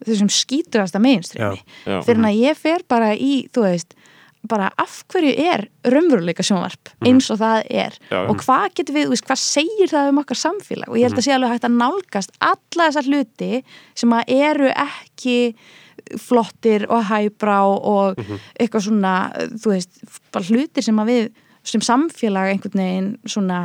Speaker 5: þessum skítugasta meginströmi fyrir að ég fer bara í, þú veist bara af hverju er raunveruleika sjónvarp eins og það er?
Speaker 1: Já,
Speaker 5: og hvað getur við, veist, hvað segir það um okkar samfélag? Og ég held að sé alveg hægt að nálgast alla þessar hluti sem að eru ekki flottir og hæbrá og eitthvað svona, þú veist bara hlutir sem að við sem samfélag einhvern veginn svona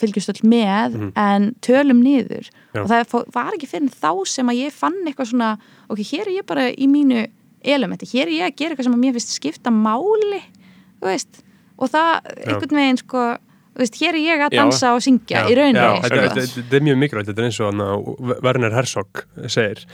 Speaker 5: fylgjast öll með en tölum niður.
Speaker 2: Já.
Speaker 5: og það var ekki fyrir þá sem að ég fann eitthvað svona ok, hér er ég bara í mínu elementi, hér er ég að gera eitthvað sem að mér finnst skipta máli þú veist, og það einhvern veginn sko, þú veist, hér er ég að
Speaker 1: Já.
Speaker 5: dansa og syngja í
Speaker 2: Já,
Speaker 5: rauninni
Speaker 2: þetta,
Speaker 5: sko.
Speaker 2: þetta, þetta er mjög mikilvægt, þetta er eins og hana, Werner Herzog segir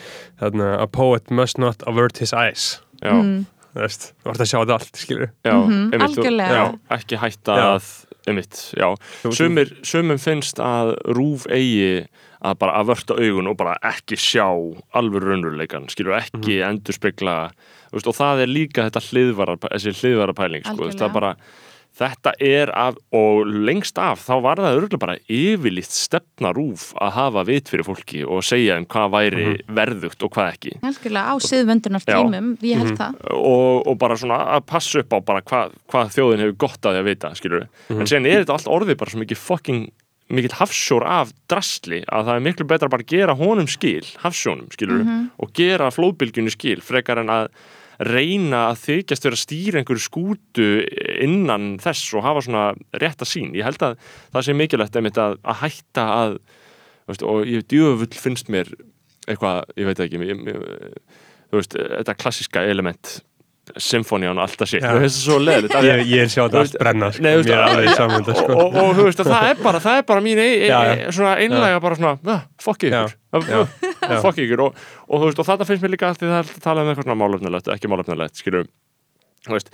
Speaker 2: þarna, a poet must not avert his eyes
Speaker 1: já,
Speaker 5: Mm.
Speaker 2: þú veist, þú ert að sjá þetta allt, skilur
Speaker 1: já,
Speaker 5: Mhm,
Speaker 1: einmitt, þú-
Speaker 5: algjörlega.
Speaker 1: já, ekki hætta
Speaker 2: Já.
Speaker 1: að einmitt, já, sumir, sumum finnst að rúf eigi að bara að vörta augun og bara ekki sjá alveg raunveruleikan, skilur ekki
Speaker 2: Mhm.
Speaker 1: endurspegla, þú veist, og það er líka þetta hliðvara, þessi hliðvara pæling sko, það bara, þetta er af, og lengst af, þá var það örgulega bara yfirlíkt stefna rúf að hafa vit fyrir fólki og segja um hvað væri
Speaker 2: Mhm.
Speaker 1: verðugt og hvað ekki
Speaker 5: Algjörlega á siðvöndunar tímum, ég held það
Speaker 1: og, og bara svona að passa upp á bara hvað hva þjóðin hefur gott að því að vita skilur
Speaker 2: Mhm.
Speaker 1: en sen er þetta allt orðið bara svo mikið fucking mikill hafsjór af drasli að það er miklu betra bara að gera honum skil hafsjónum skilur og gera flóðbylgjunni skil frekar en að reyna að þykjast vera að stýra einhverju skútu innan þess og hafa svona rétta sín ég held að það sé mikilvægt að, að hætta að veist, og ég djöfull finnst mér eitthvað, ég veit ekki ég, ég, veist, þetta klassiska element symfónían og allt það sé.
Speaker 2: Já.
Speaker 1: þú veist það svo leðilegt að
Speaker 2: Ég, ég er sjá þetta
Speaker 1: Þú
Speaker 2: allt
Speaker 1: veist,
Speaker 2: brenna sko.
Speaker 1: Nei, veist, að- og,
Speaker 2: sko.
Speaker 1: og, og þú veist að það er bara það er bara mín einlega bara svona ah,
Speaker 2: Já,
Speaker 1: ykkur. Uh, (laughs) fuck ykkur. Og, og og þetta finnst mér líka því það er að tala um eitthvað svona málefnilegt ekki málefnilegt skilur þú veist,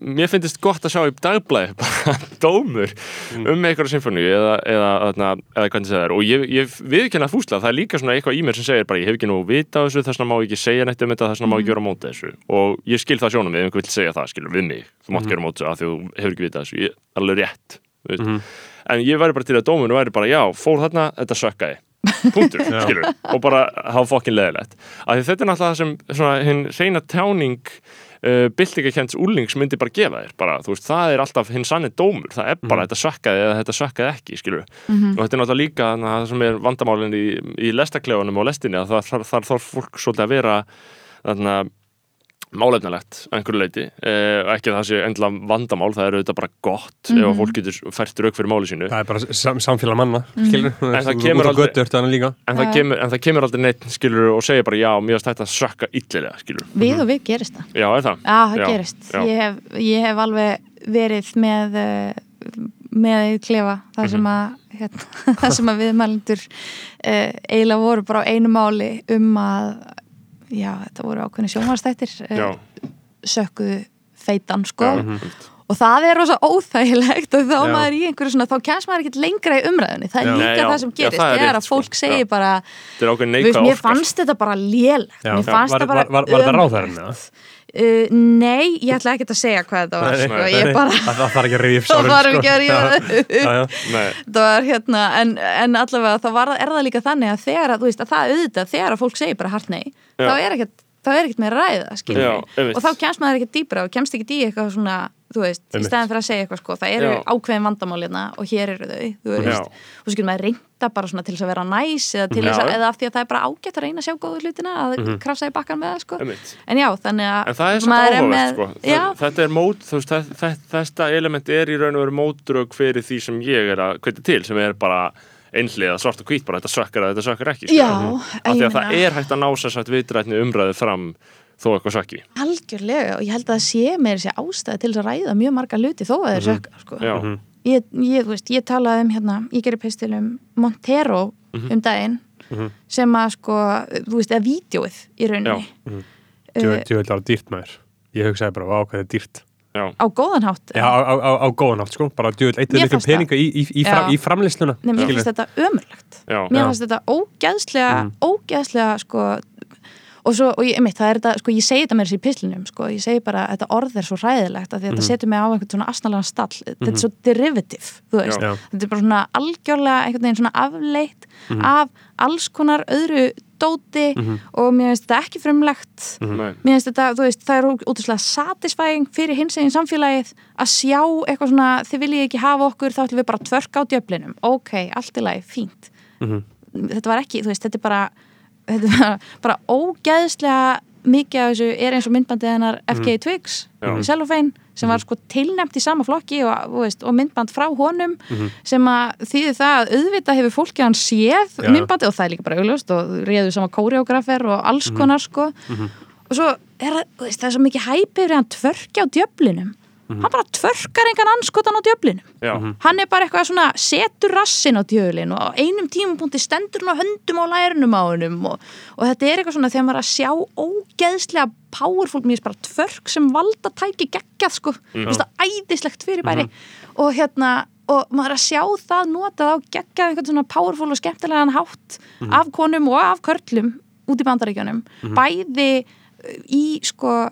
Speaker 1: mér finnst gott að sjá í dagblæði bara (laughs) dómur um einhverja symfóníu eða, eða, eða, eða hvernig það er. Og ég, ég viðkenna fúsla, það er líka svona eitthvað í mér sem segir bara ég hef ekki nú vita á þessu, þess vegna má ég ekki segja neitt um þetta, þess vegna má ég ekki vera á móti þessu. Og ég skil það sjónum við, ef einhver vil segja það skilur við mig, þú mátt gera á móti þessu því þú hefur ekki vita þessu, ég, alveg rétt veist. en ég væri bara til að dómur væri bara já, fór þarna, þetta sökkaði. Punktur, (laughs) skilur, og bara hafa fokkin leðilegt, af því þetta er náttúrulega það sem svona hinn reyna tjáning uh, byltingakents úlings myndi bara gefa þér bara, veist, það er alltaf hinn sannig dómur, það er bara þetta sökkaði eða þetta sökkaði ekki, skilur og þetta er náttúrulega líka það sem er vandamálinn í, í lestaklefunum og lestinni að það þarf þarf fólk svolítið að vera þarna málefnalegt að einhverju leiti eh, ekki að það sé endilega vandamál það er auðvitað bara gott ef að fólk getur fært rauk fyrir máli sínu.
Speaker 2: Það er bara sam, samfélag manna skilur
Speaker 1: En það aldrei- en það, kemur, en það kemur aldrei neitt skilur og segir bara já, mér þetta að sökka illilega skilur,
Speaker 5: Við og við gerist það.
Speaker 1: Já, er það?
Speaker 5: Já, það gerist.
Speaker 1: já.
Speaker 5: Ég hef, ég hef alveg verið með uh, með í klefa þar sem að hérna, (laughs) þar sem að viðmælendur uh, eiginlega voru bara á einu máli um að já, þetta voru ákveðni sjónvarstættir uh, sökkuðu feitan sko.
Speaker 1: Já,
Speaker 5: og það er rosa óþægilegt og þá
Speaker 2: Já.
Speaker 5: maður í einhverju svona, þá kemst maður ekkert lengra í umræðunni, það er líka það sem gerist,
Speaker 1: það er rétt,
Speaker 5: að fólk
Speaker 1: sko.
Speaker 5: segir bara
Speaker 1: er ákveðin
Speaker 5: mér fannst þetta bara lélegt. Mér fannst þetta bara
Speaker 2: var- það?
Speaker 5: Uh, nei, ég ætla ekki að segja hvað þetta var
Speaker 2: Nei,
Speaker 5: sko.
Speaker 1: nei.
Speaker 5: bara
Speaker 2: Það það þarf ekki að rifja upp (laughs)
Speaker 5: það var
Speaker 2: sko.
Speaker 5: ekki að ríða það (laughs) það var hérna en, en allavega þá var, er það líka þannig að þegar að, veist, að það auðvitað, þegar að fólk segir bara hart nei, þá er ekkert þá er ekkert með ræða, skilur
Speaker 1: Já,
Speaker 5: og þá kemst maður ekkert dýbra og kemst ekkert í eitthvað svona þú veist, í
Speaker 2: Einmitt.
Speaker 5: staðin fyrir að segja eitthvað sko, það eru
Speaker 1: Já.
Speaker 5: ákveðin vandamál hérna og hér eru þau, þú
Speaker 1: Já.
Speaker 5: veist og svo getur maður reynda bara svona til þess að vera næs eða til
Speaker 1: Já.
Speaker 5: þess að, eða af því að það er bara ágætt að reyna að sjá góðu hlutina, að krafsa í bakkan með það sko,
Speaker 1: einmitt
Speaker 5: en já, þannig að
Speaker 1: En það er
Speaker 5: maður
Speaker 1: áhugavert
Speaker 5: með-
Speaker 1: sko.
Speaker 5: já,
Speaker 1: Það- Þetta er mót, þú veist, þe- þetta element er í raun og veru mótrög fyrir því sem ég er að hvita til, sem er bara einhliða svart og hvít, bara þetta sökkar að þetta sökkar ekki
Speaker 5: Já,
Speaker 1: af
Speaker 5: en
Speaker 1: því
Speaker 5: ég
Speaker 1: að það er hægt að ná sér satt vitrætni umræðu fram þó eitthvað sökki
Speaker 5: algjörlega og ég held að það sé meira sér ástæði til að ræða mjög marga hluti þó að þeir sökka sko.
Speaker 1: Já,
Speaker 5: ég, ég, þú veist, ég talaði um hérna, ég gerir pistil um Montero
Speaker 1: Mhm.
Speaker 5: um daginn sem að sko, þú veist, eða vídjóið í rauninni.
Speaker 2: Djöfull var það dýrt maður. Ég hugsaði bara, vá, hvað það er dýrt.
Speaker 1: Já,
Speaker 5: á góðan hátt
Speaker 2: Já, á, á, á, á góðan átt, sko, bara eittir
Speaker 5: Mér
Speaker 2: miklu
Speaker 5: það.
Speaker 2: peninga í, í, í, fram, í framleysluna
Speaker 5: Nei, mér finnst þetta ömurlegt.
Speaker 1: Já,
Speaker 5: mér finnst þetta ógeðslega ógeðslega sko og svo, og ég, einmitt, það er þetta, sko, ég segi þetta með þessi í pislinum, sko, ég segi bara þetta orð er svo hræðilegt að því að þetta setur mig á einhvern svona asnalega stall, þetta er svo derivative þú veist,
Speaker 2: Já.
Speaker 5: þetta er bara svona algjörlega einhvern veginn svona afleitt af alls konar öðru dóti og mér finnst þetta ekki frumlegt. Mér finnst þetta, þú veist, það er útrúslega satisfying fyrir hins eginn samfélagið að sjá eitthvað svona, þið viljið ekki hafa okkur þá ætlum við bara að tvörka á djöflinum. Ok, allt í lagi, fínt. Þetta var ekki, þú veist, þetta er bara þetta er bara, ógeðslega mikið af þessu er eins og myndbandið hennar FK Twigs
Speaker 1: Já.
Speaker 5: í Cellophane sem var sko tilnæmt í sama flokki og, veist, og myndband frá honum sem að þýði það að auðvitað hefur fólkið hann séð
Speaker 2: Já.
Speaker 5: myndbandið og það er líka bara augljóst og réðu sama kóreografer og alls konar sko. Og svo er það, veist, það er svo mikið hæpi yfir hann tvörki á djöflinum hann bara tvörkar engan anskotan á djöflinum.
Speaker 1: Já,
Speaker 5: hann er bara eitthvað svona setur rassin á djöflin og á einum tímapunkti stendur hann á höndum á lærunum á honum og, og þetta er eitthvað svona þegar maður er að sjá ógeðslega powerful, mér er bara tvörk sem valda tæki geggjað sko, mm. það æðislegt fyrir bæri og hérna og maður að sjá það notað á geggjað einhvern svona powerful og skemmtilegan hátt
Speaker 2: Mhm.
Speaker 5: af konum og af körlum út í bandaríkjunum. Bæði uh, í sko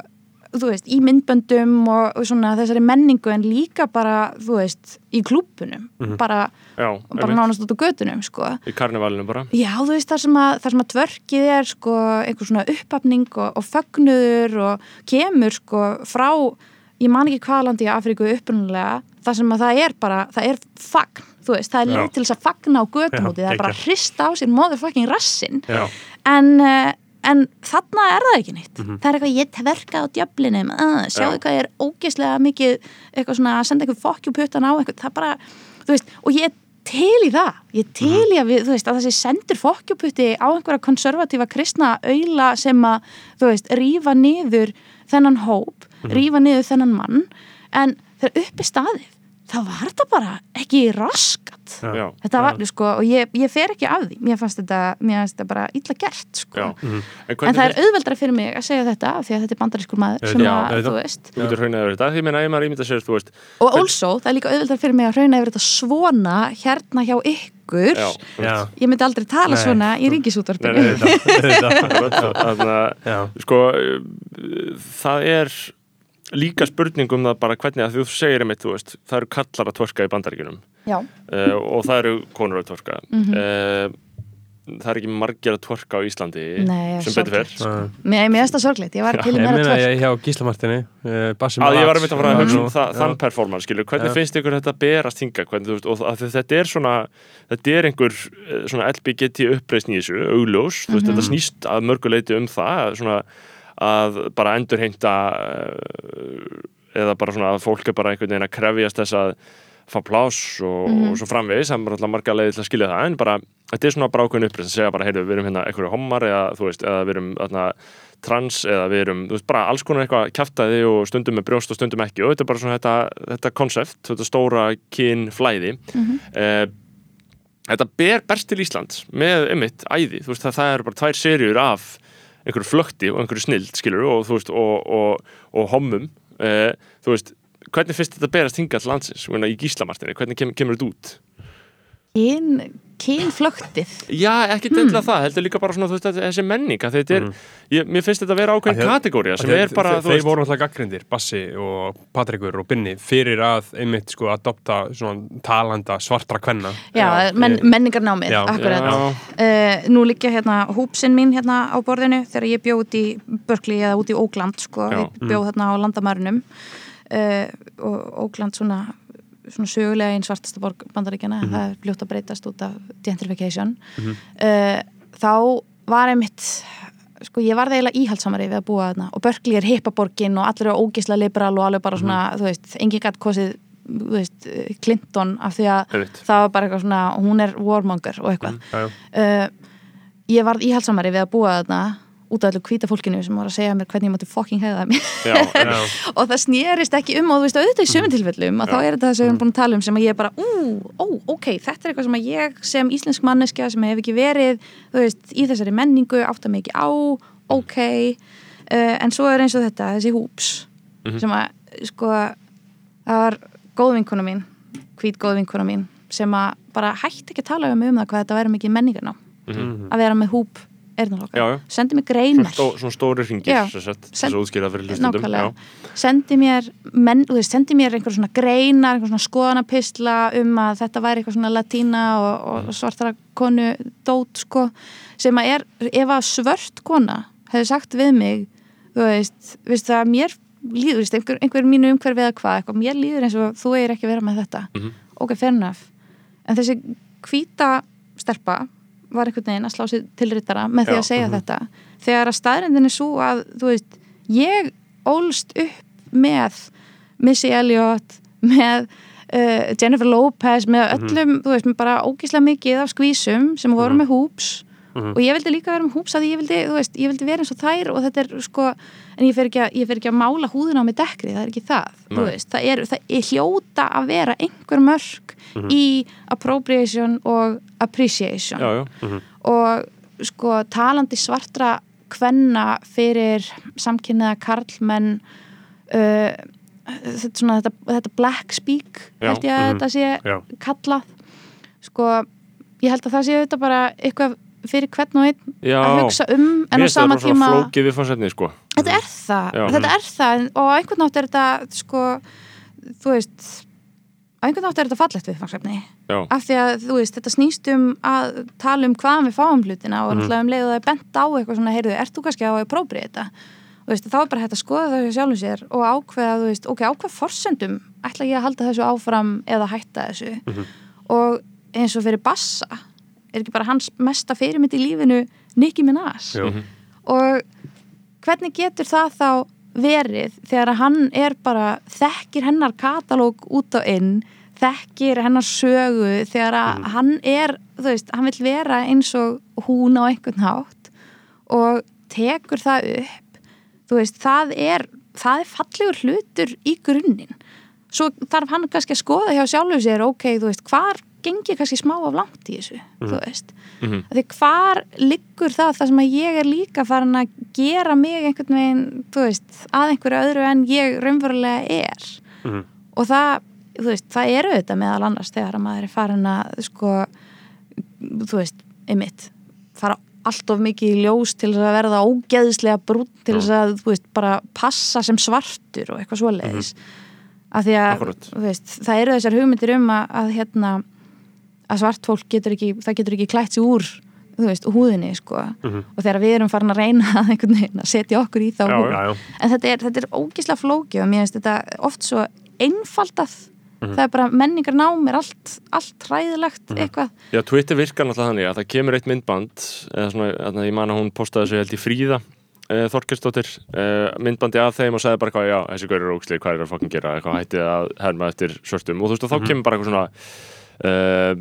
Speaker 5: þú veist, í myndböndum og, og svona þessari menningu en líka bara, þú veist, í klúbunum
Speaker 2: Mhm.
Speaker 5: bara,
Speaker 1: Já,
Speaker 5: bara nánast út á götunum, sko.
Speaker 1: Í karnivalinu bara.
Speaker 5: Já, þú veist, þar sem að, þar sem að tvörkið er sko einhver svona uppafning og, og fögnuður og kemur sko frá, ég man ekki hvaða landi í Afríku upprunalega, þar sem að það er bara, það er fagn, þú veist, það er leið til þess að fagna á götum úti, það er bara að hrista á sér motherfucking rassin
Speaker 2: Já.
Speaker 5: en, uh, en þarna er það ekki neitt
Speaker 2: Mhm.
Speaker 5: það er eitthvað ég tverka á djöflinum uh, sjáu
Speaker 1: Já.
Speaker 5: hvað ég er ógeðslega mikið eitthvað svona að senda eitthvað fokkjuputtan á eitthvað, það er bara, þú veist, og ég er til í það, ég er til
Speaker 2: Mhm.
Speaker 5: í að við, þú veist, að þessi sendur fokkjuputti á einhverja konservatífa kristna auðla sem að, þú veist, rífa niður þennan hóp,
Speaker 2: Mhm.
Speaker 5: rífa niður þennan mann, en þegar uppi staðið, það var þetta bara ekki raskat
Speaker 1: Já,
Speaker 5: Þetta var, sko, og ég, ég fer ekki af því mér fannst þetta, mér fannst þetta bara illa gert, sko.
Speaker 1: já En
Speaker 5: En
Speaker 1: hvernig
Speaker 5: það er auðveldra fyrir mig að segja þetta af því að þetta er bandarískur maður sem
Speaker 2: Já,
Speaker 5: að, þú veist
Speaker 1: Þú getur hraunað yfir þetta, því meina ég maður ímynda sér, þú veist
Speaker 5: og also, það er líka auðveldra fyrir mig að hrauna yfir þetta svona hérna hjá ykkur
Speaker 1: Já,
Speaker 2: Já.
Speaker 5: ég myndi aldrei tala
Speaker 2: Nei.
Speaker 5: svona í
Speaker 2: Já.
Speaker 1: sko uh, það er líka spurning um það bara hvernig að þú segir einmitt, þú veist, það eru kallar að tvorka í bandaríkjunum.
Speaker 5: Já,
Speaker 1: uh, og það eru konur að tvorka
Speaker 5: Mhm.
Speaker 1: uh, það er ekki margir að tvorka á Íslandi
Speaker 5: Nei,
Speaker 1: sem betur
Speaker 5: sorglegt. mér finnst það sorglegt, ég var til í
Speaker 2: Ég
Speaker 5: meira
Speaker 2: meina
Speaker 5: tvörk
Speaker 2: ég hjá Gíslamartinni uh, Bassi
Speaker 1: að ég var að mynda að fara að hugsa um það, þann performance skilur, hvernig
Speaker 2: Já.
Speaker 1: finnst ykkur þetta berast hinga hvernig, þú veist, og að þetta er svona þetta er einhver eh, svona LBGT uppreisn í þessu, augljós. Þú veist, þetta snýst að mörguleiti um það svona að bara endurheimta eh, eða bara svona að fólk er bara einhvern veginn að krefjast þess að fá plás og, og svo framvegis það er alltaf marga leiði til að skilja það. En bara, þetta er svona bara ákveðin uppreisn. Að segja bara, heyrðu, við erum hérna einhverju homar eða þú veist, eða við erum þarna, trans eða við erum, þú veist, bara alls konar eitthvað kjaftaði og stundum með brjóst og stundum ekki. Og þetta er bara svona þetta, þetta konsept, þetta stóra kyn flæði eh, þetta ber berst til Ísland með einmitt æði, þú veist, það, það eru bara tvær serjur af einhverju flökti og einhverju snild skilur og þú veist, og, og, og hommum eh, þú veist, hvernig finnst þetta berast hingað til landsins, Ég í Gíslamartinni, hvernig kem, kemur þetta út?
Speaker 5: kyn, kynflöktið
Speaker 1: Já, ekki
Speaker 5: Hmm.
Speaker 1: mm. það, heldur líka bara svona veist, þessi menning, að þetta er ég, mér finnst þetta að vera ákveðin
Speaker 2: að-
Speaker 1: kategória sem
Speaker 2: Þeir,
Speaker 1: er bara,
Speaker 2: þeir, þeir voru náttúrulega gaggrindir, Bassi og Patrikur og Binni fyrir að einmitt sko adopta svona talanda svartra kvenna
Speaker 5: Já, men, menningarnámið,
Speaker 2: Já.
Speaker 5: akkurat
Speaker 1: Já.
Speaker 5: Uh, nú liggja hérna húpsinn mín hérna á borðinu þegar ég bjóð út í Berkeley eða út í Ógland sko,
Speaker 1: Já.
Speaker 5: ég bjóð þarna á landamærunum uh, og Ógland svona, svona sögulega einn svartasta borg bandaríkjana,
Speaker 1: Mhm.
Speaker 5: það er fljótt að breytast út af gentrification. Uh, þá var einmitt sko ég var það eiginlega íhaldsamari við að búa þarna og Berkeley er hippaborgin og allir eru ógislega liberal og alveg bara svona, þú veist, engin gætt kosið þú veist, Clinton af því að
Speaker 1: Einmitt.
Speaker 5: það var bara eitthvað svona, hún er warmonger og eitthvað. Uh, ég varð íhaldsamari við að búa þarna út af allir hvíta fólkinu sem voru að segja mér hvernig ég mátti fucking hegða mér.
Speaker 1: Já, (laughs)
Speaker 5: og það snýrist ekki um og þú veist auðvitað í sömum tilfellum að þá er þetta það sem við erum búin að tala um sem að ég bara, ú, ó, ok, þetta er eitthvað sem að ég sem íslensk manneskja sem hef ekki verið þú veist, í þessari menningu átta mig ekki á, ok uh, en svo er eins og þetta, þessi húps sem að, sko það var góð vinkona mín hvít góð vinkona mín sem að bara hætti ekki að tala um, um það
Speaker 1: já.
Speaker 5: sendi mér greinar.
Speaker 1: Stó, svona stóri ringir
Speaker 5: sendi mér menn, veist, sendi mér einhver svona greinar einhver svona skoðanapistla um að þetta væri eitthvað svona latína og, og svartara konu dót sko, sem að er, ef að svört kona hefði sagt við mig þú veist, veist það að mér líður, einhver, einhver mínu umhverfið eða hvað, eitthvað, mér líður eins og þú eigir ekki að vera með þetta.
Speaker 1: Mhm.
Speaker 5: ok, fair enough. En þessi hvíta stelpa var einhvern veginn að slá sér til rittara með því að segja þetta. Þegar að staðrendin er svo að þú veist, ég ólst upp með Missy Elliott með uh, Jennifer Lopez með öllum, þú veist, með bara ógíslega mikið af skvísum sem voru með húps og ég vildi líka vera með húps að ég vildi, þú veist, ég vildi vera eins og þær og þetta er sko, en ég fer ekki að, ég fer ekki að mála húðina á mig dekkri, það er ekki það þú
Speaker 1: Nei.
Speaker 5: veist, það er, það er hljóta að vera einhver mörk í appropriation og appreciation.
Speaker 1: Já, já.
Speaker 5: og sko talandi svartra kvenna fyrir samkynniða karlmenn uh, þetta, svona, þetta, þetta black speak held ég að
Speaker 2: mhm,
Speaker 5: þetta sé kallað. Sko, ég held að það sé þetta bara eitthvað fyrir hvern og einn
Speaker 1: Já,
Speaker 5: að hugsa um en á sama tíma
Speaker 1: sko.
Speaker 5: þetta er það,
Speaker 1: Já.
Speaker 5: þetta er það og á einhvern nátt er þetta sko, þú veist á einhvern nátt er þetta fallegt viðfangsefni af því að þú veist, þetta snýst um að tala um hvaðan við fáum hlutina og
Speaker 1: Mhm.
Speaker 5: náttúrulega um leið og það er bent á eitthvað svona, heyrðu, ert þú kannski á að prófri þetta veist, þá er bara hægt að skoða það sjálfum sér og ákveða, þú veist, ok, á hvað forsendum ætla ég að halda þessu áfram eða hætta þessu
Speaker 1: Mhm.
Speaker 5: og eins og fyrir Bassa er ekki bara hans mesta fyrirmynd í lífinu Nicki Minaj
Speaker 2: Jú.
Speaker 1: Mhm.
Speaker 5: og hvernig getur það þá verið þegar að hann er bara þekkir hennar katalóg út á inn þekkir hennar sögu þegar að hann er þú veist, hann vil vera eins og hún á einhvern hátt og tekur það upp þú veist, það er það er fallegur hlutur í grunninn svo þarf hann kannski að skoða hjá sjálfu sér, ok, þú veist, hvar gengi kannski smá af langt í þessu, þú veist
Speaker 1: Mhm.
Speaker 5: því hvar liggur það það sem að ég er líka farin að gera mig einhvern veginn, þú veist að einhverju öðru en ég raunverulega er
Speaker 2: Mhm.
Speaker 5: og það þú veist, það eru þetta meðal annars þegar að maður er farin að sko, þú veist, einmitt fara allt of mikið í ljós til að verða ógeðslega brún til þess að, þú veist, bara passa sem svartur og eitthvað svoleiðis því að,
Speaker 1: Akkúrat.
Speaker 5: þú veist, það eru þessar hugmyndir um að, að hérna að svart fólk getur ekki, það getur ekki klætt sér úr veist, húðinni, sko. Og þegar við erum farin að reyna (laughs) að setja okkur í þá
Speaker 1: Já,
Speaker 2: Já, já.
Speaker 5: en þetta er, þetta er ógislega flókið og mér finnst þetta oft svo einfaldað. Það er bara menningar nám er allt, allt hræðilegt eitthvað.
Speaker 1: Já, Twitter virkar náttúrulega þannig að það kemur eitt myndband eða svona, ég man að hún postaði þessu held í fríða uh, Þorkelsdóttir uh, myndbandi af þeim og sagði bara hvað, já, þessi gaur eru ógslið, hvað er það að fokkin gera? Eitthvað hættið að herma eftir svörtum. Og þú veist, og þá kemur bara eitthvað svona uh,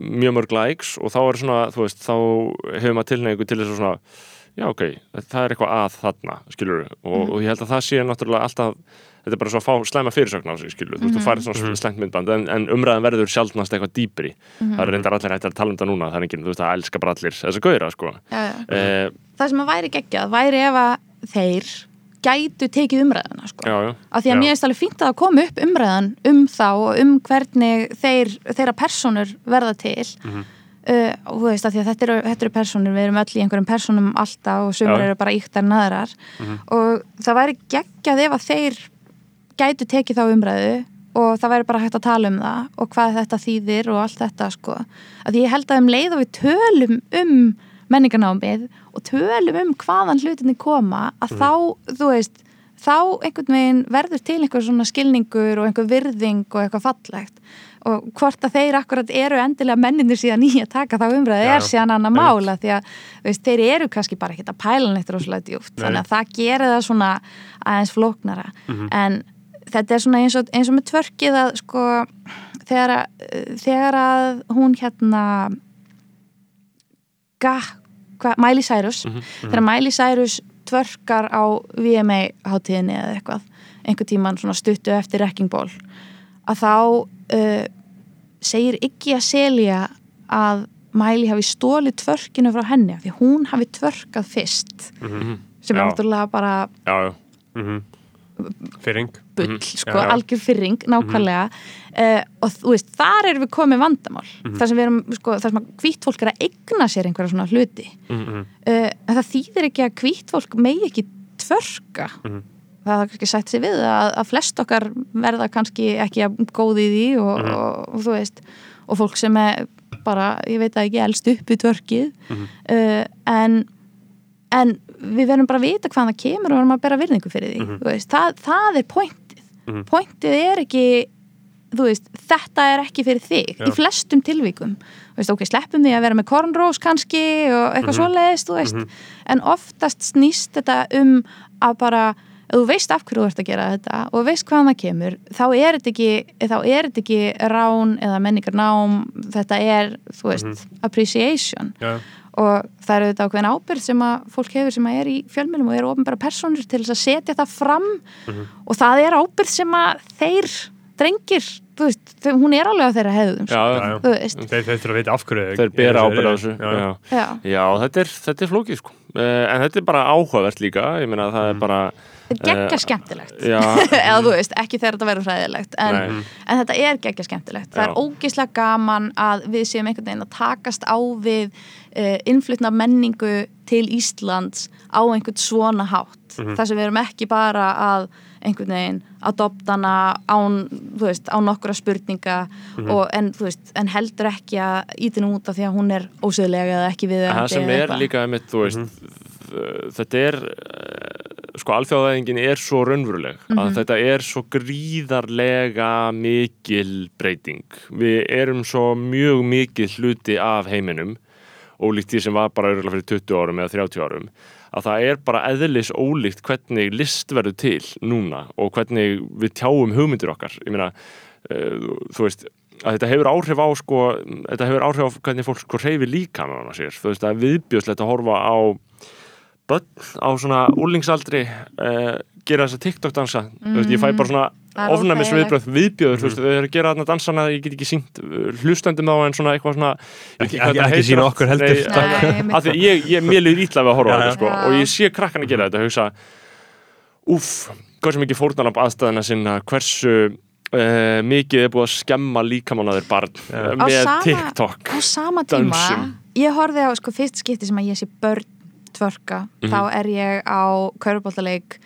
Speaker 1: mjög mörg likes og þá er svona, þú veist, þá hefur maður tilneigu til þess að svona já, ok, það er eitthvað að þarna skilur og, og ég held að það sé náttúrulega alltaf þetta er bara svo að fá slæma fyrirsögn á sig skilur, þú veist, þú farið svona slæmt myndband en, en umræðan verður sjálfnast eitthvað dýpri. Það er reyndar allir hægt að tala um það núna það er enginn, þú veist, það elska bara allir þessa gauðra, sko.
Speaker 5: Já, já.
Speaker 1: eh,
Speaker 5: það sem að væri geggjað væri ef að þeir gætu tekið umræðuna sko.
Speaker 1: já, já,
Speaker 5: af því að
Speaker 2: Já.
Speaker 5: mér finnst alveg fínt að það komi upp umræðan um þá og um hvernig þeir, þeirra personur verða til
Speaker 1: Mhm.
Speaker 5: uh, og þú veist að því að þetta eru, þetta eru personur við erum öll í einhverjum personum alltaf og sumar
Speaker 1: Já.
Speaker 5: eru bara íktar naðrar
Speaker 1: Mhm.
Speaker 5: og það væri geggjað ef að þeir gætu tekið þá umræðu og það væri bara hægt að tala um það og hvað þetta þýðir og allt þetta sko að ég held að um leið og við tölum um menningarnámið og tölum um hvaðan hlutinni koma að þá, þú veist þá einhvern veginn verður til einhver svona skilningur og einhver virðing og eitthvað fallegt. Og hvort að þeir akkurat eru endilega menninir síðan í að taka þá umræði
Speaker 2: Já,
Speaker 5: er síðan annað mála því að veist, þeir eru kannski bara ekkert að pæla neitt rosalega djúpt
Speaker 2: Nei.
Speaker 5: þannig að það gerir það svona aðeins flóknara. En þetta er svona eins og, eins og með tvörkið að sko þegar að, þegar að hún hérna ga, hva, Miley Cyrus þegar Miley Cyrus tvörkar á VMA hátíðinni eða eitthvað einhver tíman svona stuttu eftir Wrecking Ball að þá uh, segir ekki að Celia að Miley hafi stólið tvörkinu frá henni því hún hafi tvörkað fyrst. Sem er náttúrulega bara
Speaker 1: já, já.
Speaker 2: Mhm. Fyrring.
Speaker 5: bull,
Speaker 1: Mhm.
Speaker 5: sko,
Speaker 2: Já, já.
Speaker 5: algjör fyrring nákvæmlega uh, og þú veist, þar erum við komið vandamál
Speaker 2: Mhm.
Speaker 5: þar sem við erum, sko, þar sem að hvítt fólk er að eigna sér einhverja svona hluti
Speaker 2: Mhm.
Speaker 5: uh, það þýðir ekki að hvítt fólk megi ekki tvörka
Speaker 2: Mhm.
Speaker 5: það har kannski sætt sér við að, að flest okkar verða kannski ekki að góði því og,
Speaker 2: Mhm.
Speaker 5: og, og þú veist og fólk sem er bara, ég veit að ekki elst upp í tvörkið
Speaker 2: Mhm.
Speaker 5: uh, en en við verðum bara að vita hvað það kemur og verðum að bera virðingu fyrir því
Speaker 2: Mhm.
Speaker 5: þú veist, það, það er pointið
Speaker 2: Mhm.
Speaker 5: pointið er ekki veist, þetta er ekki fyrir þig
Speaker 2: Já.
Speaker 5: í flestum tilvíkum veist, ok, sleppum því að vera með cornrows kannski og eitthvað
Speaker 2: Mhm.
Speaker 5: svoleiðist, þú veist en oftast snýst þetta um að bara ef þú veist af hverju þú ert að gera þetta og veist hvaðan það kemur, þá er þetta ekki þá er þetta ekki rán eða menningarnám, þetta er þú veist,
Speaker 2: Mhm.
Speaker 5: appreciation
Speaker 2: Já.
Speaker 5: Og það eru þetta ákveðin ábyrgð sem að fólk hefur sem að er í fjölmjölum og eru ofnbæra personur til þess að setja það fram
Speaker 2: Mhm.
Speaker 5: og það er ábyrgð sem að þeir drengir, þú veist, hún er alveg á þeirra hefðum,
Speaker 1: já,
Speaker 2: Já,
Speaker 1: já.
Speaker 5: þú veist
Speaker 2: Þeir, þeir þurfa að vita af hverju
Speaker 1: þeir bera ábyrð á þessu
Speaker 2: Já.
Speaker 1: já.
Speaker 5: já,
Speaker 1: Já, þetta er, þetta er flókið sko uh, en þetta er bara áhugavert líka ég meina það er bara
Speaker 5: þetta er geggja skemmtilegt
Speaker 1: Já, (laughs)
Speaker 5: eða þú veist, ekki þegar þetta verður hræðilegt en,
Speaker 1: Nei.
Speaker 5: en þetta er geggja skemmtilegt það
Speaker 1: Já.
Speaker 5: er ógislega gaman að við séum einhvern veginn að takast á við innflutna menningu til Íslands á einhvern svona hátt. Þar sem við erum ekki bara að einhvern veginn adoptana án, þú veist, án nokkura spurninga og en, þú veist, en heldur ekki að ítin út af því að hún er ósöðlega eða ekki við
Speaker 1: það sem er líka einmitt, þú veist, þ- þetta er eh, sko alþjóðaðingin er svo raunveruleg að þetta er svo gríðarlega mikil breyting. Við erum svo mjög mikil hluti af heiminum ólíkt því sem var bara örgulega fyrir 20 árum eða 30 árum að það er bara eðlis ólíkt hvernig list verður til núna og hvernig við tjáum hugmyndir okkar ég meina, uh, þú veist að þetta hefur áhrif á sko, þetta hefur áhrif á hvernig fólk sko reyfi líkamann á sér, þú veist það er viðbjóðslegt að horfa á börn á svona úlingsaldri uh, gera þessa TikTok-dansa mm. veist, ég fæ bara svona ofnæmis viðbröð viðbjöður, þú veist, þau eru að gera þarna dansana ég get ekki sínt hlustendum á en svona eitthvað svona
Speaker 2: Ekki- ekki- ekki
Speaker 1: allt.
Speaker 2: okkur heldur.
Speaker 1: Að því ég, ég mér líður ítla við að horfa á þetta sko,
Speaker 5: já.
Speaker 1: og ég sé krakkan að gera þetta hugsa, úff, hversu mikið fórnalamb aðstæðina sinna, hversu uh, mikið er búið að skemma líkamann að þeir barn uh,
Speaker 5: Á
Speaker 1: með
Speaker 5: sama-
Speaker 1: TikTok
Speaker 5: á sama tíma
Speaker 1: Dönsum.
Speaker 5: ég horfði á sko fyrst skipti sem að ég sé börn tvörka,
Speaker 1: Mhm.
Speaker 5: þá er ég á kauruboltaleik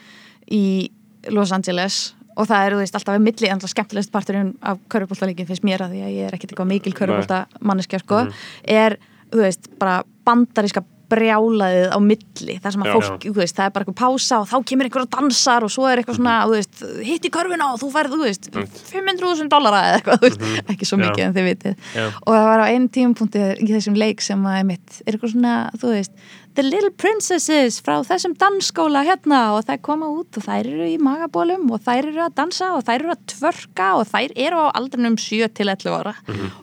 Speaker 5: í Los Angeles og það er, þú veist, alltaf að milli alltaf skemmtilegst parturinn af kauruboltaleikin finnst mér að því að ég er ekkert eitthvað mikil kaurubolta manneskja sko,
Speaker 1: Mhm.
Speaker 5: er, þú veist, bara bandaríska brjálaðið á milli þar sem að
Speaker 1: Já.
Speaker 5: fólk, þú veist, það er bara eitthvað pása og þá kemur einhver og dansar og svo er eitthvað svona, þú veist, hitt í körfuna og þú færð, þú veist, 500.000 dollara eða eitthvað, þú veist, ekki svo
Speaker 2: Já.
Speaker 5: mikið en þið vitið
Speaker 2: Já.
Speaker 5: og það var á einu tímapunkti í þessum leik sem að mitt er eitthvað svona, þú veist The Little Princesses frá þessum dansskóla hérna og þær koma út og þær eru í magabólum og þær eru að dansa og þær eru að tvörka og þær eru á aldrinum 7 til 11 ára.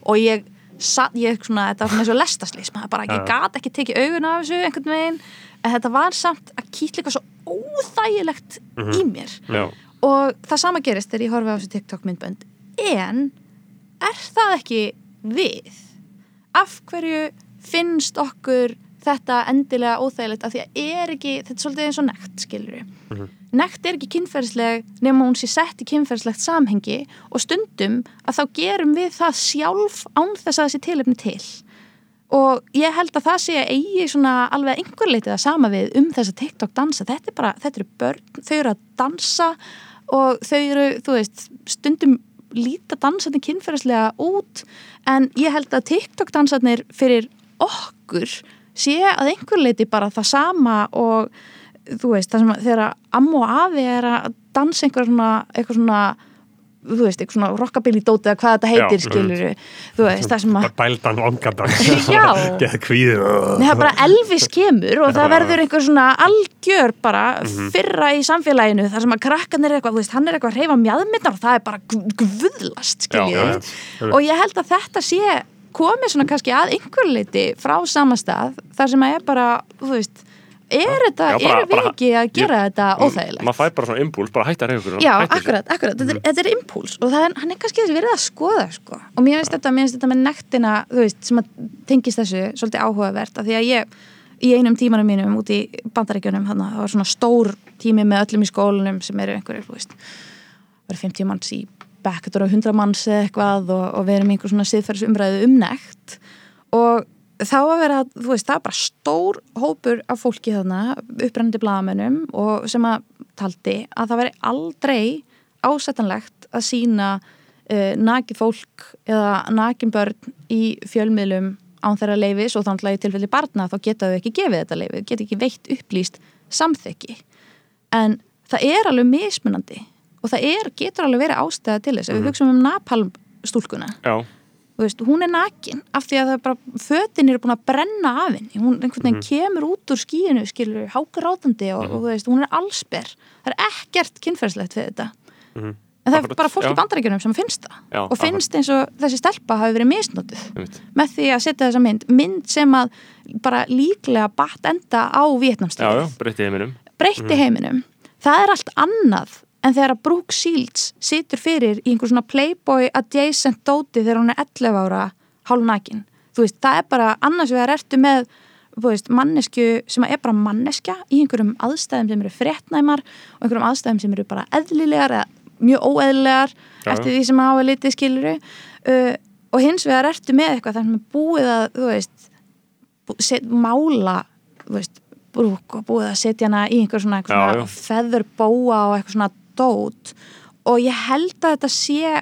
Speaker 5: Og ég satt, ég svona, þetta var svona eins og lestaslýs maður bara, ég gat ekki tekið augun af þessu einhvern veginn, en þetta var samt að kýtla eitthvað svo óþægilegt í mér.
Speaker 1: Já.
Speaker 5: og það sama gerist þegar ég horfi á þessu TikTok myndbönd. En er það ekki við? Af hverju finnst okkur þetta endilega óþægilegt af því að er ekki, þetta er svolítið eins og nekt skilur við nekt er ekki kynferðisleg nema hún sé sett í kynferðislegt samhengi og stundum að þá gerum við það sjálf án þess að þessi tilefni til. Og ég held að það sé að eigi svona alveg einhver leitið að sama við um þessa TikTok dansa, þetta er bara, þetta eru börn þau eru að dansa og þau eru, þú veist, stundum líta dansarnir kynferðislega út. En ég held að TikTok dansarnir fyrir okkur sé að einhver leiti bara það sama og þú veist, það sem að þegar amma og afi er að dansa einhver svona, eitthvað svona þú veist, eitthvað svona rockabilly dóti eða hvað þetta heitir
Speaker 1: Já,
Speaker 5: skilur þú veist, það sem að
Speaker 2: bældan vangadan (laughs)
Speaker 5: Já. það er bara Elvis kemur og það verður einhver svona algjör bara fyrra í samfélaginu þar sem að krakkan er eitthvað, þú veist, hann er eitthvað að reyfa mjadmyndar og það er bara gu- guðlast, skiljið.
Speaker 1: já,
Speaker 5: Og ég held að þetta sé komið svona kannski að einhver leiti frá samastað þar sem að er bara, þú veist, er þetta,
Speaker 1: Já, bara-
Speaker 5: erum við
Speaker 1: bara-
Speaker 5: ekki að gera
Speaker 1: ég-
Speaker 5: þetta óþægilegt?
Speaker 1: maður fær bara svona impuls, bara hætta að reyfa ykkur
Speaker 5: Já, akkurat, akkurat, þetta er, þetta er impuls og það er, hann er kannski verið að skoða sko. og mér finnst þetta, mér finnst þetta með nektina þú veist, sem að tengist þessu svolítið áhugavert, af því að ég í einum tímanum mínum út í bandaríkjunum þannig að það var svona stór tími með öllum í skólanum sem eru einhverjir, þú veist eru 50 manns í bekk þetta eru 100 manns eða eitthvað og, og við erum einhver svona siðferðsumræðu um nekt. Og þá að vera, þú veist, það er bara stór hópur af fólki þarna, upprennandi blaðamönnum og sem að taldi að það veri aldrei ásættanlegt að sína uh, nakið fólk eða nakin börn í fjölmiðlum án þeirra leifis og þannig að í tilfelli barna þá geta þau ekki gefið þetta leifi, geta ekki veitt upplýst samþekki en það er alveg mismunandi og það er, getur alveg verið ástæða til þess ef við hugsaum um napalm stúlkuna
Speaker 1: Já,
Speaker 5: veist, hún er nakin af því að það er bara, fötin eru búin að brenna af henni, hún einhvern veginn kemur út úr skíinu, skilur, hákarátandi og, og þú veist, hún er allsber. Það er ekkert kynferðslegt við þetta. En það er
Speaker 1: Akkurat,
Speaker 5: bara fólk
Speaker 1: já.
Speaker 5: í bandaríkjunum sem finnst það.
Speaker 1: Já,
Speaker 5: og finnst eins og þessi stelpa hafi verið
Speaker 1: einmitt.
Speaker 5: með því að setja þessa mynd mynd sem að bara líklega batt enda á Vietnamstríðið
Speaker 1: breytti heiminum.
Speaker 5: Breytti heiminum. Það er allt annað en þegar að Brooke Shields situr fyrir í einhver svona playboy adjacent dóti þegar hún er 11 ára hálfnakin þú veist, það er bara annars vegar ertu með þú veist, mannesku sem er bara manneskja í einhverjum aðstæðum sem eru fréttnæmar og einhverjum aðstæðum sem eru bara eðlilegar eða mjög óeðlilegar
Speaker 1: Já.
Speaker 5: eftir því sem hafa litið skiluru uh, og hins vegar ertu með eitthvað þar sem er búið að, þú veist set, mála þú veist, brúk og búið að setja hana í einhver svona, svona
Speaker 1: já.
Speaker 5: feður bóa og eitthvað svona dót. Og ég held að þetta sé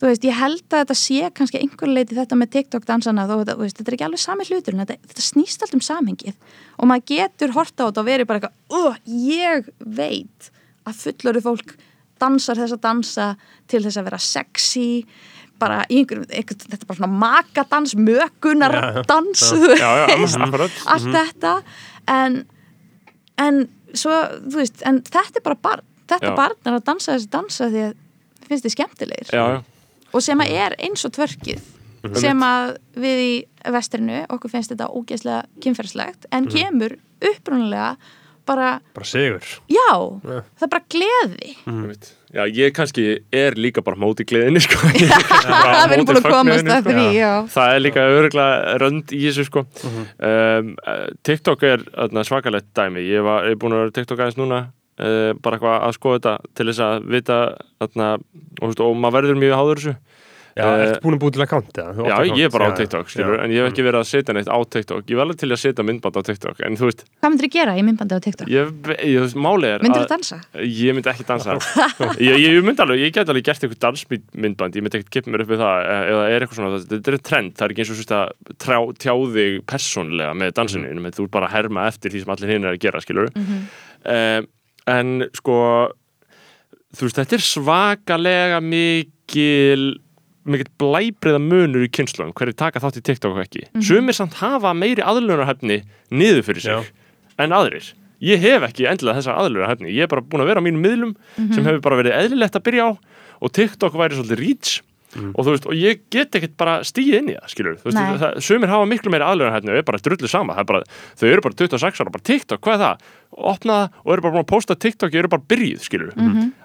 Speaker 5: þú veist, ég held að þetta sé kannski einhver leiti þetta með TikTok dansana þó, þú veist, þetta er ekki alveg sami hlutur þetta, þetta snýst allt um samhengið. Og maður getur horta á þetta og verið bara eitthvað uh, ég veit að fullorðu fólk dansar þessa dansa til þess að vera sexy bara í einhverjum, einhver, þetta er bara svona makadans, mökunardans þú
Speaker 1: Já, já,
Speaker 5: veist,
Speaker 1: akkurat.
Speaker 5: allt þetta. En, en svo, þú veist, en þetta er bara barn þetta
Speaker 1: Já.
Speaker 5: barn er að dansa þessi dansa því að finnst þið skemmtilegir
Speaker 1: Já, já,
Speaker 5: og sem að er eins og tvörkið
Speaker 1: Mhm.
Speaker 5: sem að við í vestrinu okkur finnst þetta ógeðslega kynferðslegt en
Speaker 1: Mhm.
Speaker 5: kemur upprunalega bara,
Speaker 2: bara sigur
Speaker 5: já,
Speaker 2: Já.
Speaker 5: það er bara gleði
Speaker 1: einmitt. já, ég kannski er líka bara móti gleðinni sko. (laughs)
Speaker 5: það verður búin að komast að því já.
Speaker 1: það er líka örgulega rönd í þessu sko. um, eh, TikTok er þarna, svakalegt dæmi ég var ég er búin að vera TikTok aðeins núna uh, bara eitthvað að skoða þetta til þess að vita þarna, og, og maður verður mjög háður þessu
Speaker 2: Já,
Speaker 1: Eh,
Speaker 2: ertu búin að búið til account eða?
Speaker 1: Já,
Speaker 2: account?
Speaker 1: ég er bara á
Speaker 2: Já,
Speaker 1: TikTok,
Speaker 2: já.
Speaker 1: skilur, en ég hef ekki verið að setja neitt á TikTok. Ég var alveg til að setja myndband á TikTok, en þú veist,
Speaker 5: hvað myndir þú gera í myndbandi á TikTok?
Speaker 1: ég, ég, þú veist málið er
Speaker 5: myndir
Speaker 1: að
Speaker 5: þú dansa?
Speaker 1: ég myndi ekki dansa. (laughs) ég, ég, ég myndi alveg, ég get alveg gert eitthvað dansmyndband, ég myndi ekkert kippa mér upp við það, eh, eða er eitthvað svona, þetta er trend, það er ekki eins og svo að trá, tjá þig persónlega með dansinu, mm. þú er bara að herma eftir því sem allir hinn er að gera, skilur. En sko, þú veist, þetta er svakalega mikil mikill blæbriða munur í kynnslunum hverju taka þátt í TikTok og ekki. Sumir samt hafa meiri aðlunarhefni niður fyrir sig
Speaker 2: Já.
Speaker 1: en aðrir. Ég hef ekki endilega þessa aðlunarhefni ég er bara búin að vera á mínum miðlum sem hefur bara verið eðlilegt að byrja á og TikTok væri svolítið reach og þú veist, og ég get ekkert bara stíð inn í það, skilur, þú veist, það, sumir hafa miklu meiri aðlunarhefni og er bara drullu sama, það er bara, þau eru bara 26 ára, bara TikTok, hvað er það? Opna það og eru bara búin að posta TikTok, ég eru bara byrjuð, skilur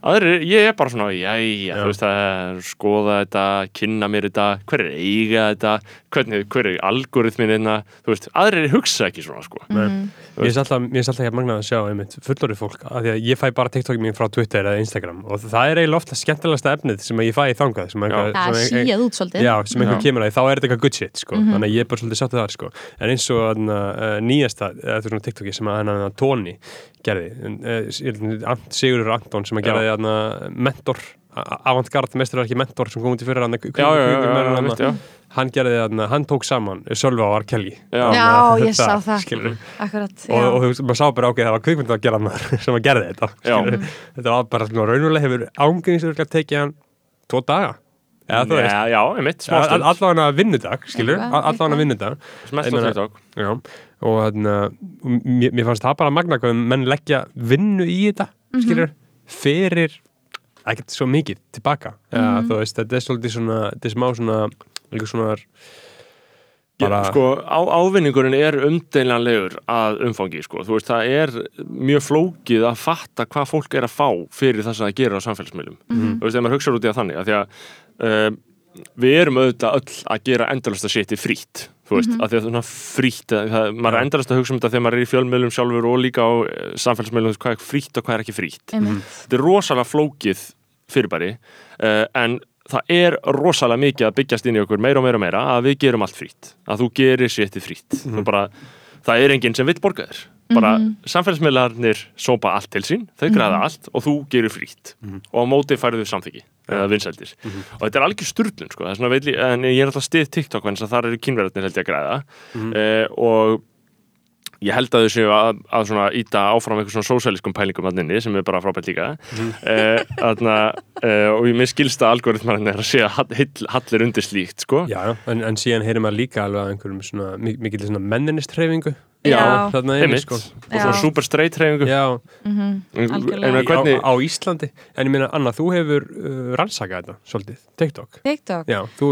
Speaker 1: aðrir, ég er bara svona, jæja, þú veist er, skoða þetta, kynna mér þetta hver er að eiga þetta hvernig, hver er algoritmin hérna? Þú veist, aðrir hugsa ekki svona, sko.
Speaker 2: Finnst alltaf, mér finnst alltaf ekki magnað að sjá einmitt fullorið fólk, af því að ég fæ bara TikTok mín frá Twitter eða Instagram og það er eiginlega ofta skemmtilegasta efnið sem að ég fæ í þangað sem einhver,
Speaker 5: það er síjað út svolítið.
Speaker 2: Já, sem einhver
Speaker 1: Já.
Speaker 2: kemur að þá er þetta eitthvað good shit sko. þannig að ég er bara svolítið hennan Tóni gerði, Sigurður Anton sem að
Speaker 1: Já.
Speaker 2: gerði hana, mentor avantgard mesturverki mentor sem kom út í fyrir hann hann gerði þarna, hann tók saman Sölva og Arkelli
Speaker 1: já,
Speaker 5: Já, ég sá það. akkurat,
Speaker 2: og, og
Speaker 5: já.
Speaker 2: þú veist, maður sá bara ákveð það var kvikmynd að gera maður (laughs) sem að gerði þetta skilurðu. þetta var bara svona raunulega hefur ángrímsverklega tekið hann tvo daga. Eða veist,
Speaker 1: já, já, einmitt, smá
Speaker 2: all-
Speaker 1: stund.
Speaker 2: allavega vinnudag skilur, allavega vinnudag.
Speaker 1: Smest
Speaker 2: Ég
Speaker 1: á
Speaker 2: meina-
Speaker 1: TikTok.
Speaker 2: Já, og þarna mér, mér fannst það bara magna hvað menn leggja vinnu í þetta skilur, fyrir ekkert svo mikið tilbaka. Ja, þú veist, þetta er svolítið svona þetta er smá svona, svona bara,
Speaker 1: Já, sko, á, ávinningurinn er umdeilanlegur að umfangi, sko, þú veist, það er mjög flókið að fatta hvað fólk er að fá fyrir það sem það gerir á samfélagsmiðlum. Þú veist, ef maður hugsaður út í að þannig að því að uh, við erum auðvitað öll að gera endalasta sétti frýtt þú veist, að því að það er það, maður er endalast að hugsa um þetta þegar maður er í fjölmiðlum sjálfur og líka á eh, veist, hvað er frýtt og hvað er ekki frýtt
Speaker 5: Einmitt.
Speaker 1: þetta er rosalega flókið fyrirbæri uh, en það er rosalega mikið að byggjast inn í okkur meira og meira og meira að við gerum allt frýtt að þú gerir sétti frýtt mm bara, það er enginn sem vill borga þér. Bara samfélagsmiðlarnir sópa allt til sín, þau græða allt og þú gerir frýtt og á móti færðu samþyggi eða vinsældir. Og þetta er algjör sturlun sko, veitli, en ég er alltaf stið TikTok en þar eru kynverðarnir held ég að græða. Uh, og ég held að þau séu að, að svona íta áfram eitthvað svona sósæliskum pælingum að nynni sem er bara frábært líka. Mm. aðna, uh, og ég minn skilsta algoritmarinn er að sé að hall, hallir undir slíkt sko.
Speaker 2: já, en, en síðan heyrir maður líka alveg að einhverjum svona, mik- mikil svona menninistreifingu
Speaker 5: Já.
Speaker 2: þarna
Speaker 1: einmitt,
Speaker 2: sko.
Speaker 1: Og svona super straight hreyfingu
Speaker 2: já,
Speaker 5: algjörlega.
Speaker 1: en hvernig,
Speaker 2: á, á Íslandi en ég meina, Anna, þú hefur uh, rannsakað þetta svolítið, TikTok.
Speaker 5: TikTok?
Speaker 2: Já, þú,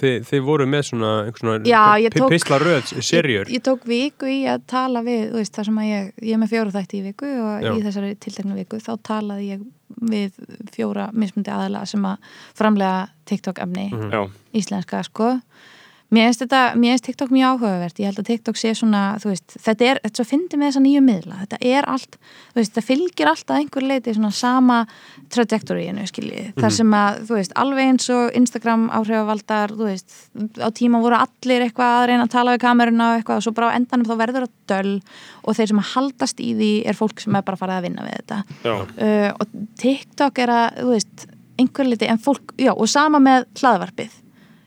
Speaker 2: þið, þið voru með svona, svona
Speaker 5: Já, tók-
Speaker 2: pislaröð, serjur
Speaker 5: ég, ég tók viku í að tala við þú veist, þar sem að ég, ég er með fjóra þætti í viku og
Speaker 2: Já.
Speaker 5: í þessari tilteknu viku þá talaði ég við fjóra mismundi aðala sem að framlega TikTok efni
Speaker 1: já,
Speaker 5: íslenska sko Mér finnst þetta, mér finnst TikTok mjög áhugavert. Ég held að TikTok sé svona, þú veist þetta er, þetta er svo fyndi með þessa nýju miðla. Þetta er allt, þú veist, þetta fylgir alltaf einhver leiti svona sama trajektoríinu, skiljið, þar sem að þú veist, alveg eins og Instagram áhrifavaldar þú veist, á tíma voru allir eitthvað að reyna að tala við kameruna og eitthvað og svo bara á endanum þá verður það döl og þeir sem að haldast í því er fólk sem er bara farið að vinna við þetta. Uh, og TikTok er að, þú veist, einhver liti en fólk, já, og sama með hlaðvarpið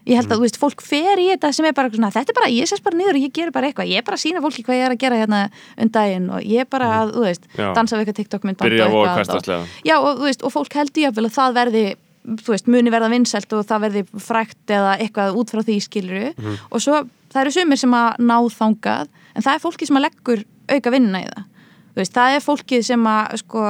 Speaker 5: ég held að, þú veist, fólk fer í þetta sem er bara svona, þetta er bara, ég sést bara niður og ég ger bara eitthvað, ég er bara að sína fólki hvað ég er að gera hérna um daginn og ég er bara að, þú veist
Speaker 1: Já.
Speaker 5: dansa við eitthvað TikTok mynd
Speaker 1: byrja að voga hverstaslega
Speaker 5: Já, og, þú veist, og fólk heldur jáfnvel að það verði þú veist, muni verða vinsælt og það verði frækt eða eitthvað út frá því skiluru og svo, það eru sumir sem að ná þangað, en það er fólki sem að leggur auka vinna í það. Þú veist, það er fólkið sem að sko,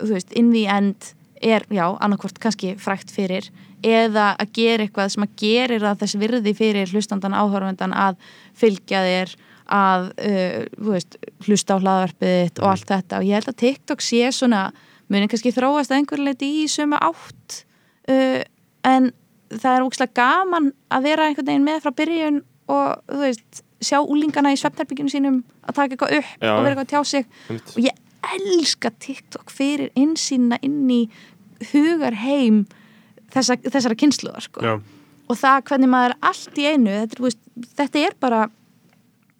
Speaker 5: þú veist, in the end er, já, annarkvort kannski frækt fyrir eða að gera eitthvað sem að gerir það þess virði fyrir hlustandan áhörvendan að fylgja þér að, uh, veist, hlusta á hlaðvarpið þitt og allt þetta. Og ég held að TikTok sé svona, muni kannski þróast að einhver leiti í sömu átt uh, en það er ógslag gaman að vera einhvern veginn með frá byrjun og þú veist, sjá úlingana í svefnherbygginu sínum að taka eitthvað upp
Speaker 1: Já.
Speaker 5: og vera eitthvað að tjá sig. Og ég elska TikTok fyrir insýna inn í hugarheim þessa, þessara kynsluðar sko. Og það hvernig maður allt í einu þetta, er, veist, þetta er bara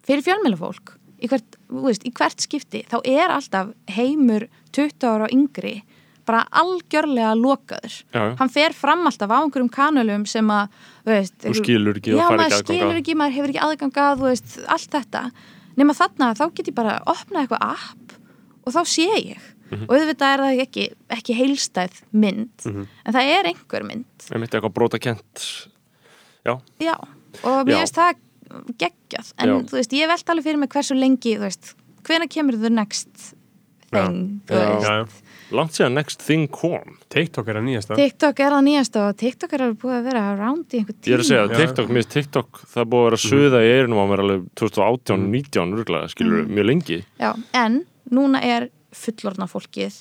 Speaker 5: fyrir fjölmjölafólk í í hvert skipti þá er alltaf heimur 20 ára og yngri bara algjörlega lokaður.
Speaker 1: Já,
Speaker 5: hann fer fram alltaf á einhverjum kanölum sem að veist,
Speaker 1: Þú skilur ekki
Speaker 5: já, maður
Speaker 1: að.
Speaker 5: skilur ekki, maður hefur ekki aðgang að þú veist, allt þetta. Nema þarna þá get ég bara opnað eitthvað app og þá sé ég
Speaker 1: Mhm.
Speaker 5: og auðvitað er það ekki, ekki heilstæð mynd en það er einhver mynd.
Speaker 1: Ég myndi eitthvað bróta kent Já,
Speaker 5: Já, og mér finnst það geggjað, en
Speaker 1: Já.
Speaker 5: þú veist, ég velt alveg fyrir mig hversu lengi, þú veist, hvena kemur the next thing, þú veist?
Speaker 2: Já, já.
Speaker 1: langt síðan next thing kom.
Speaker 2: TikTok er að nýjasta.
Speaker 5: TikTok er það nýjasta og TikTok er alveg búið að vera around í einhver tíma
Speaker 1: Ég er að segja,
Speaker 2: Já.
Speaker 1: TikTok, mér finnst TikTok það er búið að vera að suða í eirunum á mér alveg 2018, 19, rúglega, skilur mjög lengi.
Speaker 5: Já, en núna er fullorna fólkið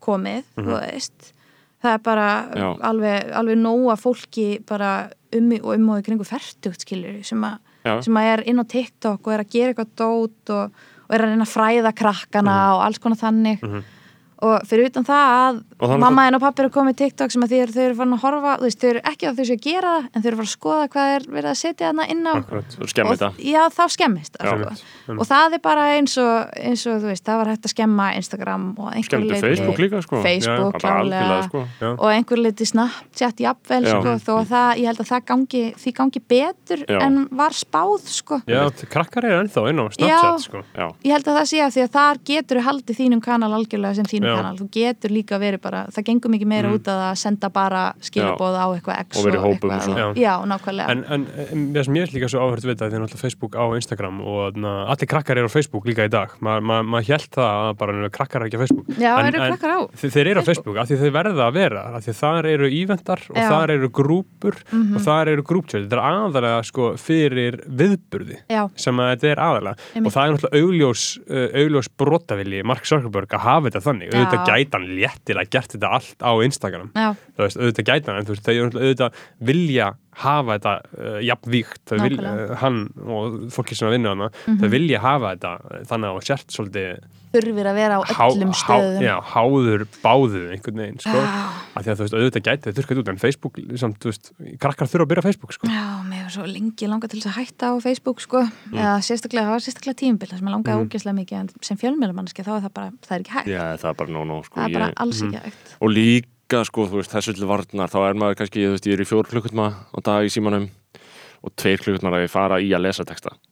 Speaker 5: komið, þú veist. Það er bara
Speaker 1: Já.
Speaker 5: alveg, alveg nóga fólki bara um og um og í kringu færtugt skilur sem, a, sem að er inn á TikTok og er að gera eitthvað dót og, og er að reyna að fræða krakkana og alls konar þannig og fyrir utan það að
Speaker 1: Og er
Speaker 5: mamma en og pappi eru komið TikTok sem að eru, þau eru farin að horfa, þú veist, þau eru ekki að þau séu að gera það en þau eru farin að skoða hvað er verið að setja þarna inn á
Speaker 2: Akkurat.
Speaker 5: Og,
Speaker 1: þetta
Speaker 5: já, þá skemmist það
Speaker 1: Já.
Speaker 5: sko. og það er bara eins og, eins og þú veist, það var hægt að skemma Instagram og einhver leyti
Speaker 1: Facebook líka, sko
Speaker 5: Facebook,
Speaker 1: algjörlega,
Speaker 5: klálega
Speaker 1: sko
Speaker 2: Já.
Speaker 5: og einhver leiti Snapchat jafnvel
Speaker 1: Já.
Speaker 5: sko, þó að það, ég held að það gangi því gangi betur
Speaker 1: Já.
Speaker 5: en var spáð sko.
Speaker 2: Já, krakkar er ennþá inn á Snapchat sko.
Speaker 1: Já,
Speaker 5: ég held að það sé að því að þar getur haldið þínum kanal algjörlega sem þínum
Speaker 2: Já.
Speaker 5: Kanal þú getur líka verið bara, það gengur mikið meira út að að senda bara skilabóð á eitthvað X
Speaker 1: Og vera í hópum og svona.
Speaker 2: Já.
Speaker 5: já, nákvæmlega.
Speaker 2: En, en, en mér sem ég er líka svo áhört við það því náttúrulega Facebook á Instagram og na, allir krakkar eru á Facebook líka í dag. Maður ma, ma held það að bara krakkar er ekki á Facebook.
Speaker 5: Já,
Speaker 2: en,
Speaker 5: eru krakkar á
Speaker 2: Þe- Þeir eru á Facebook? Af því þeir verða að vera af því þar eru íventar og
Speaker 5: Já.
Speaker 2: Þar eru grúpur og þar eru grúptjöld þetta er aðalega sko fyrir viðburði
Speaker 5: Já,
Speaker 2: sem að þetta er aðalega. Og það er náttúrulega augljós, uh, augljós brotavilji Mark Zuckerberg að hafa þetta þannig.
Speaker 5: Já.
Speaker 2: Auðvitað gæti hann léttilega gert þetta allt á Instagram. Veist, auðvitað gæti hann en þú veist, þau auðvitað vilja hafa þetta uh, jafnvíkt þau vil, uh, hann og fólki sem að vinna hana þau vilja hafa þetta þannig að sért svolítið
Speaker 5: þurfir að vera á
Speaker 2: há,
Speaker 5: öllum
Speaker 2: há,
Speaker 5: stöðum.
Speaker 2: já, háður báðu einhvern veginn sko. Af því að þú veist, auðvitað gæti þau þurrkað út en Facebook, samt, þú veist, krakkar þurfa að byrja Facebook sko.
Speaker 5: Já, mér var svo lengi langa til þess að hætta á Facebook sko,
Speaker 1: Mm.
Speaker 5: eða sérstaklega, það var sérstaklega tímabil þar sem ég langaði ógeðslega mikið en sem fjölmjölumanniski þá er það bara, það er ekki hægt.
Speaker 1: Já það er bara no, no, sko
Speaker 5: það er bara
Speaker 1: ég,
Speaker 5: alls ekki hægt.
Speaker 1: Og líka, sko, þú veist, þessu til varnar þá er maður kannski, þú veist,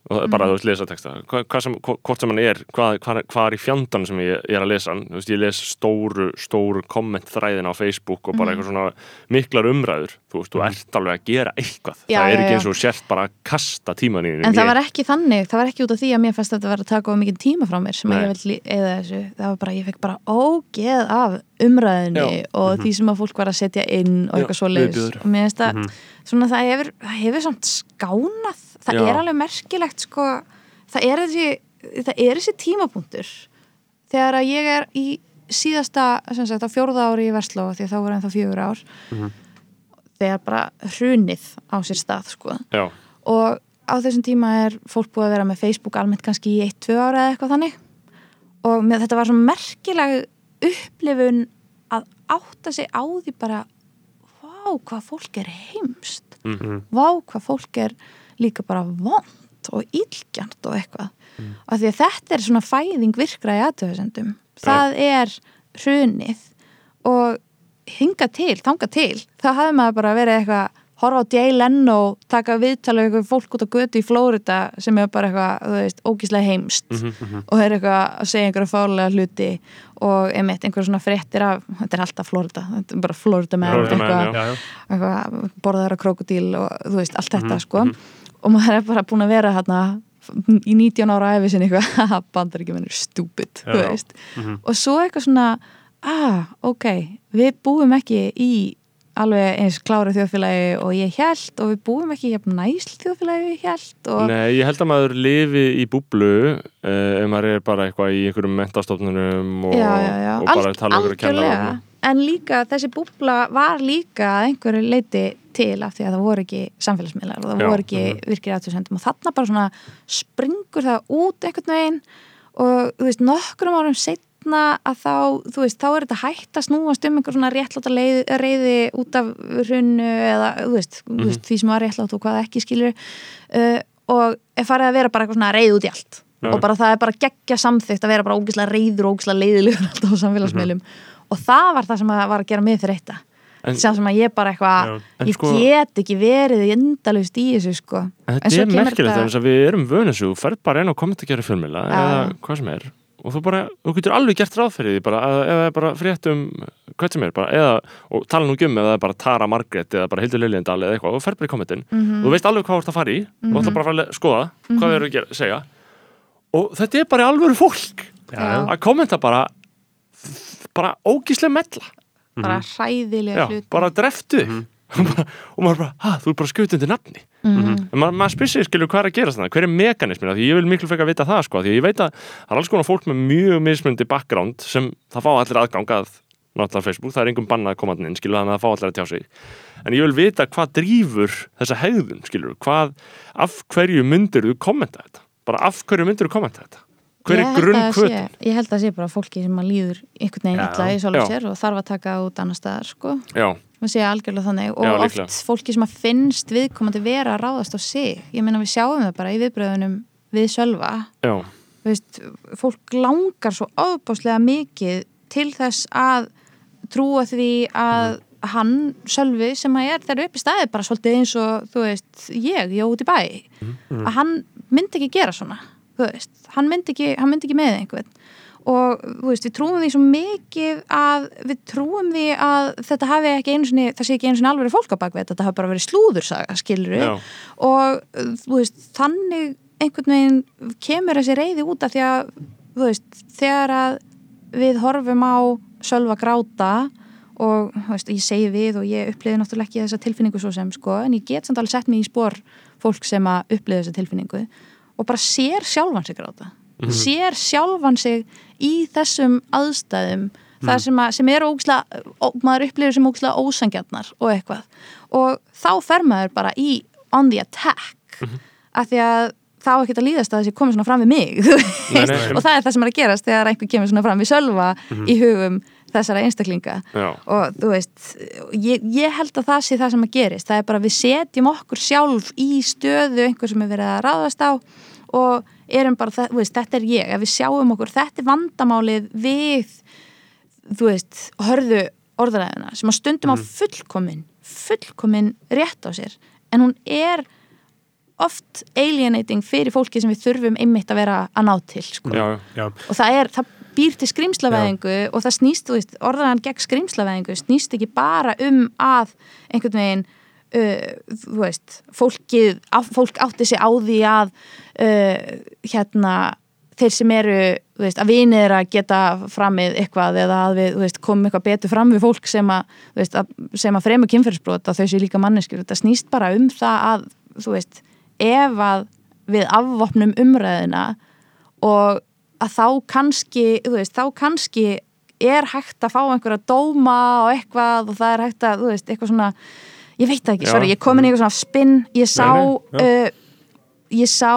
Speaker 1: ég er og tveir klukkutmar að ég fara í að lesa texta og bara, þú veist, lesa texta Hva, hvað sem, hvort sem hann er, hvað, hvað, hvað er í fjandan sem ég, ég er að lesa hann, þú veist, ég les stóru, stóru kommentþræðin á Facebook og bara eitthvað svona miklar umræður. Þú veist, þú ert alveg að gera eitthvað.
Speaker 5: Já,
Speaker 1: það er
Speaker 5: já,
Speaker 1: ekki
Speaker 5: já.
Speaker 1: eins og sért bara að kasta tíman í
Speaker 5: En það var ekki þannig, það var ekki út af því að mér fannst þetta að vera að taka of mikið tíma frá mér sem
Speaker 1: Nei.
Speaker 5: ég vil eða þessu, það var bara, ég fekk bara ógeð af umræðinni
Speaker 1: Já. Mhm.
Speaker 5: og því sem að fólk var að setja inn og eitthvað svo leiðis og mér finnst að svona það hefur, það hefur samt skánað, það
Speaker 1: Já.
Speaker 5: er alveg merkilegt sko, það er þessi það er þessi tímapunktur. Þegar að ég er í síðasta, sagt, á fjórða ári í Versló því að þá voru ennþá fjögur ár þegar bara hrunið á sér stað sko.
Speaker 1: Já,
Speaker 5: og á þessum tíma er fólk búið að vera með Facebook almennt kannski í 1-2 ára eða eitthvað þannig. Og með, þetta var svo merkileg upplifun að átta sig á því bara vá hvað fólk er heimst
Speaker 1: Mhm.
Speaker 5: vá hvað fólk er líka bara vond og illgjant og eitthvað.
Speaker 1: Mm.
Speaker 5: og því að þetta er svona fæðing virkra í aðtöðsendum það er hrunið og hinga til, þanga til þá hafði maður bara verið eitthvað horfa á Jay Leno, taka viðtala við eitthvað fólk út á götu í Flórida sem er bara eitthvað, þú veist, ógíslega heimst
Speaker 1: Mhm,
Speaker 5: og er eitthvað að segja einhverja fálega hluti og einmitt einhverja svona fréttir af, þetta er alltaf Flórida þetta er bara Flórida með eitthvað, eitthvað borðaðara krokodíl og þú veist, allt þetta
Speaker 1: Mhm,
Speaker 5: sko og maður er bara búin að vera hérna í 19 ára æfi sinni eitthvað (laughs) bandar ekki mennur stúpid
Speaker 2: Já.
Speaker 5: veist og svo eitthvað svona ah, ok, við búum ekki í alveg eins kláru þjóðfélagi og ég held og við búum ekki jafn næsl þjóðfélagi ég held og
Speaker 1: Nei, ég held að maður lifi í búblu uh, ef maður er bara eitthvað í einhverjum mentastofnunum og,
Speaker 5: já, já, já.
Speaker 1: og bara
Speaker 5: Alg-
Speaker 1: tala um einhverju
Speaker 5: algjörlega. En líka þessi búbla var líka einhverju leiti til af því að það voru ekki samfélagsmiðlar og það
Speaker 1: Já,
Speaker 5: voru ekki
Speaker 1: mhm.
Speaker 5: virkir aðtöðsendum og þarna bara svona springur það út einhvern veginn og þú veist, nokkrum árum setna að þá, þú veist, þá er þetta hægt að snúast um einhver svona réttláta reyði út af hrunnu eða, þú veist, þú
Speaker 1: Mhm.
Speaker 5: veist því sem var réttlátt og hvað ekki skilur uh, og er farið að vera bara eitthvað svona reyð út í allt
Speaker 1: Já.
Speaker 5: og bara það er bara geggja samþygt að vera bara ógislega reyður og ógislega leiðilegur alltaf á samfélagsmiðlum
Speaker 1: Mhm.
Speaker 5: Og það var það sem að var að gera mig fyrir þetta sem sem að ég bara eitthvað ég
Speaker 1: sko-
Speaker 5: get ekki verið endalust í þessu sko.
Speaker 1: En
Speaker 5: En
Speaker 1: þetta
Speaker 5: svo
Speaker 1: er merkilegt þess að við erum þessu, þú ferð bara inn á kommentarkjæri fjölmila
Speaker 5: Já.
Speaker 1: eða hvað sem er og þú bara, þú getur alveg gert ráð fyrir því bara, eða, eða bara frétt um hvað sem er bara, eða, og tala nú um eða bara Tara Margrét eða bara Hildur Liljendal eða eitthvað. Og ferð bara í kommentin.
Speaker 5: Mhm.
Speaker 1: og þú veist alveg hvað þú ert að fara í. Og þú ætla bara að fara að skoða hvað þau eru að gera, segja. Og þetta er bara alvöru fólk
Speaker 5: Já.
Speaker 1: að kommenta bara bara ógíslega mella.
Speaker 5: Bara hræðilega hlut
Speaker 1: bara dreftu þig. (laughs) Og maður bara, ha, þú er bara skutið undir nafni.
Speaker 5: Mhm.
Speaker 1: en maður, maður spyrir sig, skilur, hvað er að gera þannig hver er mekanismin, því ég vil miklu frekar vita það sko, því ég veit að það er alls konar fólk með mjög mismundi background sem það fá allir aðgang að náttúrulega Facebook, það er engum bannað að koma inn, skilur, þannig að það fá allir að tjá sig. En ég vil vita hvað drýfur þessa hegðun, skilur, hvað af hverju myndir þú kommenta þetta? Bara af hverju myndir þú kommenta þetta hver
Speaker 5: Ég
Speaker 1: er
Speaker 5: held að
Speaker 1: grunn
Speaker 5: það
Speaker 1: kvötin
Speaker 5: sé- ég held að það sé bara fólki sem að líður einhvern veginn illa í sér og þarf að taka út annar staðar sko.
Speaker 1: Já,
Speaker 5: maður sé algjörlega þannig. Og
Speaker 1: Já,
Speaker 5: oft
Speaker 1: líklega.
Speaker 5: fólki sem að finnst viðkomandi vera að ráðast á sig. Ég meina við sjáum það bara í viðbröðunum við sjálfa
Speaker 1: já,
Speaker 5: Þú veist, fólk langar svo ofbáslega mikið til þess að trúa því að hann sjálfi sem að er þegar upp í staði bara svolítið eins og þú veist, ég, ég út í bæ. Að hann myndi ekki gera svona veist, hann myndi ekki, hann myndi ekki með einhvern. Og veist, við trúum því svo mikið að við trúum því að þetta hafi ekki einu sinni, það sé ekki einu sinni alveg fólk á bakveit, þetta hafi bara verið slúðursaga skilur
Speaker 1: já,
Speaker 5: og veist, þannig einhvern veginn kemur þessi reyði út af því að veist, þegar að við horfum á sölva gráta og ég segi við og ég uppliði náttúrulega ekki þessa tilfinningu svo sem sko, en ég get samt alveg sett mig í spór fólk sem að uppliði þessa tilfinningu og bara sér sjálfan sig gráta. Sér sjálfan sig í þessum aðstæðum það sem, að, sem er ógislega ó, maður upplifir sem ógislega ósangjarnar og eitthvað. Og þá fer maður bara í on the attack af því að þá er ekkert að líðast að þessi komið svona fram við mig (laughs) veist.
Speaker 1: Nei, nei.
Speaker 5: og það er það sem er að gerast þegar einhver kemur svona fram við sölva í hugum þessara einstaklinga.
Speaker 1: Já,
Speaker 5: og þú veist ég, ég held að það sé það sem að gerist. Það er bara við setjum okkur sjálf í stöðu einhver sem er verið að ráðast á og erum bara, veist, þetta er ég. Ef við sjáum okkur, þetta er vandamálið við þú veist, hörðu orðaræðina sem að stundum á fullkomin fullkomin rétt á sér. En hún er oft alienating fyrir fólki sem við þurfum einmitt að vera að ná til sko.
Speaker 1: Já,
Speaker 2: Já,
Speaker 5: og það er, það býr til skrýmslaveðingu og það snýst, þú veist, orðaðan gegn skrýmslaveðingu snýst ekki bara um að einhvern veginn uh, þú veist, fólkið fólk átti sig á því að uh, hérna þeir sem eru, þú veist, að vinið er að geta framið eitthvað eða að við, þú veist, komum eitthvað betur fram við fólk sem að, þú veist, að, sem að fremur kynferðisbrot að þau séu líka manneskjur, þetta snýst bara um það að, þú veist, ef að við afvopnum umræðina og að þá kannski, þú veist, þá kannski er hægt að fá einhverja dóma og eitthvað og það er hægt að, þú veist, eitthvað svona ég veit það ekki, sorry, ég kom inn í eitthvað svona spinn, ég sá
Speaker 2: Nei, nei,
Speaker 5: uh, ég sá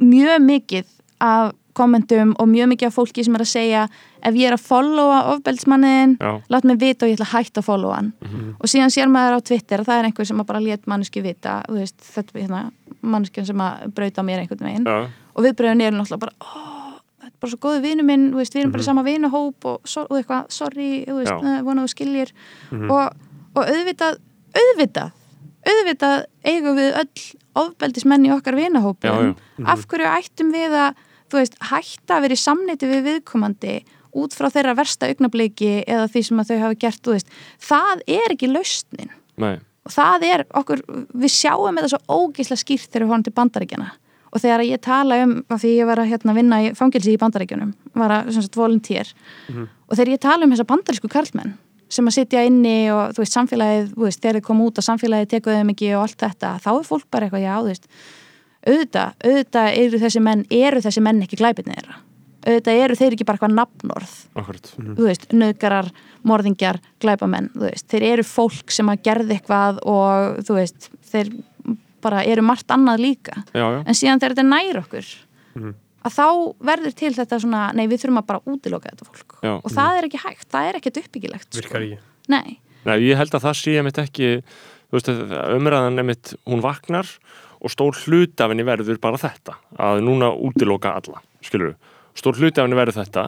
Speaker 5: mjög mikið af kommentum og mjög mikið af fólki sem er að segja ef ég er að followa ofbeldsmannin lát mig vita og ég ætla að hætta að followa hann. Og síðan sér maður á Twitter að það er einhver sem að bara lét manneski vita veist, þetta er hérna, manneskjan sem að brauta á mér einhvern veginn.
Speaker 1: Já,
Speaker 5: og viðbröðin eru náttúrulega bara oh, þetta er bara svo góðu vinu minn, veist, við erum bara í sama vinuhóp og, og eitthvað, sorry, þú veist,
Speaker 1: Já.
Speaker 5: uh, vona þú skiljir. Og, og auðvitað, auðvitað auðvitað eigum við öll ofbeldismenn í okkar vinahópum.
Speaker 1: Já.
Speaker 5: af hverju ættum við að veist, hætta að vera í samneiti við viðkomandi út frá þeirra versta augnabliki eða því sem þau hafa gert, veist? Það er ekki lausnin.
Speaker 1: Nei,
Speaker 5: og það er okkur, við sjáum þetta svo ógeðslega skýrt þegar við horfum til bandaríkjana og þegar ég tala um, af því ég var að hérna, vinna í fangelsi í bandaríkjunum var að sem sagt volunteer. Og þegar ég tala um þessa bandarísku karlmenn sem að sitja inni og þú veist samfélagið, þú veist, þegar þið koma út og samfélagið þeim ekki og allt þetta, þá er fólk bara eitthvað, já, þú veist auðvitað, auðvitað eru þessi menn eru þessi menn ekki glæpirni þeirra. Auðvitað eru þeir ekki bara eitthvað nafnorð.
Speaker 1: Akkurat
Speaker 5: þú veist, nöðgarar, morðingjar, glæpamenn, þú veist, þeir eru fólk sem að gerði eitthvað og þú veist, þeir bara eru margt annað líka,
Speaker 1: Já, já,
Speaker 5: en síðan þegar þetta er nær okkur að þá verður til þetta svona, nei við þurfum að bara útiloka þetta fólk.
Speaker 1: Já.
Speaker 5: og það er ekki hægt, það er ekkert uppbyggilegt
Speaker 2: virkar ekki.
Speaker 5: Nei,
Speaker 1: Nei, ég held að það sé einmitt ekki þú veist, umræðan einmitt hún vaknar og stór hluti af henni verður bara þetta, að núna útiloka alla, skilur stór hluti af henni verður þetta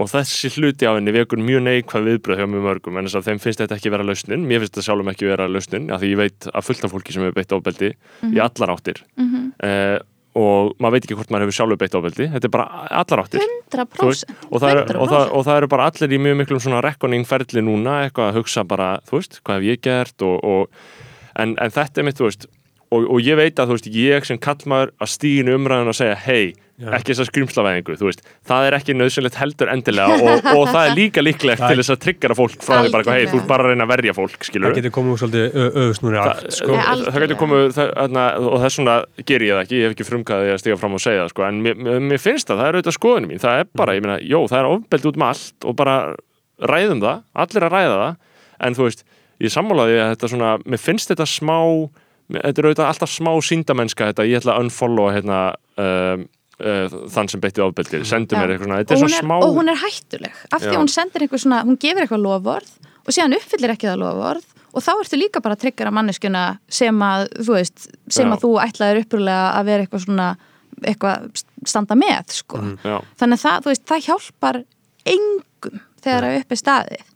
Speaker 1: og þessi hluti af henni vekur mjög neikvæð viðbröð hjá mjög mörgum, en þess að þeim finnst þetta ekki vera lausnin, mér finnst þetta sjálfum ekki vera lausnin af því ég veit að fullt af fólki sem hefur beitt ofbeldi í allar áttir.
Speaker 5: Mhm.
Speaker 1: eh, og maður veit ekki hvort maður hefur sjálfur beitt ofbeldi, þetta er bara allar áttir. Þú veist,
Speaker 5: 100%
Speaker 1: og, það er, og, það,
Speaker 5: 100%.
Speaker 1: og það eru bara allir í mjög miklum svona reckoning ferli núna, eitthvað að hugsa bara þú veist, hvað hef ég gert og, og, en, en þetta er mitt, þú veist og, og ég veit að þú veist, ég sem kallmaður að stíðinu umræðan og segja, hei ekki þess að skrýmslavæðingu, þú veist það er ekki nöðsynlegt heldur endilega og, (laughs) og það er líka líklegt
Speaker 2: Það-
Speaker 1: til þess að tryggjara fólk frá því bara, eitthvað, hei, þú ert bara að reyna að verja fólk, skilur
Speaker 2: það getur komið úr svolítið öðusnúri aft
Speaker 1: sko, það
Speaker 5: algjörlega.
Speaker 1: getur komið það, þarna, og þess vegna ger ég það ekki, ég hef ekki frumkæði að stiga fram og segja það sko, en mér, mér- finnst það, það er auðvitað skoðunum mín það er bara, ég meina, jó, það er ofbeldi út með allt og bara ræðum það, allir að ræða það en þú veist, ég sammálaði að þetta svona, mér finnst þetta smá þetta er auðvitað alltaf smá síndamennska þetta, ég ætla að unfollowa hérna um, uh, þann sem beitti ofbeldi. Sendu mér eitthvað svona, þetta er svona smá
Speaker 5: og hún er hættuleg. Af því að hún sendir eitthvað svona, hún gefur eitthvað lofvörð og síðan uppfyllir ekki það lofvörð og þá ertu líka bara að tryggjara manneskjuna sem að, þú veist, sem
Speaker 1: Já.
Speaker 5: að þú ætlaðir upprúlega að vera eitthvað svona eitthvað standa með, sko.
Speaker 1: Já,
Speaker 5: þannig að það, þú veist, það hjálpar engum þegar að upp er staðið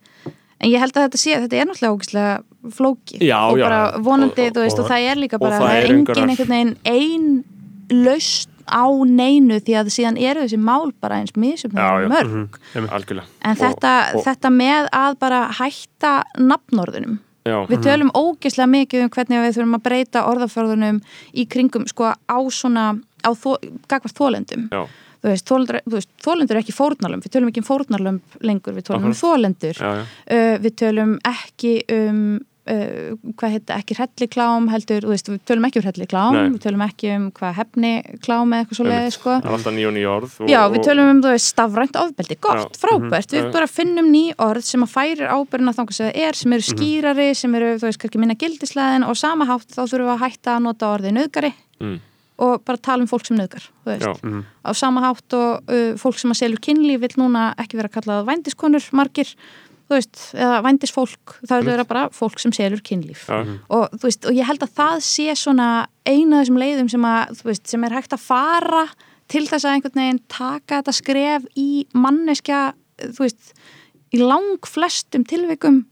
Speaker 5: en ég held að þetta sé, þetta er náttúrulega ógislega flókið.
Speaker 1: Já,
Speaker 5: og
Speaker 1: já.
Speaker 5: bara vonandi,
Speaker 1: Og-
Speaker 5: þú veist,
Speaker 2: og-
Speaker 5: og, það er líka
Speaker 1: og
Speaker 5: bara,
Speaker 1: það
Speaker 5: er engin einhvern veginn ein laust á neinu því að síðan eru þessi mál bara eins
Speaker 1: Já, já.
Speaker 5: mörg.
Speaker 1: Algjörlega.
Speaker 5: En
Speaker 1: Og-
Speaker 5: þetta,
Speaker 1: og-
Speaker 5: þetta með að bara hætta nafnorðunum.
Speaker 1: Já,
Speaker 5: við tölum ógeðslega mikið um hvernig við þurfum að breyta orðaförðunum í kringum sko á svona á þó, gagvart þólendum
Speaker 1: já,
Speaker 5: þú veist, þólendur, er ekki fórnarlömb. Við tölum ekki um fórnarlömb lengur við tölum um þólendur
Speaker 1: já, já.
Speaker 5: uh, við tölum ekki um uh, hvað heita, ekki hrelliklám heldur, þú veist, við tölum ekki um hrelliklám við tölum ekki um hvað hefniklám eða eitthvað svo leiði, sko.
Speaker 1: Og nýja orð og,
Speaker 5: Já, við tölum um, þú veist, stafrænt ofbeldi, gott,
Speaker 1: Já.
Speaker 5: frábært, við
Speaker 1: Mhm.
Speaker 5: bara finnum ný orð sem að færir ábyrðin að þangast sem það er, sem eru skýrari, sem eru, þú veist, kannski minna gildisleðin og sama hátt þá þurfum við að hætta að nota orðið nöðgari
Speaker 1: Mm.
Speaker 5: Og bara tala um fólk sem nöðgar.
Speaker 1: Já.
Speaker 5: Á sama hátt og uh, fólk sem að selur kynlíf vil núna ekki vera kallað vændiskonur margir, veist, eða vændisfólk, það vil vera bara fólk sem selur kynlíf.
Speaker 1: Já.
Speaker 5: Og, veist, og ég held að það sé svona eina af þessum leiðum sem, að, veist, sem er hægt að fara til þess að einhvern veginn taka þetta skref í manneskja, þú veist, í lang flestum tilvikum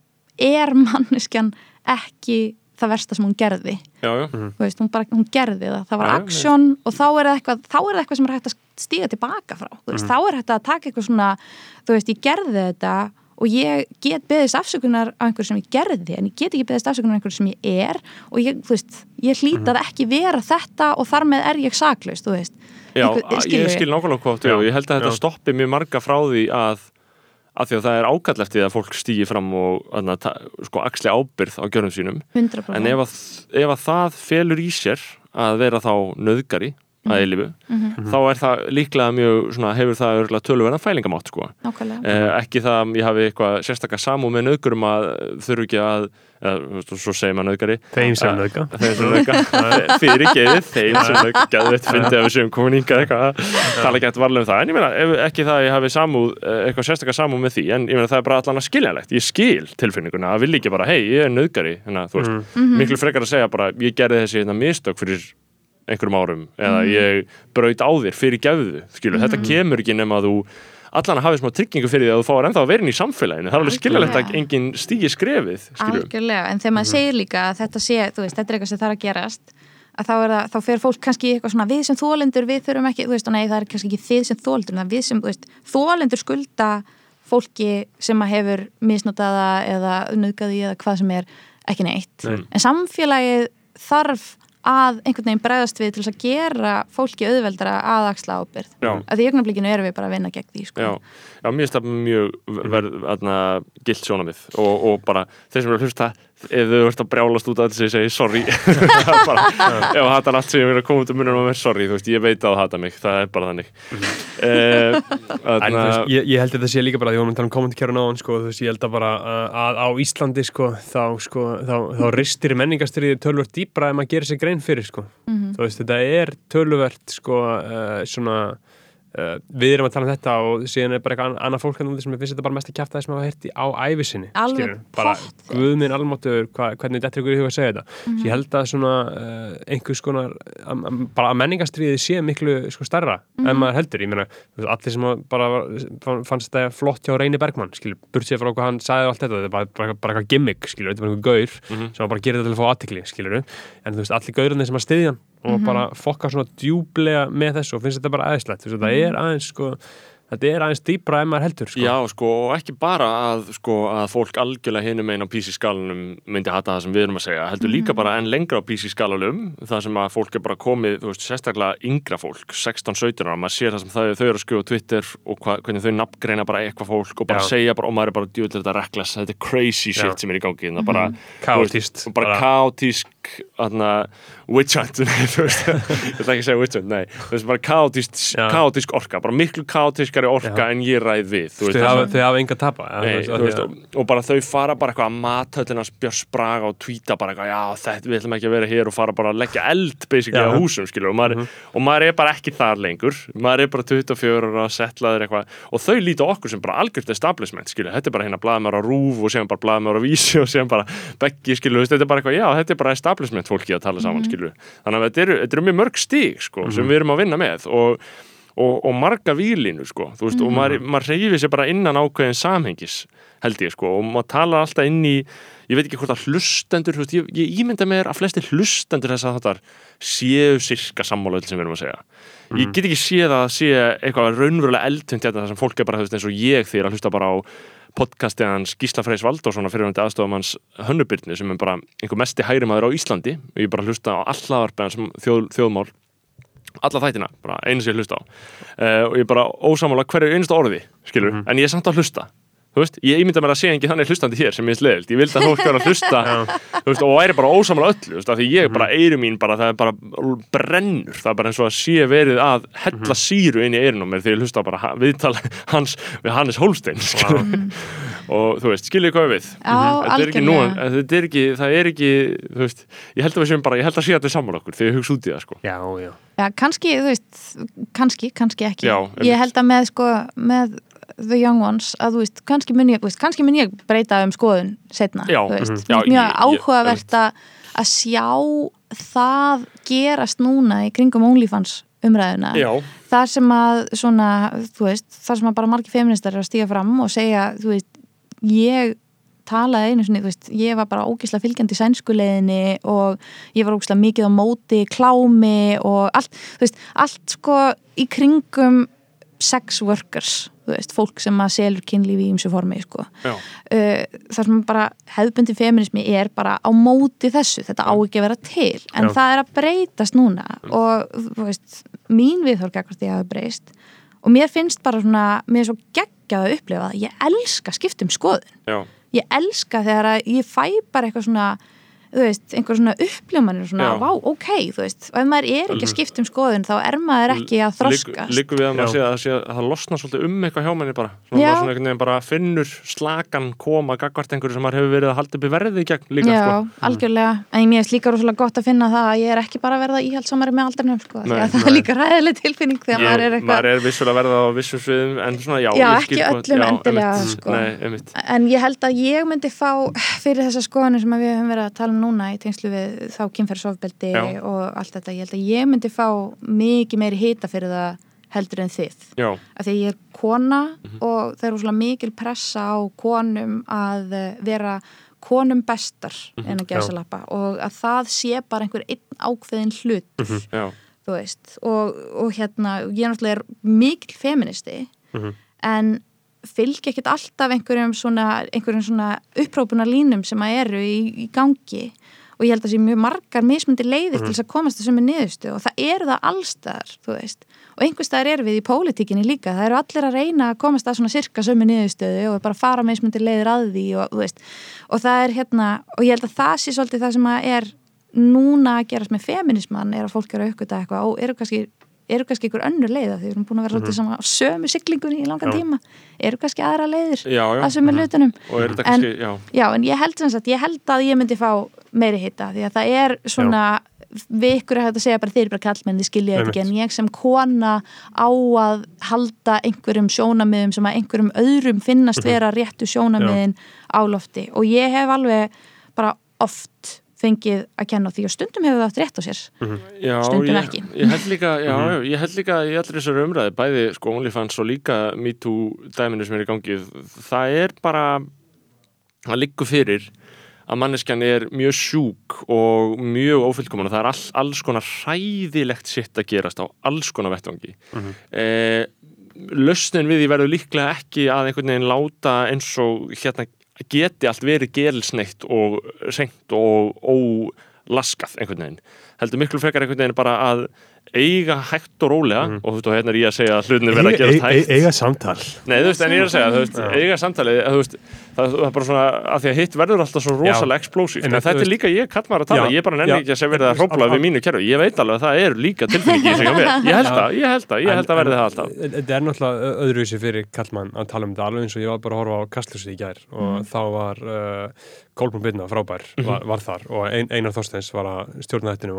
Speaker 5: er manneskjan ekki það versta sem hún gerði.
Speaker 1: Já, já.
Speaker 5: þú veist, hún, bara, hún gerði það, það var
Speaker 1: Já, já,
Speaker 5: aksjón og þá er það eitthvað, þá er eitthvað sem er hægt að stíga tilbaka frá, þú veist, þá er hægt að taka eitthvað svona, þú veist, ég gerði þetta og ég get beðist afsökunar á einhverju sem ég gerði, en ég get ekki beðist afsökunar á einhverju sem ég er og ég, þú veist, ég hlýtað ekki vera þetta og þar með er ég saklaust, þú veist.
Speaker 1: Já,
Speaker 5: Einhver-
Speaker 1: ég skil nákvæmlega þú og ég held að þetta
Speaker 2: Já.
Speaker 1: stoppi mjög marga frá því að að því að það er ákall eftir að fólk stýgi fram og aðna, sko, axli ábyrð á gjörðum sínum.
Speaker 5: 100%
Speaker 1: en ef að, ef að það felur í sér að vera þá nöðgari að eilifu þá er það líklega mjög svona, hefur það örgulega tölverðan fælingamátt sko.
Speaker 5: nákvæmlega.
Speaker 1: Eh, ekki það að ég hafi eitthvað sérstakka samú með nöðgurum að þurfu ekki að eða, þú veist, svo segir maður nöðgari
Speaker 2: Þeim sem
Speaker 1: Eh,
Speaker 2: nauðga.
Speaker 1: þeim sem nöðga (laughs) fyrir geðið, þeim sem nöðga geðið fyndið að við séum komin hingað eitthvað. Að tala ekki eftir varlega um það, en ég meina ef, ekki það að ég hafi samúð, eh, eitthvað sérstakka samúð með því en ég meina það er bara allan að skiljanlegt. Ég skil tilfinninguna, að vilja ekki bara, hei, ég er nöðgari hérna, þú veist, miklu frekar að segja bara ég gerði þessi hérna, mistök fyrir einhverjum árum, eða ég braut á þér fyrir gefðu, skilur, þetta kemur ekki nema að þú allan að hafa smá tryggingu fyrir því að þú fáir ennþá að vera inn í samfélaginu. Það er alveg skiljanlegt að enginn stígi skrefið
Speaker 5: algjörlega, en þegar maður segir líka að þetta sé, þú veist, þetta er eitthvað sem þarf að gerast að þá, er það, þá fer fólk kannski eitthvað svona við sem þólendur, við þurfum ekki, þú veist, og nei það er kannski ekki þið sem þólendur, það er við sem, veist þólendur skulda fólki sem að hefur misnotaða eða nöðgaði eða hvað sem er ekki neitt,
Speaker 2: Nei.
Speaker 5: en samfélagið þarf að einhvern veginn bregðast við til þess að gera fólki auðveldara að axla ábyrð að því augnablikinu erum við bara að vinna gegn því sko.
Speaker 1: Já, já, mér finnst það mjög verð, aðna, gilt sjónamið og, og bara þeir sem eru að hlusta ef þau ert að brjálast út að þessi segi sorry. Það bara, ef það er allt sem ég vil að koma út um munum að vera sorry, þú veist, ég veit að það hata mig það er bara þannig. Uh,
Speaker 2: En þú veist, ég, ég held að þetta sé líka bara því að við varum að tala um kommentarkjörun á hann sko, þú veist, ég held að bara að á Íslandi sko, þá, sko, þá, þá ristir menningastriði tölvört dýbra ef maður gerir sér grein fyrir sko. þú veist, þetta er tölvört sko, uh, svona uh, við erum að tala um þetta og síðan er bara eitthvað annað fólk hann sem finnst þetta bara mest að kjæfta það sem hafa hérti á æfisinni
Speaker 5: Alveg
Speaker 2: bara
Speaker 5: pottþétt.
Speaker 2: guðminn almáttur hva, hvernig þetta er ykkur í huga að segja þetta? Mm ég held að svona uh, einhvers konar að, að, bara að menningastriði sé miklu sko starra en maður heldur, ég meina þú allir sem að bara var- fannst þetta flott hjá Reyni Bergmann, skilur, burt sér frá hvað hann sagði og allt þetta, þetta er bara, bara, bara eitthvað gimmick skilur, þetta er bara einhver gaur sem hann bara gerir þetta til að fá aðtikli, skilur en þú veist, allir gaurarnir sem að styðja hann og bara fokka svona djúblega með þessu og finnst þetta bara aðeinslegt, þú veist, þetta er aðeins sko, þetta er aðeins dýbra ef maður heldur sko.
Speaker 1: Já, sko, og ekki bara að, sko, að fólk algjörlega hinum einn á PC-skalanum myndi hata það sem við erum að segja, heldur líka bara enn lengra á PC-skalanum, það sem að fólk er bara komið, þú veist, sérstaklega yngra fólk 16-17 ára, maður sér það sem þau, þau eru að skjóða á Twitter og hva, hvernig þau nafngreina bara eitthvað fólk og bara
Speaker 2: Já.
Speaker 1: segja bara, og maður er bara djúvill þetta reckless, þetta er crazy shit
Speaker 2: Já.
Speaker 1: sem er í gangi, það bara þú veist, og bara kaotísk witch hunt (laughs) ég ætla ekki að segja witch hunt, nei veist, bara kaotísk, kaotísk orka bara miklu kaotískari orka en ég ræð við þú
Speaker 2: þau
Speaker 1: veist,
Speaker 2: þau hafa enga tapa ja,
Speaker 1: Nei,
Speaker 2: veist,
Speaker 1: veist, og, og bara þau fara bara eitthvað að mathöllina Björns Braga og tvíta bara eitthvað já, þetta, við ætlum ekki að vera hér og fara bara að leggja eld basically
Speaker 2: Já. Mhm.
Speaker 1: á húsum, skilur og maður, og maður er bara ekki þar lengur. Maður er bara 24 ára, setlaður eitthvað og þau líta á okkur sem bara algjört establishment, skilur, þetta er bara hérna blaðmör á rúf og séðan bara blaðmör á vísi og séðan bara beggi, skilur, þetta er bara eitthvað, já, þetta er bara establishment fólki að tala saman, skilur. Þannig að þetta eru, þetta eru mjög mörg stíg, sko, sem við erum að vinna með og og, og marga výlinu sko, veist, og maður, maður reyfi sér bara innan ákveðin samhengis held ég sko, og maður talar alltaf inn í ég veit ekki hvort að hlustendur veist, ég, ég ímynda mér að flesti hlustendur þess að þetta séu sirka sammála öll sem við erum að segja. Ég get ekki séð að sé eitthvað raunverulega eldtönd þetta þar sem fólk er bara veist, eins og ég þegar að hlusta bara á podcastið hans Gísla Freys Valdorssonar fyrir hann aðstofum hans Hönnubyrnu sem er bara einhver mesti hægri maður á Íslandi. Og ég bara hlusta á allavarpið hans um þjóð, þjóðmál alla þættina, bara einu sem ég hlusta á. Uh, og ég er bara ósamála hverju einasta orði skilur, en ég er samt að hlusta. Þú veist, ég ímynda mér að sé ekki þannig hlustandi hér sem ég er sleðild, ég vildi að fólk vera að hlusta (laughs) veist, og væri bara ósamála öllu þú veist, af því ég bara, eyru mín bara, það er bara brennur, það er bara eins og að sé verið að hella síru inn í eyrunum mér þegar ég hlusta bara ha- viðtal hans við Hannes Holstein skilur og þú veist, skiljið hvað ég við
Speaker 5: Já,
Speaker 1: er nú,
Speaker 5: algjörlega.
Speaker 1: þetta er ekki, það er ekki þú veist, ég held að við séum bara, ég held að sé að þetta er sammála okkur þegar ég hugsa út í það sko
Speaker 2: Já, já.
Speaker 5: Já, kannski, þú veist, kannski, kannski ekki.
Speaker 1: Já,
Speaker 5: ég
Speaker 1: einmitt.
Speaker 5: held að með, sko, með the young ones, að þú veist, kannski mun ég, þú veist, kannski mun ég breyta um skoðun setna,
Speaker 1: Já,
Speaker 5: þú veist,
Speaker 1: mhm. Já,
Speaker 5: mjög
Speaker 1: ég- ég-
Speaker 5: áhugavert að að sjá það gerast núna í kringum OnlyFans umræðuna.
Speaker 1: Já,
Speaker 5: Það sem að, svona, þú veist, það sem að bara margir feministar er að stíga fram og segja, þú veist, ég talaði einu sinni, þú veist, ég var bara ógislega fylgjandi sænskuleiðinni og ég var ógislega mikið á móti klámi og allt, þú veist, allt sko í kringum sex workers, þú veist, fólk sem að selur kynlífi í ymsu formi, sko. Uh, þar sem bara hefðbundi feminismi er bara á móti þessu þetta á ekki að vera til, en
Speaker 2: Já.
Speaker 5: það er að breytast núna og þú veist, mín viðhorg ekkert ég hafi breyst og mér finnst bara svona, mér er svo geggjað að upplifa ég elska skiptum skoðun.
Speaker 1: Já,
Speaker 5: ég elska þegar að ég fæ bara eitthvað svona þú veist, einhver svona uppljómanir svona,
Speaker 1: Já.
Speaker 5: vá, ok, þú veist. Og ef maður er ekki að skipta um skoðun þá er maður ekki að þroskast
Speaker 1: Liggur við að maður sé að, sé að það losna svolítið um eitthvað hjá manni bara. Svona, svona einhvern veginn bara finnur slakan koma gagvart einhverju sem maður hefur verið að halda upp í verði í gegn líka
Speaker 5: Já,
Speaker 1: sko.
Speaker 5: algjörlega, en mér er líka rosalega gott að finna það að ég er ekki bara að verða íhaldsamari með aldrinum, sko, því
Speaker 1: Nei,
Speaker 5: að það er líka ræðileg tilfinning þegar maður er
Speaker 1: Ég,
Speaker 5: eitthvað
Speaker 1: maður er vissulega að verða á vissum sviðum en svona já,
Speaker 5: Já,
Speaker 1: ég skil
Speaker 5: ekki
Speaker 1: hvað-
Speaker 5: öllum
Speaker 1: já,
Speaker 5: endilega, sko.
Speaker 1: Nei.
Speaker 5: En ég held að ég myndi fá fyrir þessa skoðanir sem að við höfum verið að tala um núna í tengslu við þá kynferðsofbeldi og allt þetta. Ég held að ég myndi fá mikið meiri hita fyrir það heldur en þið.
Speaker 1: Já,
Speaker 5: Af því ég er kona
Speaker 1: Mhm.
Speaker 5: og það eru svona mikil pressa á konum að eh, vera konum bestar
Speaker 1: Mhm.
Speaker 5: en að gæsa lappa og að það sé bara einhver einn ákveðin hlut
Speaker 1: Mhm. já,
Speaker 5: þú veist og, og hérna, ég náttúrulega er mikil feministi
Speaker 2: Mhm.
Speaker 5: en fylgja ekkert alltaf einhverjum svona, einhverjum svona upprópunar línum sem að eru í, í gangi. Og ég held að það sé mjög margar mismundi leiðir til þess að komast þessum með niðurstu og það eru það allstaðar, þú veist. Og einhverstaðar eru við í pólitíkinni líka. Það eru allir að reyna að komast að svona sirka sömu niðurstöðu og bara fara mismundi leiðir að því og, þú veist, og það er hérna og ég held að það sé svolítið það sem að er núna að gerast með feminisman er að fólk eru að aukvita eitthvað og eru kannski eru kannski einhver önnur leiða því við erum búin að vera sama á sömu siglingunni í langan
Speaker 2: Já.
Speaker 5: tíma. Eru kannski aðra leiðir
Speaker 1: já, já.
Speaker 5: að sömu
Speaker 1: Og er þetta
Speaker 5: En-
Speaker 1: kannski,
Speaker 5: en ég held sem sagt, ég held að ég myndi fá meiri hitta því að það er svona við ykkur að segja bara þeir eru bara kallmenn þið skilja þetta ekki en ég sem kona á að halda einhverjum sjónamiðum sem að einhverjum öðrum finnast vera réttu sjónamiðin á lofti. Og ég hef alveg bara oft fengið að kenna því og stundum hefur það átt rétt á sér.
Speaker 1: Já
Speaker 5: Stundum
Speaker 1: ég,
Speaker 5: ekki.
Speaker 1: ég held líka, já, já, ég held líka í allir þessari umræði, bæði sko OnlyFans og líka MeToo dæminu sem er í gangi það er bara það liggur fyrir að manneskjan er mjög sjúk og mjög ófyllkomun og það er all, alls konar hræðilegt sitt að gerast á alls konar vettvangi. Mm
Speaker 2: Mhm.
Speaker 1: lausnin við því verður líklega ekki að einhvern veginn láta eins og hérna geti allt verið gelsneitt og senkt og ólaskað einhvern veginn heldur miklu frekar einhvern veginn bara að eiga hægt og rólega og þú veist og hérna er ég að segja að hlutinir verða að gerast hægt.
Speaker 2: eiga samtal.
Speaker 1: Nei, þú veist, en ég er að segja, þú veist, eiga samtalið, þú veist, það, það er bara svona, að því að hitt verður alltaf svo rosalega explosíft,
Speaker 2: En að þú
Speaker 1: þetta er líka ég kall maður að tala, ég bara nenni
Speaker 2: já.
Speaker 1: ekki að segja verið að hrópla við mínu kerfi, ég veit alveg að það er líka tilfinningi í sig á mér, ég held það, ég held það, ég held að verði það alltaf.
Speaker 2: Þetta er náttúrulega öðruvísi fyrir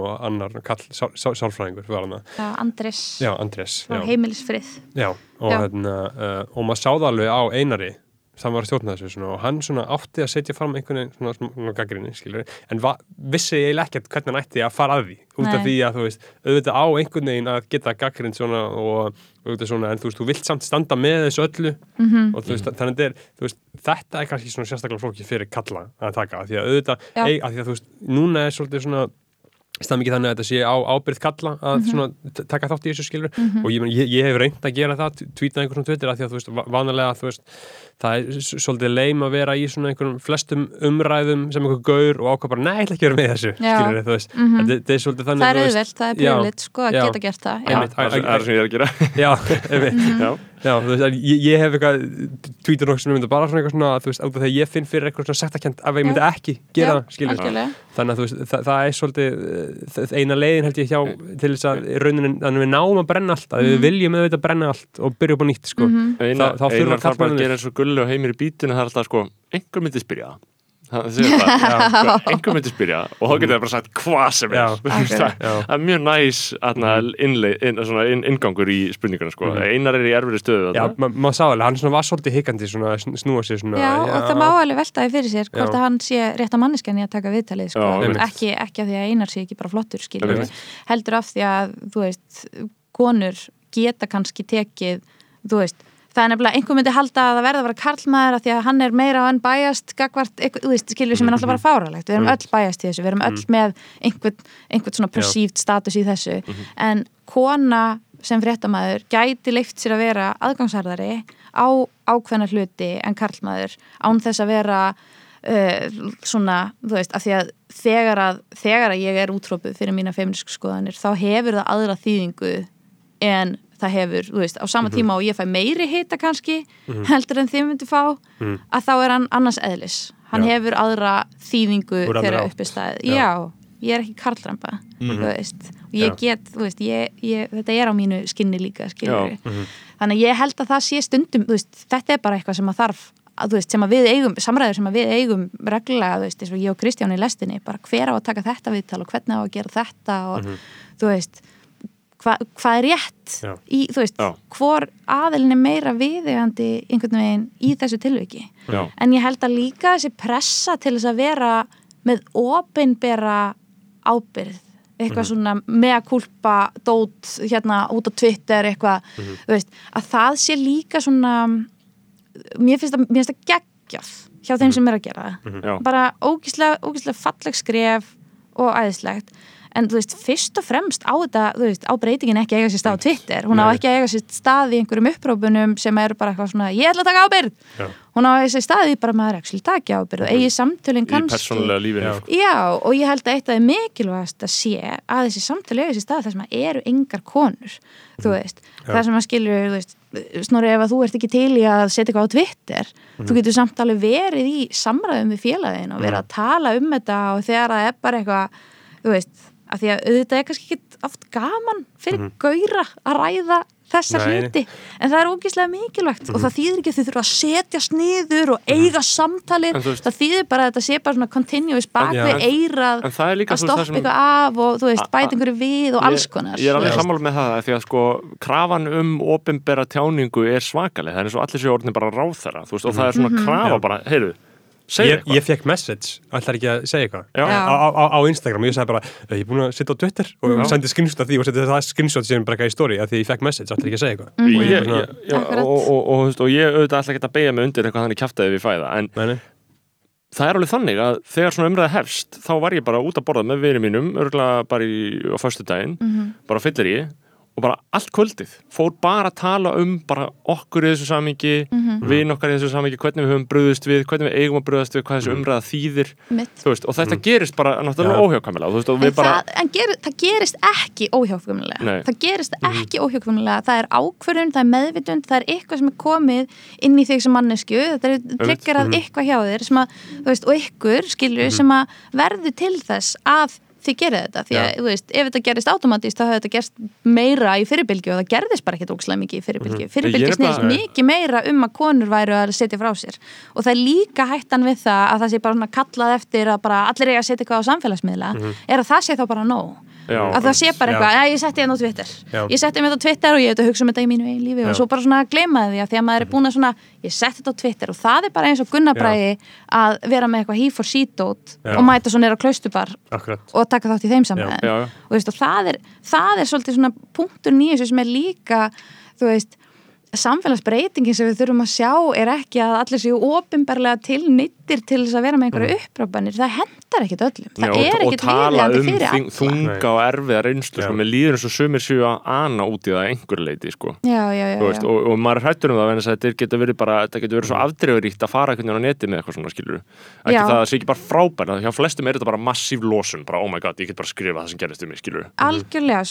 Speaker 2: að og var að var var, var var að annar kall sál, sál, sálfræðingur var hann
Speaker 5: Já, Andres
Speaker 2: Já, Andrés
Speaker 5: frá
Speaker 2: já.
Speaker 5: heimilisfrið
Speaker 2: Já, og,
Speaker 5: Já.
Speaker 2: Hérna, uh, og maður sáði alveg á Einari það var að stjórna þessu svona, og hann svona átti að setja fram einhvern veginn svona, gaggrinni, skilur en va, vissi ég ekkert hvernig hann ætti að fara að því út af
Speaker 5: Nei.
Speaker 2: því að þú veist, auðvitað á einhvern veginn að geta gaggrind svona og auðvitað svona, en þú veist, þú vilt samt standa með þessu öllu
Speaker 5: Mhm.
Speaker 2: og þú veist, þannig að þetta er, þú veist, þetta er kannski svona sérstaklega flóki fyrir kalla að taka, af því að auðvitað,
Speaker 5: Já.
Speaker 2: ei, að því að þú veist, núna er svolítið svona stað mikið þannig að þetta sé á ábyrð kalla að
Speaker 5: Mhm.
Speaker 2: svona t- taka þátt í þessu skilur og ég, ég, ég hef reynd að gera það tweetað einhvern svona Twitter að því að þú veist va- vanalega þú veist, það er svolítið leim að vera í svona einhverjum flestum umræðum sem einhver gaur og ákvað bara, nei, ég ætla ekki að vera með þessu
Speaker 5: Já.
Speaker 2: skilur þú veist,
Speaker 5: Mhm.
Speaker 2: þetta þetta er svolítið þannig
Speaker 5: Það er auðvelt, það er privileg sko að
Speaker 2: Já.
Speaker 5: geta gert það já.
Speaker 2: Einmitt.
Speaker 1: Það er það sem ég er að gera.
Speaker 2: Já, einmitt
Speaker 1: Já,
Speaker 2: þú veist, að ég, ég hef eitthvað tweetur nokkuð sem ég myndi bara svona eitthvað svona þú veist, af því að ég finn fyrir eitthvað svona sektakent að ég myndi ekki gera
Speaker 5: Já,
Speaker 2: það, skilur
Speaker 5: algjörlega.
Speaker 2: þannig að þú veist, það, það er svolítið eina leiðin held ég hjá til þess að í raunin, þannig að við náum að brenna allt að við viljum auðvitað brenna allt og byrja upp á nýtt sko.
Speaker 1: einar,
Speaker 2: þá þurfa
Speaker 1: einar þarf bara að gera eins og gulli og heimir í bítinu, það er alltaf sko, einhver myndi spyrja það. (laughs) Sko, einhver myndi spyrja og þá getur það bara sagt hvað sem er
Speaker 2: Já.
Speaker 1: Þú veist, það
Speaker 2: Já.
Speaker 1: er mjög næs svona, inn, inngangur í spurninguna sko. einar er í erfiri stöðu
Speaker 2: Já, maður sá alveg, hann svona var svolítið sn- snúa sér svona
Speaker 5: Já, og það má alveg velta því fyrir sér hvort
Speaker 2: Já.
Speaker 5: að hann sé rétt að manneskjan í að taka viðtalið sko.
Speaker 1: Já,
Speaker 5: ekki, ekki af því að einar sé ekki bara flottur heldur af því að þú veist, konur geta kannski tekið þú veist, það er nefnilega einhver myndi halda að það verða að vera karlmaður af því að hann er meira gagvart, eitthvað, þú veist, skilur sem er alltaf bara fáralegt við erum öll biased í þessu, við erum öll með einhvern, einhvern svona perceived status í þessu. En kona sem fréttamaður gæti leift sér að vera aðgangsharðari á ákveðna hluti en karlmaður án þess að vera uh, svona, þú veist, af því að þegar að, þegar að ég er útrópuð fyrir mína feminísku skoðanir þá hefur það aðra þýðingu en það hefur, þú veist, á sama tíma og ég fæ meiri hita kannski heldur en þið myndi fá að þá er hann annars eðlis, hann
Speaker 2: Já.
Speaker 5: hefur aðra þýðingu þegar uppi staðið,
Speaker 2: Já.
Speaker 5: já. ég er ekki karlrampa þú veist, og ég
Speaker 2: Já.
Speaker 5: get þú veist, ég, ég, þetta er á mínu skinni líka
Speaker 1: Já.
Speaker 5: þannig að ég held að það sé stundum þú veist, þetta er bara eitthvað sem að þarf að, veist, sem að við eigum, samræður sem að við eigum reglulega, þú veist, eins og ég og Kristján í lestinni bara hver á að taka þetta viðtal og hvernig á að gera þetta og þú veist hva, hvað er rétt
Speaker 2: Já.
Speaker 5: í, þú veist,
Speaker 1: Já.
Speaker 5: hvor aðilin er meira viðegandi einhvern veginn í þessu tilviki
Speaker 1: Já.
Speaker 5: en ég held að líka þessi pressa til þess að vera með opinbera ábyrð eitthvað svona mea culpa dót hérna út á Twitter eitthvað, þú veist, að það sé líka svona mér finnst það, það geggjað hjá þeim sem er að gera það
Speaker 1: Já.
Speaker 5: bara ógíslega, ógíslega falleg skref og æðislegt en þú veist, fyrst og fremst á þetta þú veist, á breytingin ekki eiga sér stað á Twitter. Hún á
Speaker 2: Nei.
Speaker 5: ekki að eiga sér stað í einhverjum upprópunum sem eru bara eitthvað svona, ég ætla að taka ábyrgð.
Speaker 2: Já.
Speaker 5: hún á eiga sér stað í bara maður ekki taki ábyrgð og eigi samtölin
Speaker 1: í
Speaker 5: kannski.
Speaker 1: persónulega lífinu
Speaker 2: Já.
Speaker 1: sko.
Speaker 5: Já, og ég held að eitt af það mikilvægast að sé að þessi samtali eiga sér stað þar sem að eru engar konur, þú veist. Þar sem að skilur, þú veist snorri ef að þú ert ekki til í að setja eitthvað á Twitter þú getur samt alveg verið í samræðum við félagin og verið að tala um þetta og þegar það er bara eitthvað þú veist, að því að auðvitað er kannski ekki oft gaman fyrir gaura að ræða þessa
Speaker 2: Nei,
Speaker 5: hluti. En það er ógeðslega mikilvægt og það þýðir ekki að þau þurfa að setja sniður og eiga
Speaker 1: En þú veist-
Speaker 5: það þýðir bara að þetta sé bara svona continuous bak
Speaker 2: Já,
Speaker 5: við
Speaker 2: en-
Speaker 5: eirað að stoppa eitthvað af og þú veist, bæta einhverju við og alls konar
Speaker 1: ég er alveg sammála með það því að sko krafan um ofinbera tjáningu er svakaleg, það er eins og allir séu orðin bara ráþæra, þú veist, og það er svona krafa bara, heyrðu,
Speaker 2: Ég, ég fekk message, ætlar ekki að segja eitthvað? Á, á, á- Instagram. Og ég sagði bara, "Eh, ég er búin að sitja á Twitter. Og
Speaker 1: Já.
Speaker 2: sendi screenshot af því og sendi það screenshot sem bara eitthvað í story að því ég fekk message, ætlar ekki að segja eitthvað?
Speaker 1: Og,
Speaker 2: og
Speaker 1: ég,
Speaker 2: ég,
Speaker 1: ég, já, og, og, og, ég auðvitað ætla ekki að beigja mig undir eitthvað þannig kjaftaði við fæða en
Speaker 2: nei, nei,
Speaker 1: það er alveg þannig að þegar svona umræða hefst þá var ég bara út að borða með vinið mínum örgulega bara í, á föstudaginn bara fyllir ég og bara allt kvöldið fór bara að tala um bara okkur í þessu samingi vin okkar í þessu samingi, hvernig við höfum bröðust við hvernig við eigum að bröðast við, hvað þessu umræða þýðir veist, og þetta gerist bara náttúrulega
Speaker 2: Já.
Speaker 1: óhjákvæmilega veist, og
Speaker 5: En,
Speaker 1: við bara
Speaker 5: það, en ger, það gerist ekki óhjákvæmulega
Speaker 1: Nei.
Speaker 5: það gerist ekki óhjákvæmulega það er ákvörðun, það er meðvitund það er eitthvað sem er komið inn í þig sem mannesku þetta er triggerað eitthvað hjá þér sem að, veist, og ykkur skilur sem að verður til þess að þið gerir þetta, því að, þú veist, ef þetta gerist automatist þá hefur þetta gerst meira í fyrirbylgju og það gerðist bara ekkert ókslega mikið í fyrirbylgju.
Speaker 1: Ég
Speaker 5: fyrirbylgju
Speaker 1: er
Speaker 5: snýst
Speaker 1: bara-
Speaker 5: mikið meira um að konur væru að setja frá sér. Og það er líka hættan við það að það sé bara kallað eftir að bara allir eiga að setja eitthvað á samfélagsmiðla. Er að það sé þá bara nóg
Speaker 1: Já,
Speaker 5: að það sé bara
Speaker 2: Já.
Speaker 5: eitthvað, að ég setti hérna á Twitter
Speaker 2: Já.
Speaker 5: ég setti hérna á Twitter og ég hef þetta að hugsa um þetta í mínu einn lífi
Speaker 2: Já.
Speaker 5: og svo bara svona að gleyma því að því að maður er búin að svona ég setti þetta á Twitter og það er bara eins og Gunnabræði að vera með eitthvað she dot
Speaker 2: Já.
Speaker 5: og mæta svo nýra klaustubar
Speaker 2: akkurat
Speaker 5: og taka þátt í þeim
Speaker 1: Já, já.
Speaker 5: og, veist, og það, er, það er svolítið svona punktur nýjus sem er líka þú veist samfélagsbreytingin sem við þurfum að sjá er ekki að allir séu ofinbarlega tilnýttir til þess að vera með einhverju upprápanir það hendar ekkit öllum, það
Speaker 1: Mm. Já, og,
Speaker 5: er
Speaker 1: og
Speaker 5: ekkit
Speaker 1: tala
Speaker 5: viðeigandi
Speaker 1: um
Speaker 5: fyrir
Speaker 1: þing,
Speaker 5: alla.
Speaker 1: þunga og erfiða reynslu sko, með líður eins og sumir séu að ana út í það að einhver leiti sko.
Speaker 5: já, já, já,
Speaker 1: Þú veist, og, og maður hrættur um það að þetta getur verið bara, þetta getur verið svo afdreifuríkt að fara einhvern veginn á neti með eitthvað svona skilur ekki það sé ekki bara frábært að hjá flestum er þetta bara massíf losun, bara oh my god, ég get bara skrifa það sem gerist um mig skilur
Speaker 5: algjörlega,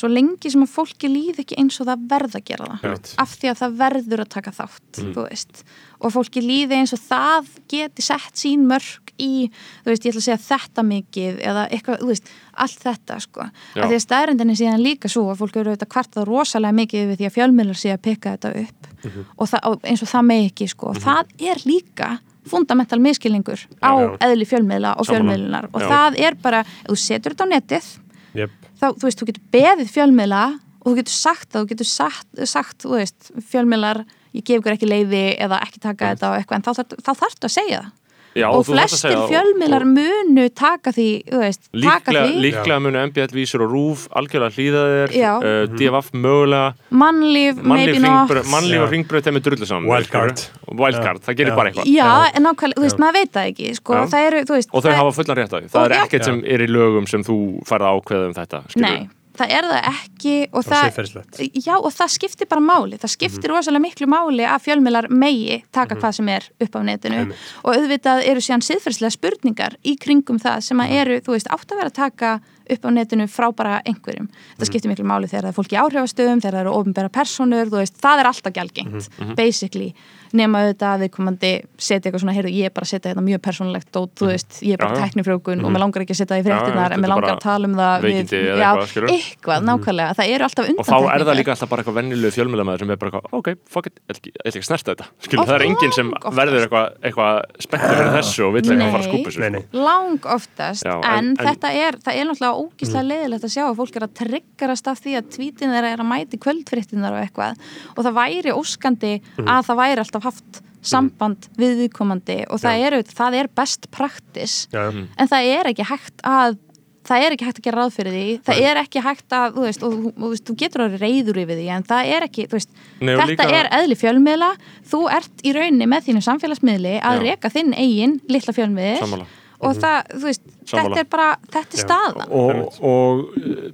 Speaker 5: að fólki að að verður að taka þátt
Speaker 1: Mm.
Speaker 5: veist, og fólki líði eins og það geti sett sín mörg í, veist, ég ætla að segja þetta mikið eða eitthvað, veist, allt þetta sko, af því að staðrindin er síðan líka svo að fólk eru auðvitað kvartað rosalega mikið við því að fjölmiðlar sé að pikka þetta upp
Speaker 1: Mhm.
Speaker 5: og, það, eins og það með ekki sko, og það er líka fundamental miskilningur á
Speaker 2: Já, já.
Speaker 5: eðli fjölmiðla og fjölmiðlunar og
Speaker 1: Já.
Speaker 5: það er bara, ef þú setur þetta á netið
Speaker 2: yep.
Speaker 5: þá, þú veist, þú getur beðið fjölmiðla og þú getur sagt það, þú getur sagt, sagt þú veist, fjölmiðlar ég gef ykkur ekki leiði eða ekki taka þetta og eitthvað, en þá, þarf- þá þarftu að segja það.
Speaker 1: Já,
Speaker 5: og
Speaker 1: þú þarft að
Speaker 5: flestir
Speaker 1: segja-
Speaker 5: fjölmiðlar
Speaker 1: og-
Speaker 5: munu taka því, þú veist, taka
Speaker 1: Líklega,
Speaker 5: því.
Speaker 1: líklega munu MBL vísur og RÚF algjörlega hlýða þér
Speaker 5: Já.
Speaker 1: uh, DFF mögulega.
Speaker 5: Mannlíf, maybe not.
Speaker 1: mannlíf og ringbröð þeim er drullu saman
Speaker 2: Wildcard.
Speaker 1: og wildcard, það gerir
Speaker 2: Já.
Speaker 1: bara eitthvað.
Speaker 5: Já, en nákvæmlega, þú veist, maður veit það ekki sko, það eru, þú veist
Speaker 1: og þau hafa fullan rétt á því, það
Speaker 5: Og
Speaker 1: er ekkert sem er í lögum sem þú færð ákveða um þetta skilurðu.
Speaker 5: Það er það ekki og
Speaker 2: er
Speaker 5: það, já, og það skiptir bara máli. Það skiptir rosalega miklu máli að fjölmiðlar megi taka hvað sem er upp á netinu.
Speaker 2: Einmitt.
Speaker 5: og auðvitað eru síðan siðferðslega spurningar í kringum það sem að eru, þú veist, átt að vera að taka upp á netinu frá bara einhverjum. Þetta skiptir miklu máli þegar það er fólk í áhrifastöðum þegar það eru ofinbæra personur, þú veist, það er alltaf gjaldgengt, basically. Nema auðvitað að viðkomandi setja eitthvað svona heyrðu, ég er bara að setja þetta mjög persónulegt og þú veist, ég er bara
Speaker 1: Já, já.
Speaker 5: tæknifrjókun og mér langar ekki að setja það í fréttinar en
Speaker 1: þetta
Speaker 5: mér langar að tala um það
Speaker 1: eða
Speaker 5: já,
Speaker 1: eitthvað,
Speaker 5: eitthvað, nákvæmlega, það eru alltaf
Speaker 1: og þá er það líka alltaf bara eitthvað vennilegu fjölmjölamæður sem er bara eitthvað, ok, fuck it, ég ætla ekki- að snerta þetta.
Speaker 5: Oft-
Speaker 1: það er enginn sem verður eitthvað, eitthvað spenntur fyrir þessu og vill eitthvað fara að skúpa þessu
Speaker 2: Nei, nei.
Speaker 1: sko.
Speaker 5: lang oftast en- þetta er, það er náttúrulega ógíslega leiðilegt að sjá að fólk er að triggerast af því að tvítin þeirra er að mæti kvöldfréttinar og eitthvað. Og það væri óskandi að það væri alltaf haft samband við viðkomandi og það, eru, það er best praktis
Speaker 2: Já,
Speaker 1: Mm.
Speaker 5: en það er ekki hægt að það er ekki hægt að gera ráð fyrir því. Það er ekki hægt að, þú veist, og, og, þú veist, þú getur að reyður yfir því, en það er ekki þú veist,
Speaker 1: Nei, og
Speaker 5: þetta
Speaker 1: líka-
Speaker 5: er eðli fjölmiðla. Þú ert í rauninni með þínu samfélagsmiðli að
Speaker 1: Já.
Speaker 5: reka þinn eigin litla fjölmiðl
Speaker 1: Sammála.
Speaker 5: Og það, þú veist,
Speaker 1: Sammála.
Speaker 5: þetta er bara þetta er staðan.
Speaker 1: Og, og uh,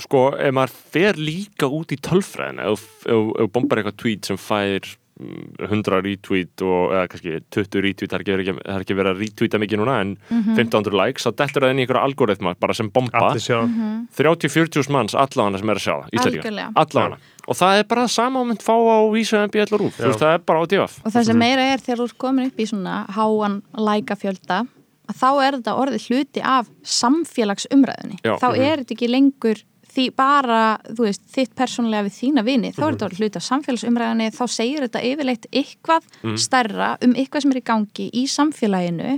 Speaker 1: sko, ef maður fer líka út í tölfræðin ef ef- ef bombar eitthvað tweet sem fær mm, 100 retweet og eða kannski 20 retweet, það er ekki, er ekki verið að retweeta mikið núna en 1500 likes, þá dettur það inn í einhverja algoritma bara sem bomba.
Speaker 2: Allir sjá.
Speaker 1: 30-40 manns allavega sem er að sjá það Íslendinga,
Speaker 5: Algjörlega.
Speaker 1: allavega. Og það er bara það sama og mynd fá á vísa en bjall og rúf, þú veist, það er bara á divaf
Speaker 5: og það sem meira er þegar þú ert komin upp í svona háan læka fjölda að þá er þetta orðið hluti af samfélagsumræðunni.
Speaker 1: Já.
Speaker 5: þá er þetta ekki lengur því bara, þú veist, þitt persónulega við þína vini, þá er þetta orðið hluti af samfélagsumræðinni þá segir þetta yfirleitt eitthvað stærra um eitthvað sem er í gangi í samfélaginu.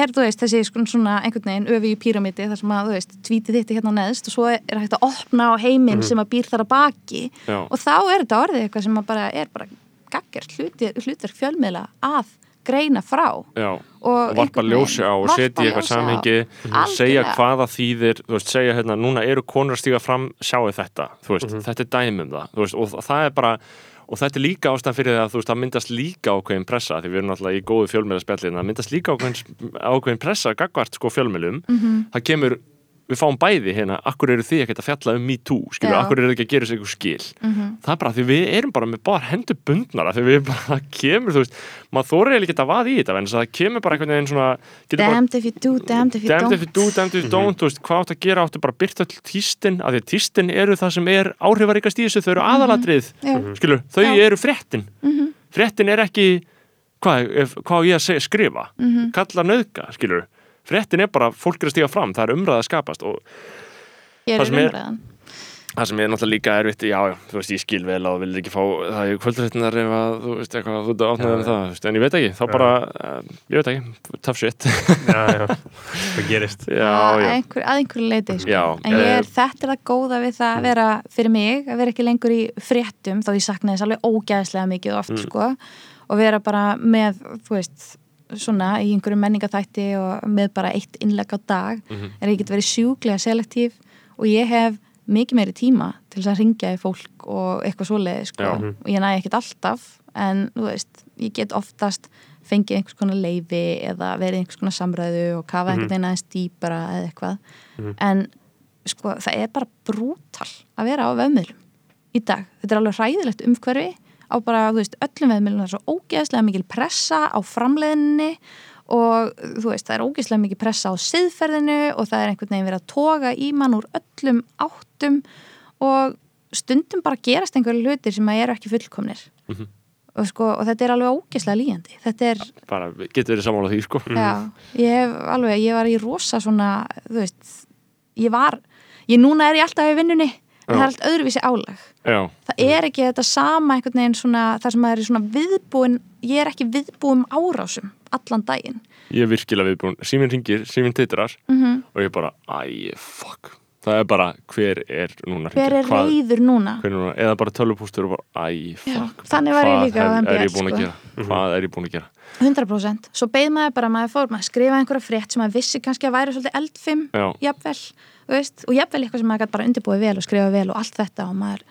Speaker 5: Er, þú veist, þessi sko svona einhvern veginn öfi í píramidi þar sem að, þú veist, tvítið þitt er hérna neðst og svo er hægt að opna á heiminn sem að býr þar að baki.
Speaker 1: Já.
Speaker 5: og þá er þetta orðið eitthvað sem bara er bara gaggjart hlutverk fjölmiðla að greina frá
Speaker 1: Já,
Speaker 5: Og
Speaker 1: og varpa ljósi á og setja í eitthvað
Speaker 5: á.
Speaker 1: samhengi
Speaker 5: Algjörlega.
Speaker 1: segja hvaða þýðir þú veist, segja hérna, núna eru konur að stíga fram sjáu þetta, þú veist,
Speaker 2: Mhm.
Speaker 1: þetta er dæmi um það þú veist, og það er bara og þetta er líka ástæðan fyrir það að þú veist, það myndast líka ákveðin pressa, því við erum náttúrulega í góðu fjölmiðlaspjallin, það myndast líka ákveðin, ákveðin pressa gagvart sko fjölmiðlum
Speaker 5: Mhm.
Speaker 1: það kemur, við fáum bæði hérna, akkur eru þið ekkert að fjalla um me too skilju, akkur eru þið ekki að gera sér eitthvað skil?
Speaker 5: Mhm.
Speaker 1: það er bara því við erum bara með bara hendur bundnara því við bara kemur, þú veist maður þóri eiginlega ekki að vaða í þetta en það kemur bara einhvern veginn svona
Speaker 5: damned if you do, damned if you
Speaker 1: damned
Speaker 5: don't
Speaker 1: if you do, damned if you don't þú veist, hvað átt að gera, áttu bara byrta all tístin af því að tístin eru það sem er áhrifaríkast í þessu, þau eru aðalatrið
Speaker 5: Já.
Speaker 1: skilur, þau eru fréttin. Fréttin er ekki hvað, ef, hvað ég að segja, skrifa? Kalla nöðga, skilur fréttin er bara, fólk er að stíga fram, það er umræða að skapast og
Speaker 5: ég
Speaker 1: það
Speaker 5: er
Speaker 1: sem er-
Speaker 5: umræðan.
Speaker 1: það sem er náttúrulega líka erfitt, já, já, þú veist, ég skil vel og vil ekki fá, það er kvöldrættinar ef að, þú veist, eitthvað, þú ert átnaðið með það, þú veist, en ég veit ekki, þá bara, uh, ég veit ekki, tough shit,
Speaker 2: já, já, það gerist. (laughs)
Speaker 1: Já,
Speaker 5: að
Speaker 1: já,
Speaker 5: einhver, að einhverju leiti sko.
Speaker 1: Já,
Speaker 5: en ég er,
Speaker 1: eh,
Speaker 5: þetta er það góða við það að vera fyrir mig, að vera ekki lengur í fréttum þó ég sakna þess alveg ógæðslega mikið oft sko, og vera bara með, þú veist svona í einhverju menningaþætti og með bara eitt innlegg á dag en ég get verið sjúklega selektív og ég hef mikið meiri tíma til þess að ringja í fólk og eitthvað svoleiði sko.
Speaker 1: Já.
Speaker 5: og ég næ ekkert alltaf en veist, ég get oftast fengið einhvers konar leifi eða verið einhvers konar samræðu og kafa einhvern veginn aðeins dýpara eða eitthvað. En sko, það er bara brútal að vera á vefmiðlum í dag, þetta er alveg hræðilegt umhverfi á bara, þú veist, öllum vefmiðlum það er svo ógeðslega mikil pressa á framleiðinni og þú veist, það er ógeðslega mikil pressa á siðferðinu og það er einhvern veginn verið að toga í mann úr öllum áttum og stundum bara gerast einhverju hlutir sem að eru ekki fullkomnir. Og, sko, og þetta er alveg ógeðslega líjandi þetta er,
Speaker 1: bara, getur verið sammála því, sko,
Speaker 5: já, ég hef alveg, ég var í rosa svona, þú veist ég var, ég núna er ég alltaf í vinnunni, en það
Speaker 1: Já.
Speaker 5: er allt öðruvísi álag.
Speaker 1: Já,
Speaker 5: það er ekki þetta sama einhvern veginn svona, það sem að er svona viðbúin ég er ekki viðbúin árásum allan daginn.
Speaker 1: Ég er virkilega viðbúin, síminn ringir, síminn titrar
Speaker 5: mm
Speaker 1: og ég bara, æ, fuck. Það er bara, hver er núna
Speaker 5: hver er reyður núna?
Speaker 1: hver er núna, eða bara tölvupústur og bara, æ, fuck
Speaker 5: ég
Speaker 1: hvað hef- er ég búin að
Speaker 5: sko.
Speaker 1: gera? Hvað er ég búin að gera?
Speaker 5: 100% svo beð maður bara, maður fór, maður skrifa einhverja frétt sem maður vissi kannski að væri svolítið eldfim
Speaker 1: Já.
Speaker 5: jafnvel, veist, og jafnvel eitthvað sem maður gæti bara undirbúið vel og skrifa vel og allt þetta og maður,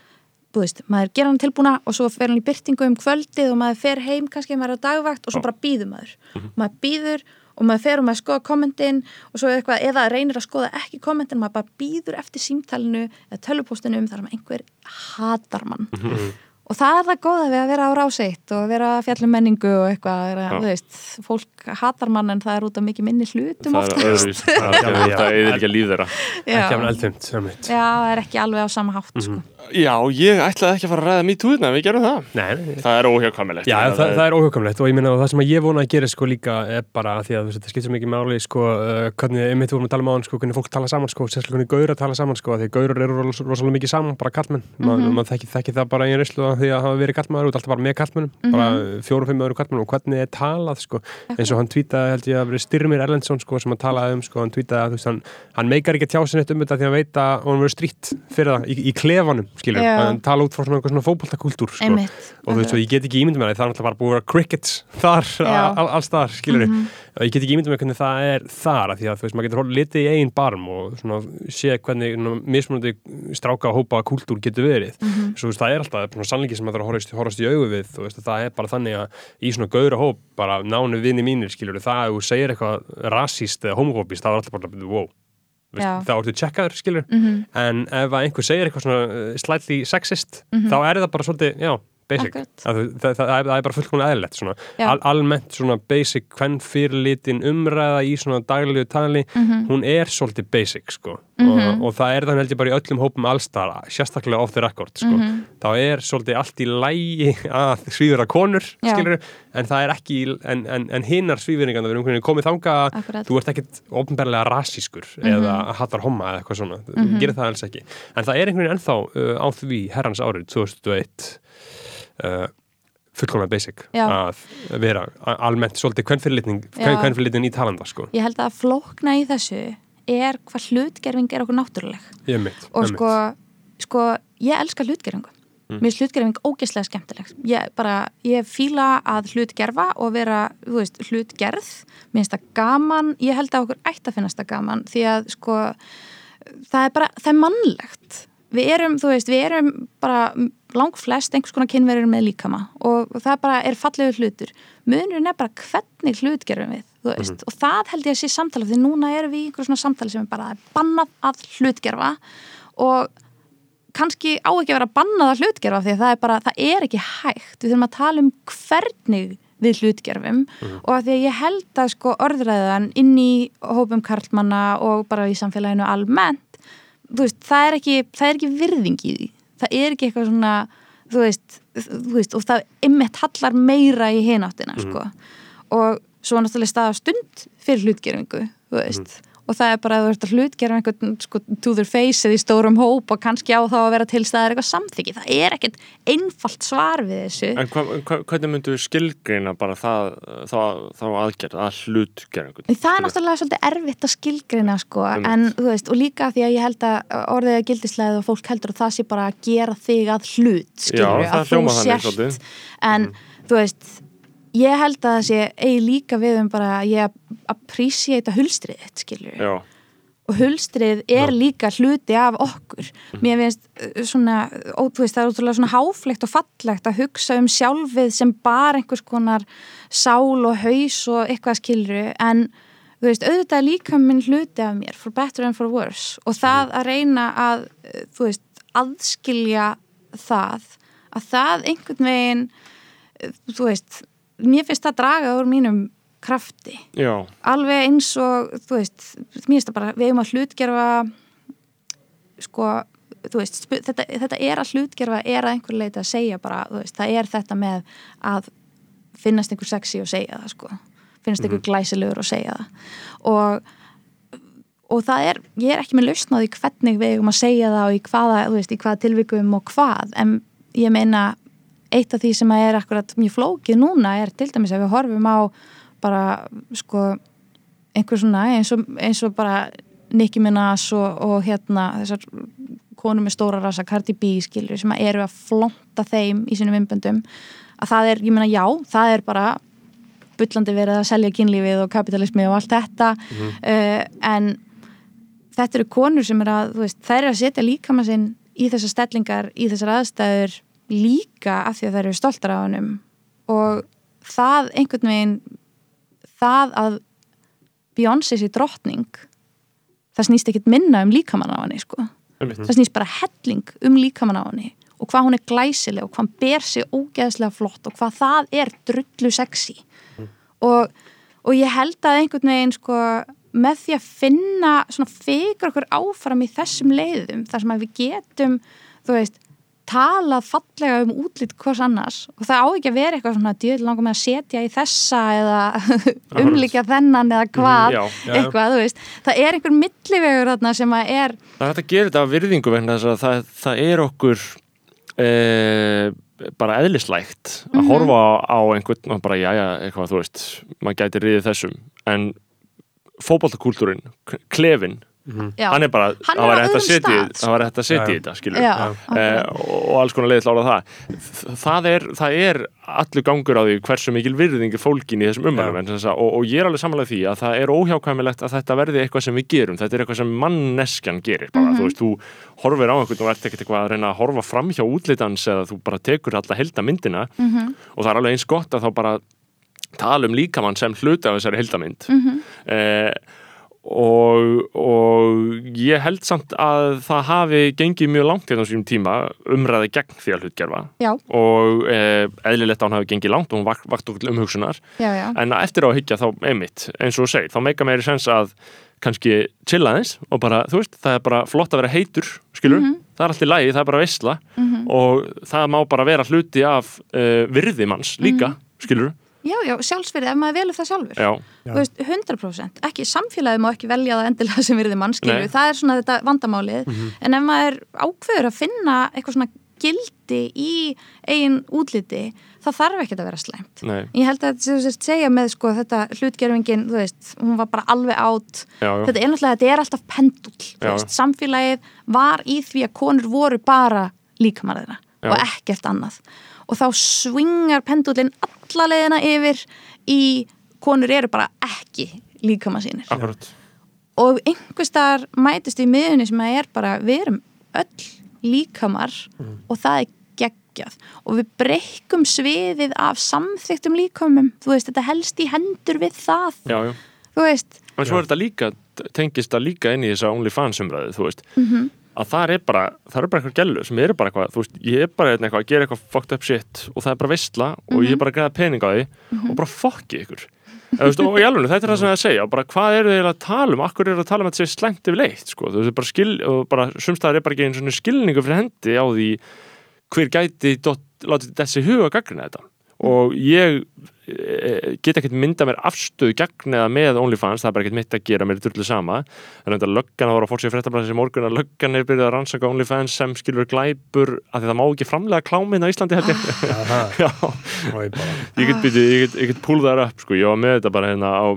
Speaker 5: veist, maður gera hann tilbúna og svo fer hann í byrtingu um kvöldið og maður fer heim kannski, maður er á dagvakt og svo bara býður maður. Maður býður og maður fer og maður skoða kommentin og svo eitthvað, eða reynir að skoða ekki kommentin, maður bara býður eftir símtalinu eða tölvupóstinum þar sem einhver hatar mann og það er það góða við að vera á ráseitt og vera fjallum menningu og eitthvað er þú veist, fólk hatar mann en það er út af mikið minni hlutum
Speaker 1: það
Speaker 5: ofta
Speaker 1: er öðruvís (laughs) það er það eðir ekki að líð þeirra
Speaker 2: ekki af eldfimt
Speaker 5: Já, það er ekki alveg á sama hátt sko.
Speaker 1: Já, ég ætlaði ekki að fara að ræða mýt útna við gerum það.
Speaker 2: Nei,
Speaker 1: það er óhjákvæmilegt
Speaker 2: Já, það, það er óhugamlegt og ég meina og það sem að ég vona að gera sko líka er bara að því að þetta skiptir svo mikið máli sko, uh, hvernig, einmitt við vorum að tala um á hann sko, hvernig fólk tala saman sko, sérstaklega hvernig gaurar tala saman sko, af því að gaurar eru ros- rosalega mikið saman, bara kallmenn Ma, maður þekki, þekki það bara í einn rislu því að hafa verið kallmaður út alltaf bara með kallmennum bara fjórum, fimm öðru kallmennum og hvernig er talað sko, eins og hann tweetaði held ég að verið Styrmir Erlendsson sko, sem hann talaði um sko, hann tweetaði að þú veist, hann, hann meikar ekki tjásin eitt um þetta því að hann veit að hann verið strýtt fyrir það í, í klefanum, skilur, hann tala út frá svona, eitthvað svona fótboltakúltúr sko. Og þú veist, og ég get ekki ímyndum með það, það er náttúrulega bara búið að vera crickets þar, all, alls þar, skilur og ég get ekki ímyndum með hvernig það er þar af því að þú veist, maður getur litið í eigin barm og svona sé hvernig mismunandi stráka og hópa kúltúr getur verið. Svo þú veist, það er alltaf svona sannleiki sem maður þarf að horfast, horfast í augu við, veist, það er bara þannig að í svona gaura hóp, bara nánu vini mínir skilur, það þá ertu tjekkaður, skilur en ef einhver segir eitthvað svona uh, slightly sexist, þá er það bara svolítið, já, basic,
Speaker 5: Mhm.
Speaker 2: Það, það, það, það, er, það bara fullkomlega
Speaker 5: Já.
Speaker 2: Al, almennt svona basic hvern fyrirlitin umræða í svona daglegu tali,
Speaker 5: Mhm.
Speaker 2: hún er svolítið basic, sko, og, og það er þannig held ég bara í öllum hópum allstar sérstaklega off the record, sko,
Speaker 5: Mhm.
Speaker 2: þá er svolítið allt í lægi að svíðura konur, skilur en það er ekki, en, en, en hinnar svíðuringan, við erum einhvern veginn komið þanga að
Speaker 5: Akkurat.
Speaker 2: þú ert ekkit ofnbærlega rasískur eða hattar homma eða eitthvað svona. Þú gerir það alls ekki, en það er einhvern veginn ennþá uh, á því herrans árið 2001 uh, fullkomlega basic
Speaker 5: Já.
Speaker 2: að vera almennt svolítið kvennfyrirlitin í talanda sko.
Speaker 5: Ég held að flókna í þessu er hvað hlutgerfing er okkur náttúruleg.
Speaker 2: Ég mitt,
Speaker 5: og sko, sko, ég elska hlutgerfingu.
Speaker 2: Mm.
Speaker 5: mér er hlutgerfing ógeðslega skemmtileg. Ég bara, ég fíla að hlutgerfa og vera, veist, hlutgerð. Mér finnst það gaman, ég held að okkur ætti að finnast það gaman, því að sko það er bara, það er mannlegt. Við erum, þú veist, við erum bara lang flest einhvers konar kynverður með líkama og það bara er fallegu hlutur. Munurinn er bara hvernig hlutgerfum við þú veist, og það held ég að sé samtala því núna erum við í einhver svona samtali sem er bara bannað að hlutgerfa og kannski á ekki að vera bannað að hlutgerfa því að það er bara, það er ekki hægt. Við þurfum að tala um hvernig við hlutgerfum og að því að ég held að sko orðræðan inn í hópum karlmanna og bara í samfélaginu almennt þú veist, það er ekki, það er ekki virðing í því það er ekki eitthvað svona þú veist, þú veist og það ymmett hallar meira í hináttina sko. og svo náttúrulega staða stund fyrir hlutgerfingu þú veist og það er bara að þú ert að hlutgerfa einhvern sko, to their face eða í stórum hóp og kannski á þá að vera til staðar eitthvað samþyggi það er ekkert einfalt svar við þessu.
Speaker 1: En hva, hva, hvernig myndu við skilgreina bara það, þá, þá aðgerð, að hlut gera einhvern?
Speaker 5: Það er náttúrulega svolítið erfitt að skilgrina sko, en þú veist, og líka því að ég held að orðið að gildislega og fólk heldur að það sé bara að gera þig að hlut, skilur,
Speaker 1: það
Speaker 5: að þú sért. en þú veist ég held að það sé eigi líka við um bara að ég appreciate hulstrið þitt, skilur
Speaker 1: Já,
Speaker 5: og hulstrið er líka hluti af okkur. Mér finnst uh, svona ó, þú veist, það er útrúlega svona háflegt og fallegt að hugsa um sjálfið sem bara einhvers konar sál og haus og eitthvað skilru en þú veist, auðvitað er líka minn hluti af mér for better and for worse. Og það að reyna að uh, þú veist, aðskilja það að það einhvern veginn uh, þú veist, mér finnst það draga úr mínum krafti.
Speaker 1: Já,
Speaker 5: alveg eins og þú veist, mér finnst það bara við eigum að hlutgerfa sko, þú veist þetta, þetta er að hlutgerfa, er að einhver leita að segja bara, þú veist, það er þetta með að finnast einhver sexy og segja það sko, finnast einhver glæsilegur og segja það. Og og það er, ég er ekki með lausn á því hvernig við eigum að segja það og í hvaða, þú veist, í hvaða tilvikum og hvað, en ég meina eitt af því sem að er akkurat mjög flókið núna er til dæmis ef við horfum á bara, sko einhver svona, eins og, eins og bara Nicki Minaj og, og hérna þessar konur með stóra rasa Cardi B skilur sem að eru að flonta þeim í sínum innböndum að það er, ég meina já, það er bara bullandi verið að selja kynlífið og kapitalismi og allt þetta uh, en þetta eru konur sem er að, þú veist, þær eru að setja líkama sinn í þessar stellingar, í þessar aðstæður líka af því að þær eru stoltar af honum. Og það einhvern veginn það að Beyoncé sé drottning það snýst ekkit minna um líkamann á henni sko. það snýst bara helling um líkamann á henni og hvað hún er glæsileg og hvað hann ber sig ógeðslega flott og hvað það er drullu sexy. Og, og ég held að einhvern veginn sko með því að finna svona fyrir okkur áfram í þessum leiðum þar sem að við getum þú veist, talað fallega um útlít hvers annars. Og það á ekki að vera eitthvað svona djöð langar með að setja í þessa eða umlíkja þennan eða hvað.
Speaker 1: já,
Speaker 2: já, já.
Speaker 5: eitthvað, þú veist, það er einhver millivegur þarna sem að er
Speaker 1: Það er hægt að gera þetta af virðingu vegna þess að það, það er okkur e, bara eðlislægt að horfa á einhvern og bara jæja, eitthvað, þú veist maður gæti riðið þessum. En fótboltakúltúrin, klefin
Speaker 5: já,
Speaker 1: hann er bara,
Speaker 5: Hann er
Speaker 1: var
Speaker 5: á
Speaker 1: hægt að
Speaker 5: öðrum
Speaker 1: setja í-
Speaker 5: stað,
Speaker 1: það var hægt að setja í þetta, skilur
Speaker 5: já,
Speaker 1: eh, og, og alls konar leiðið lára það. Það er, það er allur gangur á því hversu mikil virðing er fólkin í þessum umhverfum og, og ég er alveg samanlega því að það er óhjákvæmilegt að þetta verði eitthvað sem við gerum. Þetta er eitthvað sem manneskjan gerir bara, þú veist, þú horfir á einhvern og ert ekkert eitthvað að reyna að horfa fram hjá útlitans eða þú bara tekur alla heldamyndina
Speaker 5: Mhm.
Speaker 1: og það er alveg eins gott að þá bara tala um líkamann sem hluti af þessari heldamynd
Speaker 5: Mhm.
Speaker 1: eh, og, og ég held samt að það hafi gengið mjög langt hérna á sínum tíma umræði gegn því að hlutgerfa
Speaker 5: já,
Speaker 1: og eh, eðlilegt að hún hafi gengið langt og hún vakt, vakt okkur umhugsunar.
Speaker 5: Já, já,
Speaker 1: en eftir á að hyggja þá einmitt eins og þú segir, þá meika meiri sens að kannski chilla aðeins og bara, þú veist, það er bara flott að vera heitur skilur, það er allt í lagi, það er bara veistla og það má bara vera hluti af uh, virði manns líka skilur,
Speaker 5: já, já, sjálfsverið ef maður velur það sjálfur.
Speaker 1: Já,
Speaker 5: Þú veist, 100% ekki, samfélagið má ekki velja það endilega (laughs) sem virði mannskilju, það er svona þetta vandamálið, en ef maður ákveður að finna eitthvað svona gildi í eigin útliti þá þarf ekki að vera slæmt.
Speaker 1: Nei,
Speaker 5: ég held að þetta sem segja með sko þetta hlutgerfingin, þú veist, hún var bara alveg átt, þetta er náttúrulega þetta er alltaf þú veist, samfélagið var í því að konur voru bara líkamarðina
Speaker 1: Já.
Speaker 5: og ekkert annað og þá swingar pendullin alla leiðina yfir í konur eru bara ekki líkamar sínir
Speaker 1: akkurat.
Speaker 5: Og einhvers staðar mætist í miðunni sem að er bara, við erum öll líkamar og það er geggjað. Og við breykum sviðið af samþyktum líkamum. Þú veist, þetta helst í hendur við það.
Speaker 1: Já, já.
Speaker 5: Þú veist,
Speaker 1: En svo er þetta líka, tengist það líka inn í þessa OnlyFans umræðu, þú veist.
Speaker 5: Mhm.
Speaker 1: Að það er bara, það er bara eitthvað gælu sem eru bara eitthvað, þú veist, ég er bara hérna eitthvað að gera eitthvað fucked up shit og það er bara veistla og
Speaker 5: Mhm.
Speaker 1: ég er bara að greiða pening á því og bara fokki ykkur. Þú veist, og í alveg, þetta er það sem það að segja og bara hvað eru þeir að tala um, akkur eru að tala um að þetta sé slæmt yfir leitt, sko, þú veist, bara skil og bara, sumstaðar er bara ekki einu svona skilningu fyrir hendi á því hver gæti dot, látið þessi huga gagnina þetta og ég e, get ekkert mynda mér afstöðu gegn eða með OnlyFans, það er bara ekkert mitt að gera mér er drullu sama, löggan að voru að fór sér fréttablaðið sem morgun að löggan er byrjað að rannsaka OnlyFans sem skilur glæpur að því það má ekki framlega kláminn á Íslandi held ég. (laughs) Já,
Speaker 2: ég
Speaker 1: get, byrju, ég get, get púlðar upp sko, ég var með þetta bara hérna á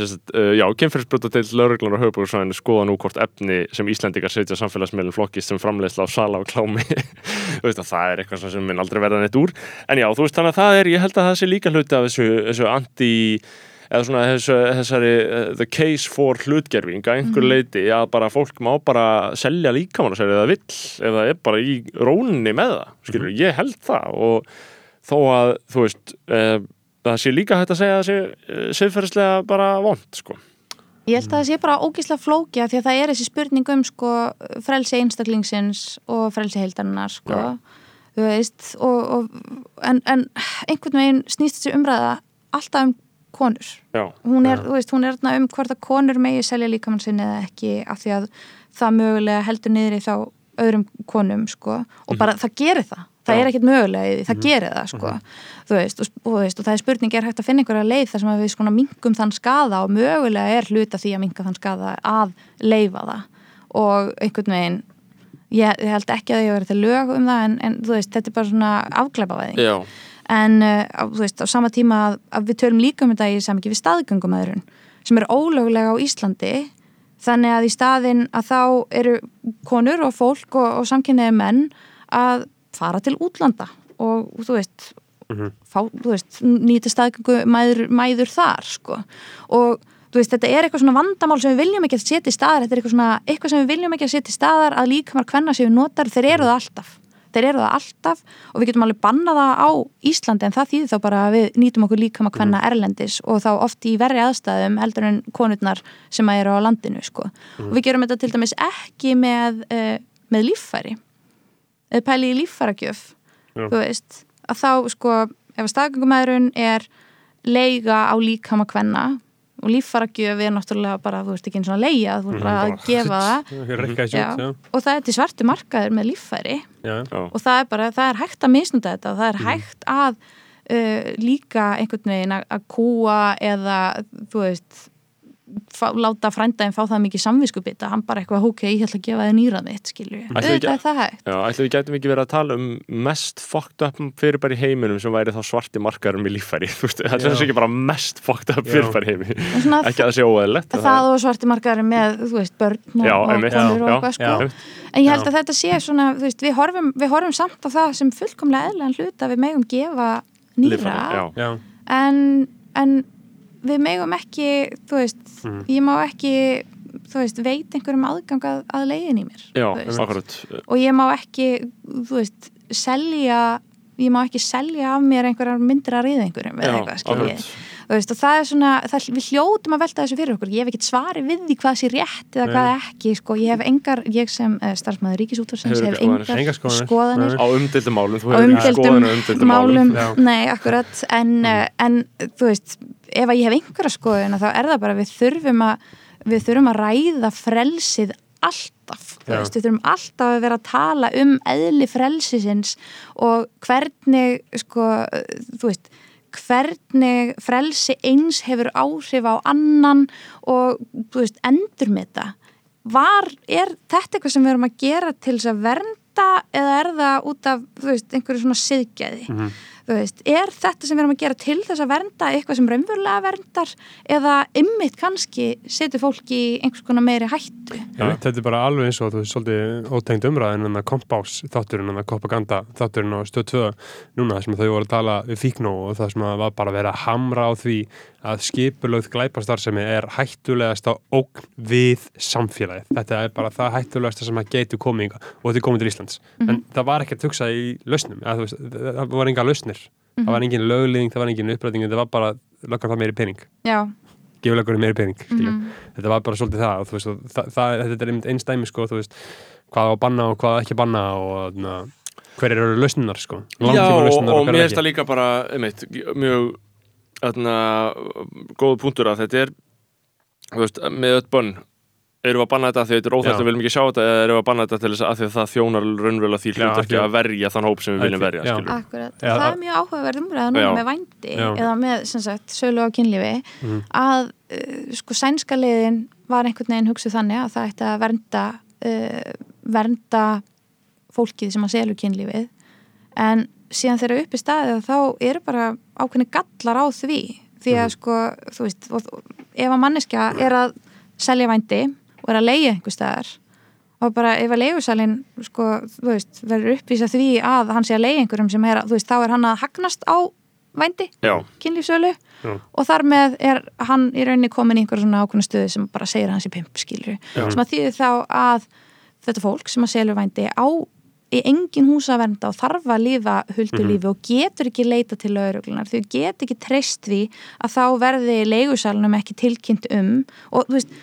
Speaker 1: uh, já, kynferðsbrota til lauruglan og höfbúrsvæðinu skoða nú hvort efni sem Íslendingar setja samfélagsmeilin flokkist sem framleiðsla á sala og klámi. (laughs) Það er eitthvað sem minn aldrei verða neitt úr. En já, þú veist þannig að það er, ég held að það sé líka hluti af þessu, þessu anti eða svona þessu, þessari uh, the case for hlutgerfing að einhver leiti að bara fólk má bara selja líkamann og segja það vill ef það er bara í róninni með það skilur, ég held það og þó að, þú veist uh, það sé líka hægt að segja að það sé siðferðislega bara vond sko.
Speaker 5: ég held að það sé bara ógísla flókja því að það er þessi spurning um sko frelsi einstaklingsins og frelsi heildarinnar sko. Veist og, og, en, en einhvern veginn snýst þessi umræða alltaf um konur.
Speaker 1: Já,
Speaker 5: hún er, veist, hún er um hvort að konur megi selja líkamann sinni eða ekki af því að það mögulega heldur niður í þá öðrum konum sko. Og bara það gerir það. Það
Speaker 1: Já.
Speaker 5: er ekkert mögulega í því, það gerir það sko þú veist, og, og, veist, og það er spurning er hægt að finna einhverja leið þar sem að við sko mingum þann skada og mögulega er hluta því að minga þann skada að leifa það. Og einhvern veginn ég, ég held ekki að ég verið til lög um það en, en þú veist, þetta er bara svona afglæpavæðing.
Speaker 1: Já,
Speaker 5: en uh, þú veist, á sama tíma að, að við tölum líka um þetta í samiki við staðgöngumæðurinn sem er ólöglega á Íslandi þannig að í staðin að þá eru konur og fólk og, og samkynniði menn að fara til útlanda. Og þú veist, fá, þú veist nýta staðgöngumæður mæður þar sko. Og veist, þetta er eitthvað svona vandamál sem við viljum ekki að setja í staðar. Þetta er eitthvað svona, eitthvað sem við viljum ekki að setja í staðar að líkamar hvenna sem við notar, þeir eru það alltaf. Þeir eru það alltaf. Og við getum alveg bannað það á Íslandi en það þýðir þá bara að við nýtum okkur líkama hvenna erlendis og þá oft í verri aðstæðum heldur en konurnar sem að eru á landinu sko. og við gerum þetta til dæmis ekki með, uh, með líffæri. Eða pæli í líffæragjöf þú veist, að þá sko ef að staðgöngumæðurinn er leiga á líkama kvenna og líffæragjöf er náttúrulega bara þú veist ekki eins og að leia, þú er bara að gefa (laughs) það Já. og það er til svartu markaður með líffæri
Speaker 2: Já.
Speaker 5: Og það er bara, það er hægt að misnúta þetta og það er
Speaker 2: Mhm.
Speaker 5: hægt að uh, líka einhvern veginn að, að kúa eða, þú veist fá, láta frændaðin fá það mikið samviskubita, hann bara eitthvað, ok, ég ætla að gefa þið nýrað mitt, skilju, auðvitað
Speaker 1: ekki-
Speaker 5: er það hægt.
Speaker 1: Já, ætli við gætum ekki verið að tala um mest fucked up fyrirbæri í heiminum sem væri þá svarti markarum í líffæri (laughs) þú veist,
Speaker 2: Já.
Speaker 1: þessi ekki bara mest fucked up fyrirbæri í heimi.
Speaker 5: Og svona,
Speaker 1: ekki að það sé óeðlegt
Speaker 5: það og svarti markaður með, þú veist, börn og,
Speaker 1: Já,
Speaker 5: og konur og
Speaker 1: já,
Speaker 5: eitthvað, sko.
Speaker 2: já.
Speaker 5: en ég held
Speaker 2: Já.
Speaker 5: að þetta sé svona, þú veist, við horfum, við horfum samt á það sem fullkomlega eðlega hluta við megum gefa nýra en, en við megum ekki þú veist,
Speaker 2: Mhm.
Speaker 5: ég má ekki þú veist, veit einhverjum aðgang að, að leiðin í mér
Speaker 1: Já, akkurat
Speaker 5: og ég má ekki, þú veist selja, ég má ekki selja af mér einhverjar myndir að ríða einhverjum
Speaker 1: Já, akkurat.
Speaker 5: þú veist, og það er svona, það, við hljótum að velta þessu fyrir okkur, ég hef ekkert svari við því hvað sé rétt eða
Speaker 2: Nei.
Speaker 5: hvað ekki, sko, ég hef engar ég sem uh, starfsmæður ríkisútvarsins hef engar
Speaker 2: skoðanir.
Speaker 5: skoðanir
Speaker 1: á umdildum málum, þú
Speaker 5: á
Speaker 1: á umdildum
Speaker 5: málum,
Speaker 2: Já.
Speaker 5: nei, akkurat. En, mm. en þú veist ef að ég hef einhverja skoðun þá er það bara við þurfum að við þurfum að ræða frelsið alltaf, þú veist, við þurfum alltaf að vera að tala um eðli frelsisins og hvernig sko, þú veist hvernig frelsi eins hefur áhrif á annan og veist, endur með þetta var, er þetta eitthvað sem við erum að gera til þess að vernda eða er það út af, veist, einhverju svona siðgæði? Þú veist, er þetta sem við erum að gera til þess að vernda eitthvað sem raunverulega verndar eða ymmit kannski setur fólki í einhvers konar meiri hættu
Speaker 2: Já, þetta er bara alveg eins og þú veist svolítið ótengt umræðin en það kompás þátturinn en það kopaganda þátturinn á stöð 2 núna sem þau voru að tala við fíknó og það sem að var bara verið að hamra á því að skipulögð glæpastarfsemi er hættulegast á ógn við samfélagið. Þetta er bara það hættulegasta sem að getur komið og þetta er komið til Íslands. En það var ekki að hugsa í lausnum, eða, þú veist, það var enga lausnir. Það var engin löglýðing, það var engin uppræting, þetta var bara löggar það meiri pening
Speaker 5: Já,
Speaker 2: gefur leikurinn meiri pening mm
Speaker 5: Mhm.
Speaker 2: þetta var bara svolítið það, og, þú veist, og það, það, þetta er einmitt einstæmi sko, þú veist, hvað á að banna og hvað ekki að banna og na, hver eru lausninar sko,
Speaker 1: Já,
Speaker 2: langtíma
Speaker 1: og,
Speaker 2: lausninar
Speaker 1: og
Speaker 2: hver
Speaker 1: mér finnst það líka bara einmitt, mjög öðna, góð punktur að þetta er þú veist, með öll bönn erum við að banna þetta því að þetta er óþægt
Speaker 2: Já.
Speaker 1: við viljum ekki sjá þetta eða erum við að banna þetta til þess að því að það þjónar raunverulega því
Speaker 2: Já,
Speaker 1: hlut
Speaker 2: af
Speaker 1: ekki
Speaker 2: því að-
Speaker 1: að verja þann hóp sem við viljum verja
Speaker 2: Já.
Speaker 5: akkurat.
Speaker 2: Já,
Speaker 5: það er mjög áhugaverð umræða núna
Speaker 1: Já.
Speaker 5: með vændi
Speaker 2: Já.
Speaker 5: eða með, sem sagt, sölu á kynlífi
Speaker 2: Mhm.
Speaker 5: að uh, sko sænska liðin var einhvern veginn hugsuð þannig að það ætti að vernda uh, vernda fólkið sem að selur kynlífið en síðan þegar upp í staðið þá eru bara ákveðni gallar á því því að sko, þú veist og, er að leiða einhver staðar. Og bara ef að leigusalinn sko, verður uppvísa því að hann sé að leiða einhverjum sem er, veist, þá er hann að hagnast á vændi,
Speaker 1: Já,
Speaker 5: kynlífsölu
Speaker 2: Já.
Speaker 5: og þar með er hann í rauninni komin í einhver svona ákveðna stöðu sem bara segir að hann sé pimp skilur, sem að þýðir þá að þetta fólk sem að selja vændi á í engin húsa að vernda og þarf að lifa huldulífi og getur ekki leita til lauruglunar, þau get ekki treyst því að þá verði leigusalunum ekki tilkynnt um. Og þú veist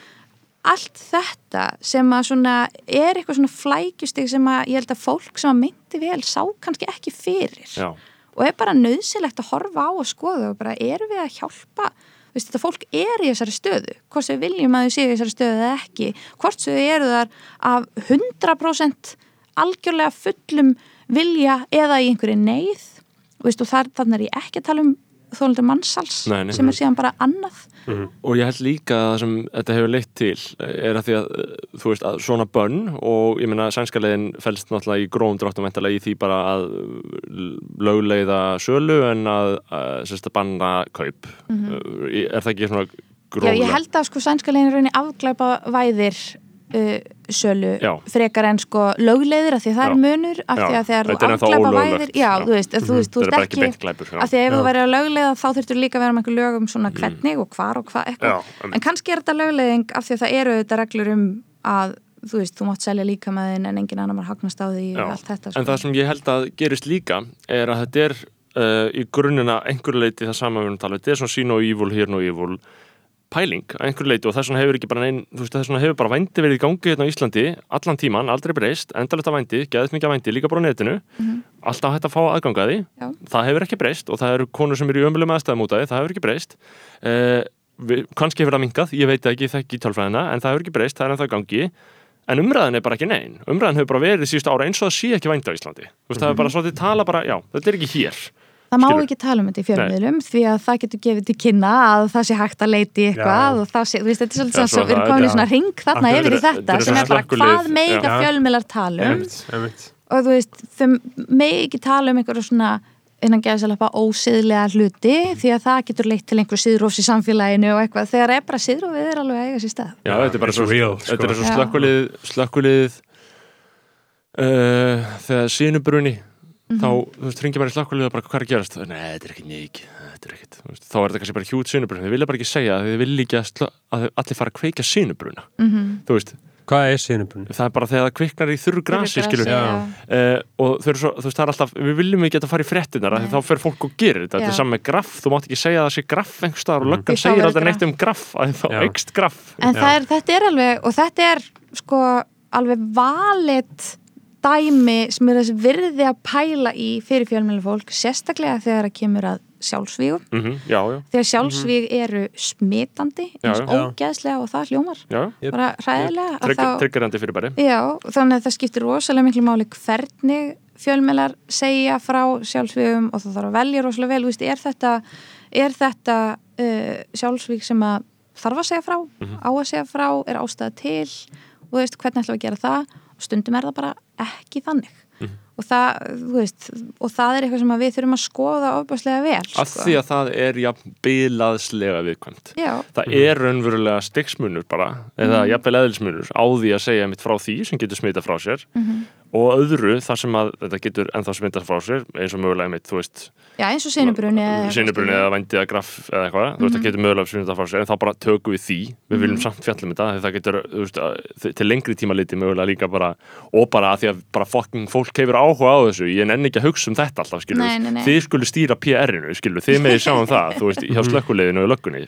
Speaker 5: allt þetta sem að svona er eitthvað svona flækjustig sem að ég held að fólk sem að myndi vel sá kannski ekki fyrir.
Speaker 1: Já,
Speaker 5: og er bara nöðsilegt að horfa á og skoða og bara erum við að hjálpa? Veist, þetta fólk er í þessari stöðu. Hvort við viljum að þau séu í þessari stöðu eða ekki. Hvort þau eru þar af 100% algjörlega fullum vilja eða í einhverju neyð. Veist, og þar, þannig er ég ekki að tala um þólandi mannsals
Speaker 1: Nei, nei.
Speaker 5: sem er síðan bara annað
Speaker 1: og ég held líka að það sem þetta hefur leitt til er að því að uh, þú veist að svona bönn og ég meina sænska leiðin fælst náttúrulega í gróðum dráttum væntalega í því bara að lögleiða sölu en að, að, sérst, að banna kaup uh, er það ekki svona
Speaker 5: Mhm. Já,
Speaker 1: gróðlega?
Speaker 5: ég held að sko sænska legin raunin afglæpa væðir sölu
Speaker 1: Já.
Speaker 5: frekar en sko lögleiðir af því að það
Speaker 1: Já.
Speaker 5: er munur af því að þegar þú
Speaker 1: er
Speaker 5: afglæpa væðir já,
Speaker 1: Já.
Speaker 5: þú veist, þú veist, þú
Speaker 1: er
Speaker 5: veist
Speaker 1: ekki
Speaker 5: ekki af því að ef
Speaker 2: Já.
Speaker 5: þú verður að lögleiða þá þurftur líka að vera með einhver lög um svona hvernig og hvar og hvað eitthvað
Speaker 1: einmitt.
Speaker 5: en kannski er þetta lögleiðing af því að það eru þetta reglur um að þú veist, þú mátt selja líka með þinn en engin annar maður hagnast á því og allt þetta
Speaker 1: En
Speaker 5: sko.
Speaker 1: það sem ég held að gerist líka er að þetta er uh, í grunnina einhverju leiti það sama við erum að tala um. þetta er svona sín og ívul, hér og ívul pæling að einhverju leiti og þess vegna hefur ekki bara neinn, þú veist, þess vegna hefur bara vændi verið í gangi hérna á Íslandi allan tíman, aldrei breyst, endalegt að vændi, geðið mikið að vændi, líka bara á netinu, alltaf hægt að fá aðgangaði,
Speaker 5: Já.
Speaker 1: það hefur ekki breyst og það eru konur sem eru í ömulegum aðstæðum út af því, það hefur ekki breyst. Uh, við, kannski hefur það minkað, ég veit ekki, ég þekki tölfræðina, en það hefur ekki breyst, það er ennþá í gangi. En umræðin er bara ekki neinn. Umræðin hefur bara verið síðustu ára eins og það sé ekki vændi á Íslandi. Þú veist, það er bara svolítið tala bara, já, þetta er ekki hér.
Speaker 5: Það má
Speaker 1: Skilur.
Speaker 5: ekki tala um þetta í fjölmiðlum því að það getur gefið til kynna að það sé hægt að leiti eitthvað og það sé, þú veist, þetta er svolítið svona,
Speaker 1: svo
Speaker 5: við erum komin í svona ring þarna yfir í
Speaker 1: þetta
Speaker 5: sem er bara hvað meiga
Speaker 2: já.
Speaker 5: fjölmiðlar tala um. og þú veist, þau megi ekki tala um einhverju svona innan gæðsalapa ósiðlega hluti því að það getur leitt til einhver síðrófs í samfélaginu og eitthvað. Þegar er bara síðrófið er alveg að eiga sér stað.
Speaker 1: Já, þetta er bara svo, er
Speaker 2: sko.
Speaker 1: svo slökkulið, slökkulið uh, þegar sínubruni þá, þú veist, ringir bara í slökkulið og bara hvað er að gerast? Nei, þetta er ekki neik, þetta er ekkit, þá er þetta kannski bara hjút sínubruni, þið vilja bara ekki segja að þið vilja ekki að, að allir fara að kveika sínubruna,
Speaker 5: Mhm.
Speaker 1: þú veist,
Speaker 2: Hvað er sínubrunni?
Speaker 1: það er bara þegar það kviknar í þurru grasi, skilur. Uh, og þau eru svo, þú veist, það er alltaf við viljum ekki að fara í því
Speaker 5: Nei.
Speaker 1: þá fer fólk og gerir þetta, þetta er saman með graff. Þú mátt ekki segja að það sé graff einhvers staðar og
Speaker 2: Mhm.
Speaker 1: löggan
Speaker 5: Því þá
Speaker 1: segir alltaf neitt um graff
Speaker 5: dæmi sem er þessi virði að pæla í fyrir fjölmjölu fólk, sérstaklega þegar það kemur að sjálfsvígum.
Speaker 1: mm já, já,
Speaker 5: Þegar sjálfsvíg eru smitandi, eins
Speaker 1: já.
Speaker 5: ógeðslega og það hljómar.
Speaker 1: já.
Speaker 5: Bara hræðilega. að
Speaker 1: Trygg, tryggarandi fyrir bæri
Speaker 5: Já, þannig að það skiptir rosalega miklu máli hvernig fjölmjölar segja frá sjálfsvígum og það þarf að velja rosalega vel, þú veist, er þetta, er þetta uh, sjálfsvíg sem að þarf að segja frá, á að segja frá, er ástæða til og þú veist, hvernig ætlum við að gera það? Og stundum er það bara ekki þannig. Og, það, þú veist, og það er eitthvað sem að við þurfum að skoða ofbáslega vel
Speaker 1: af
Speaker 5: sko.
Speaker 1: því að það er jafn bilaðslega viðkvæmt.
Speaker 5: Já,
Speaker 1: það er raunverulega stiksmunur bara eða jafnvel eðlismunur á því að segja mitt frá því sem getur smita frá sér og öðru þar sem að þetta getur ennþá smita frá sér eins og mögulega mitt, þú veist
Speaker 5: já eins og sinubrunni
Speaker 1: eða vændi eða graff eða eitthvað, þú veist það getur mögulega smita frá sér en þá bara tökum við því, við viljum samt fjallum þetta það getur, þú veist, til lengri tíma liti mögulega líka bara, og bara því að bara fokking fólk hefur áhuga á þessu ég nenni ekki að hugsa um þetta alltaf,
Speaker 5: nei.
Speaker 1: þið skulle stýra PR-inu, skilur, þið meði sjá um það, þú veist, hjá (laughs) slökkuleginu og löggunni,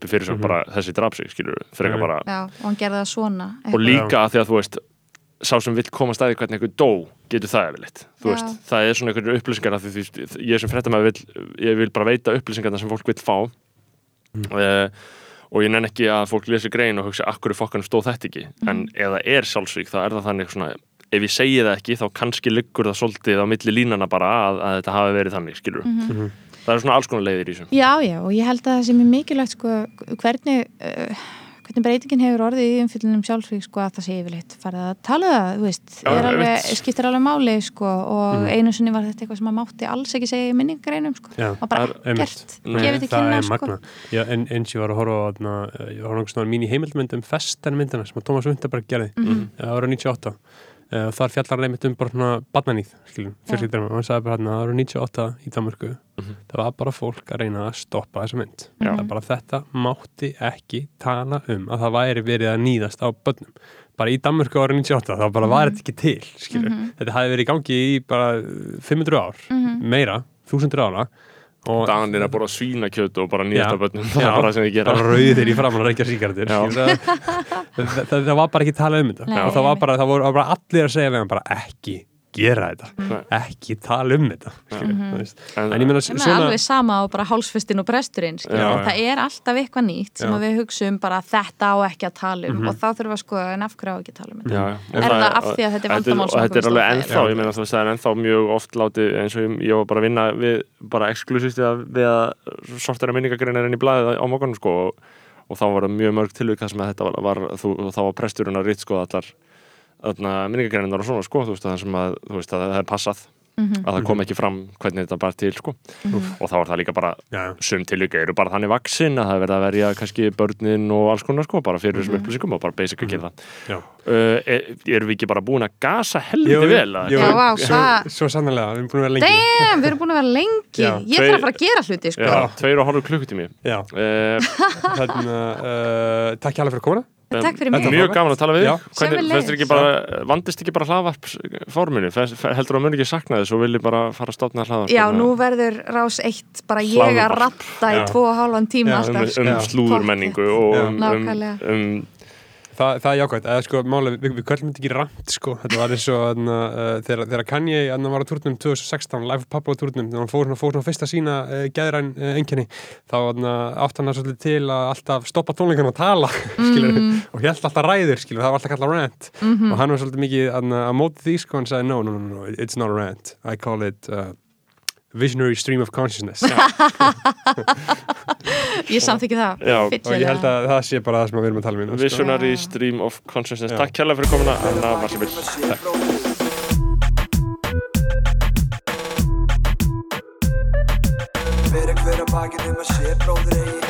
Speaker 1: fyrir það hvað gerist hjá okkur, skilur,
Speaker 5: Mhm.
Speaker 1: en með sjálfsvíð, jú 100% basic að vera ekki að smetla upp í fyrir bara þessi draf sig, skilur, fyrir
Speaker 2: Nei.
Speaker 1: bara
Speaker 5: Já, og hann gerði það svona
Speaker 1: og líka að því að þú veist sá sem vill koma staði hvernig einhver dó getur það yfirleitt, þú
Speaker 5: Já.
Speaker 1: veist það er svona einhverju upplýsingar að því, þú veist, ég sem fréttamaður vill, ég vil bara veita upplýsingarna sem fólk vill fá. Mm. og ég nenn ekki að fólk lesi grein og hugsa akkur fokkanum stóð þetta ekki? En eða er sjálfsvík þá er það þannig svona ef ég segi það ekki þá kannski liggur það svolítið á milli línana bara að, að þetta hafi verið þannig skilur það er svona alls konar leiðir í þessum
Speaker 5: Já, já, og ég held að það sem er mikilvægt sko, hvernig, uh, hvernig breytingin hefur orðið í umfyllunum sjálfsvík sko, að það sé yfirleitt farið að tala það, þú veist,
Speaker 1: Já,
Speaker 5: er alveg, skiptir alveg máli sko, og einu sinni var þetta eitthvað sem maður mátti alls ekki segja í minningareinum sko,
Speaker 2: Já,
Speaker 5: og bara
Speaker 1: það
Speaker 2: er-
Speaker 5: ekkert, gefið
Speaker 2: það
Speaker 5: kynna sko.
Speaker 2: magna Já, en eins ég var að horfa á þarna, ég var á mín í heimildmynd um festanmyndina sem að Tómas Vinterberg gerði mm. -hmm. 98 Uh, þar fjallar hann einmitt um bara svona badnanýð, skiljum, fjölskyldur og hann sagði bara hérna ára 98 í Danmarku það var bara fólk að reyna að stoppa þessa mynd.
Speaker 1: Já.
Speaker 2: það er bara þetta mátti ekki tala um að það væri verið að nýðast á börnum. Bara í Danmarku ára 98 þá bara var þetta ekki til, skiljum þetta hafi verið í gangi í bara 500 ár meira, 1000 ára og
Speaker 1: Danir að bora svínakjöt og bara af börnum það er bara sem þið gera.
Speaker 2: Bara rauðir í framann að reykja síkardir það, það, það var bara ekki talað um þetta. Það var bara, það voru bara allir að segja við hann bara ekki gera þetta,
Speaker 1: Nei.
Speaker 2: ekki tala um þetta þú veist.
Speaker 1: En-
Speaker 2: en ég meina
Speaker 5: er
Speaker 2: svona
Speaker 5: alveg sama á bara hálsfestin og presturinn skilur.
Speaker 1: Já,
Speaker 5: það er alltaf eitthvað nýtt sem
Speaker 2: Já.
Speaker 5: að við hugsaum bara þetta á ekki að tala um og þá þurfum við að skoða en af hverju á ekki að tala um þetta
Speaker 1: Já, já.
Speaker 5: Er
Speaker 1: Og
Speaker 5: það af því að þetta er vandamál
Speaker 1: og þetta er alveg ennþá, ég meina þú veist það er ennþá mjög oft látið eins og ég, var bara að vinna við bara exklusíft við að, við að sortera minningagreinar inn í blaðið á morgunum sko og, og þá var það mjög mörg tilvík það sem að þetta var, var þú, þá var presturinn að ritt sko allar minningagreinar og svona sko þú veist það sem að, þú veist, að það er passað
Speaker 5: Mhm.
Speaker 1: að það kom ekki fram hvernig þetta bara til sko. Og þá var það líka bara
Speaker 2: Já.
Speaker 1: sum tilvík eru bara þannig vaksin að það er verið að verja kannski börnin og alls konar sko bara fyrir þessum upplýsingum og bara basic að gera það.
Speaker 2: Já.
Speaker 1: uh, er, erum við ekki bara búin að gasa helviti
Speaker 2: Jú,
Speaker 1: vel að
Speaker 5: Já, vá,
Speaker 2: svo, svo sannlega, við erum búin að vera lengi.
Speaker 5: Damn, við erum búin að vera lengi.
Speaker 2: Já,
Speaker 5: ég þarf að fara að gera hluti sko.
Speaker 1: Já, tveir og hálfur klukkutími.
Speaker 2: Já,
Speaker 1: uh,
Speaker 2: þannig að uh, takk hjá alveg fyrir komuna
Speaker 5: Takk fyrir mig.
Speaker 1: Mjög gaman að tala við þig. Vandist ekki bara hlaðvarp forminu, heldur að mun ekki sakna þess og vilji bara fara að stofna hlaðvarp?
Speaker 5: Já, nú verður rás eitt bara ég að ratta í tvo og hálfan tíma
Speaker 1: um,
Speaker 5: alltaf.
Speaker 1: um slúðurmenningu og um, um,
Speaker 5: Nákvæmlega.
Speaker 1: um,
Speaker 2: Þa, það er jákvæmt, eða sko málega, við, við kvöldum þetta ekki rant sko, þetta var eins og uh, þegar, þegar Kanye hann var á turnum 2016, live pappa á turnum þegar hann fór, fór svona fyrst að sína uh, gæðræn uh, enginni, þá þarna, átt hann svolítið til að alltaf stoppa tónleikunum (laughs) og tala, skilur, og held alltaf ræður, skilur, það var alltaf kallað rant. Og hann var svolítið mikið að móti því sko, hann sagði no, no, no, no, it's not a rant. I call it uh, visionary stream of consciousness (laughs) (laughs)
Speaker 5: Ég samþykki það.
Speaker 1: Já, og
Speaker 2: ég held að það sé bara það sem við erum að tala um sko.
Speaker 1: Visionary Stream of Consciousness
Speaker 2: Já.
Speaker 1: Takk kærlega fyrir komuna, Anna
Speaker 4: shit, bro. Fyrir hver að bakið um að sé bróðir eigi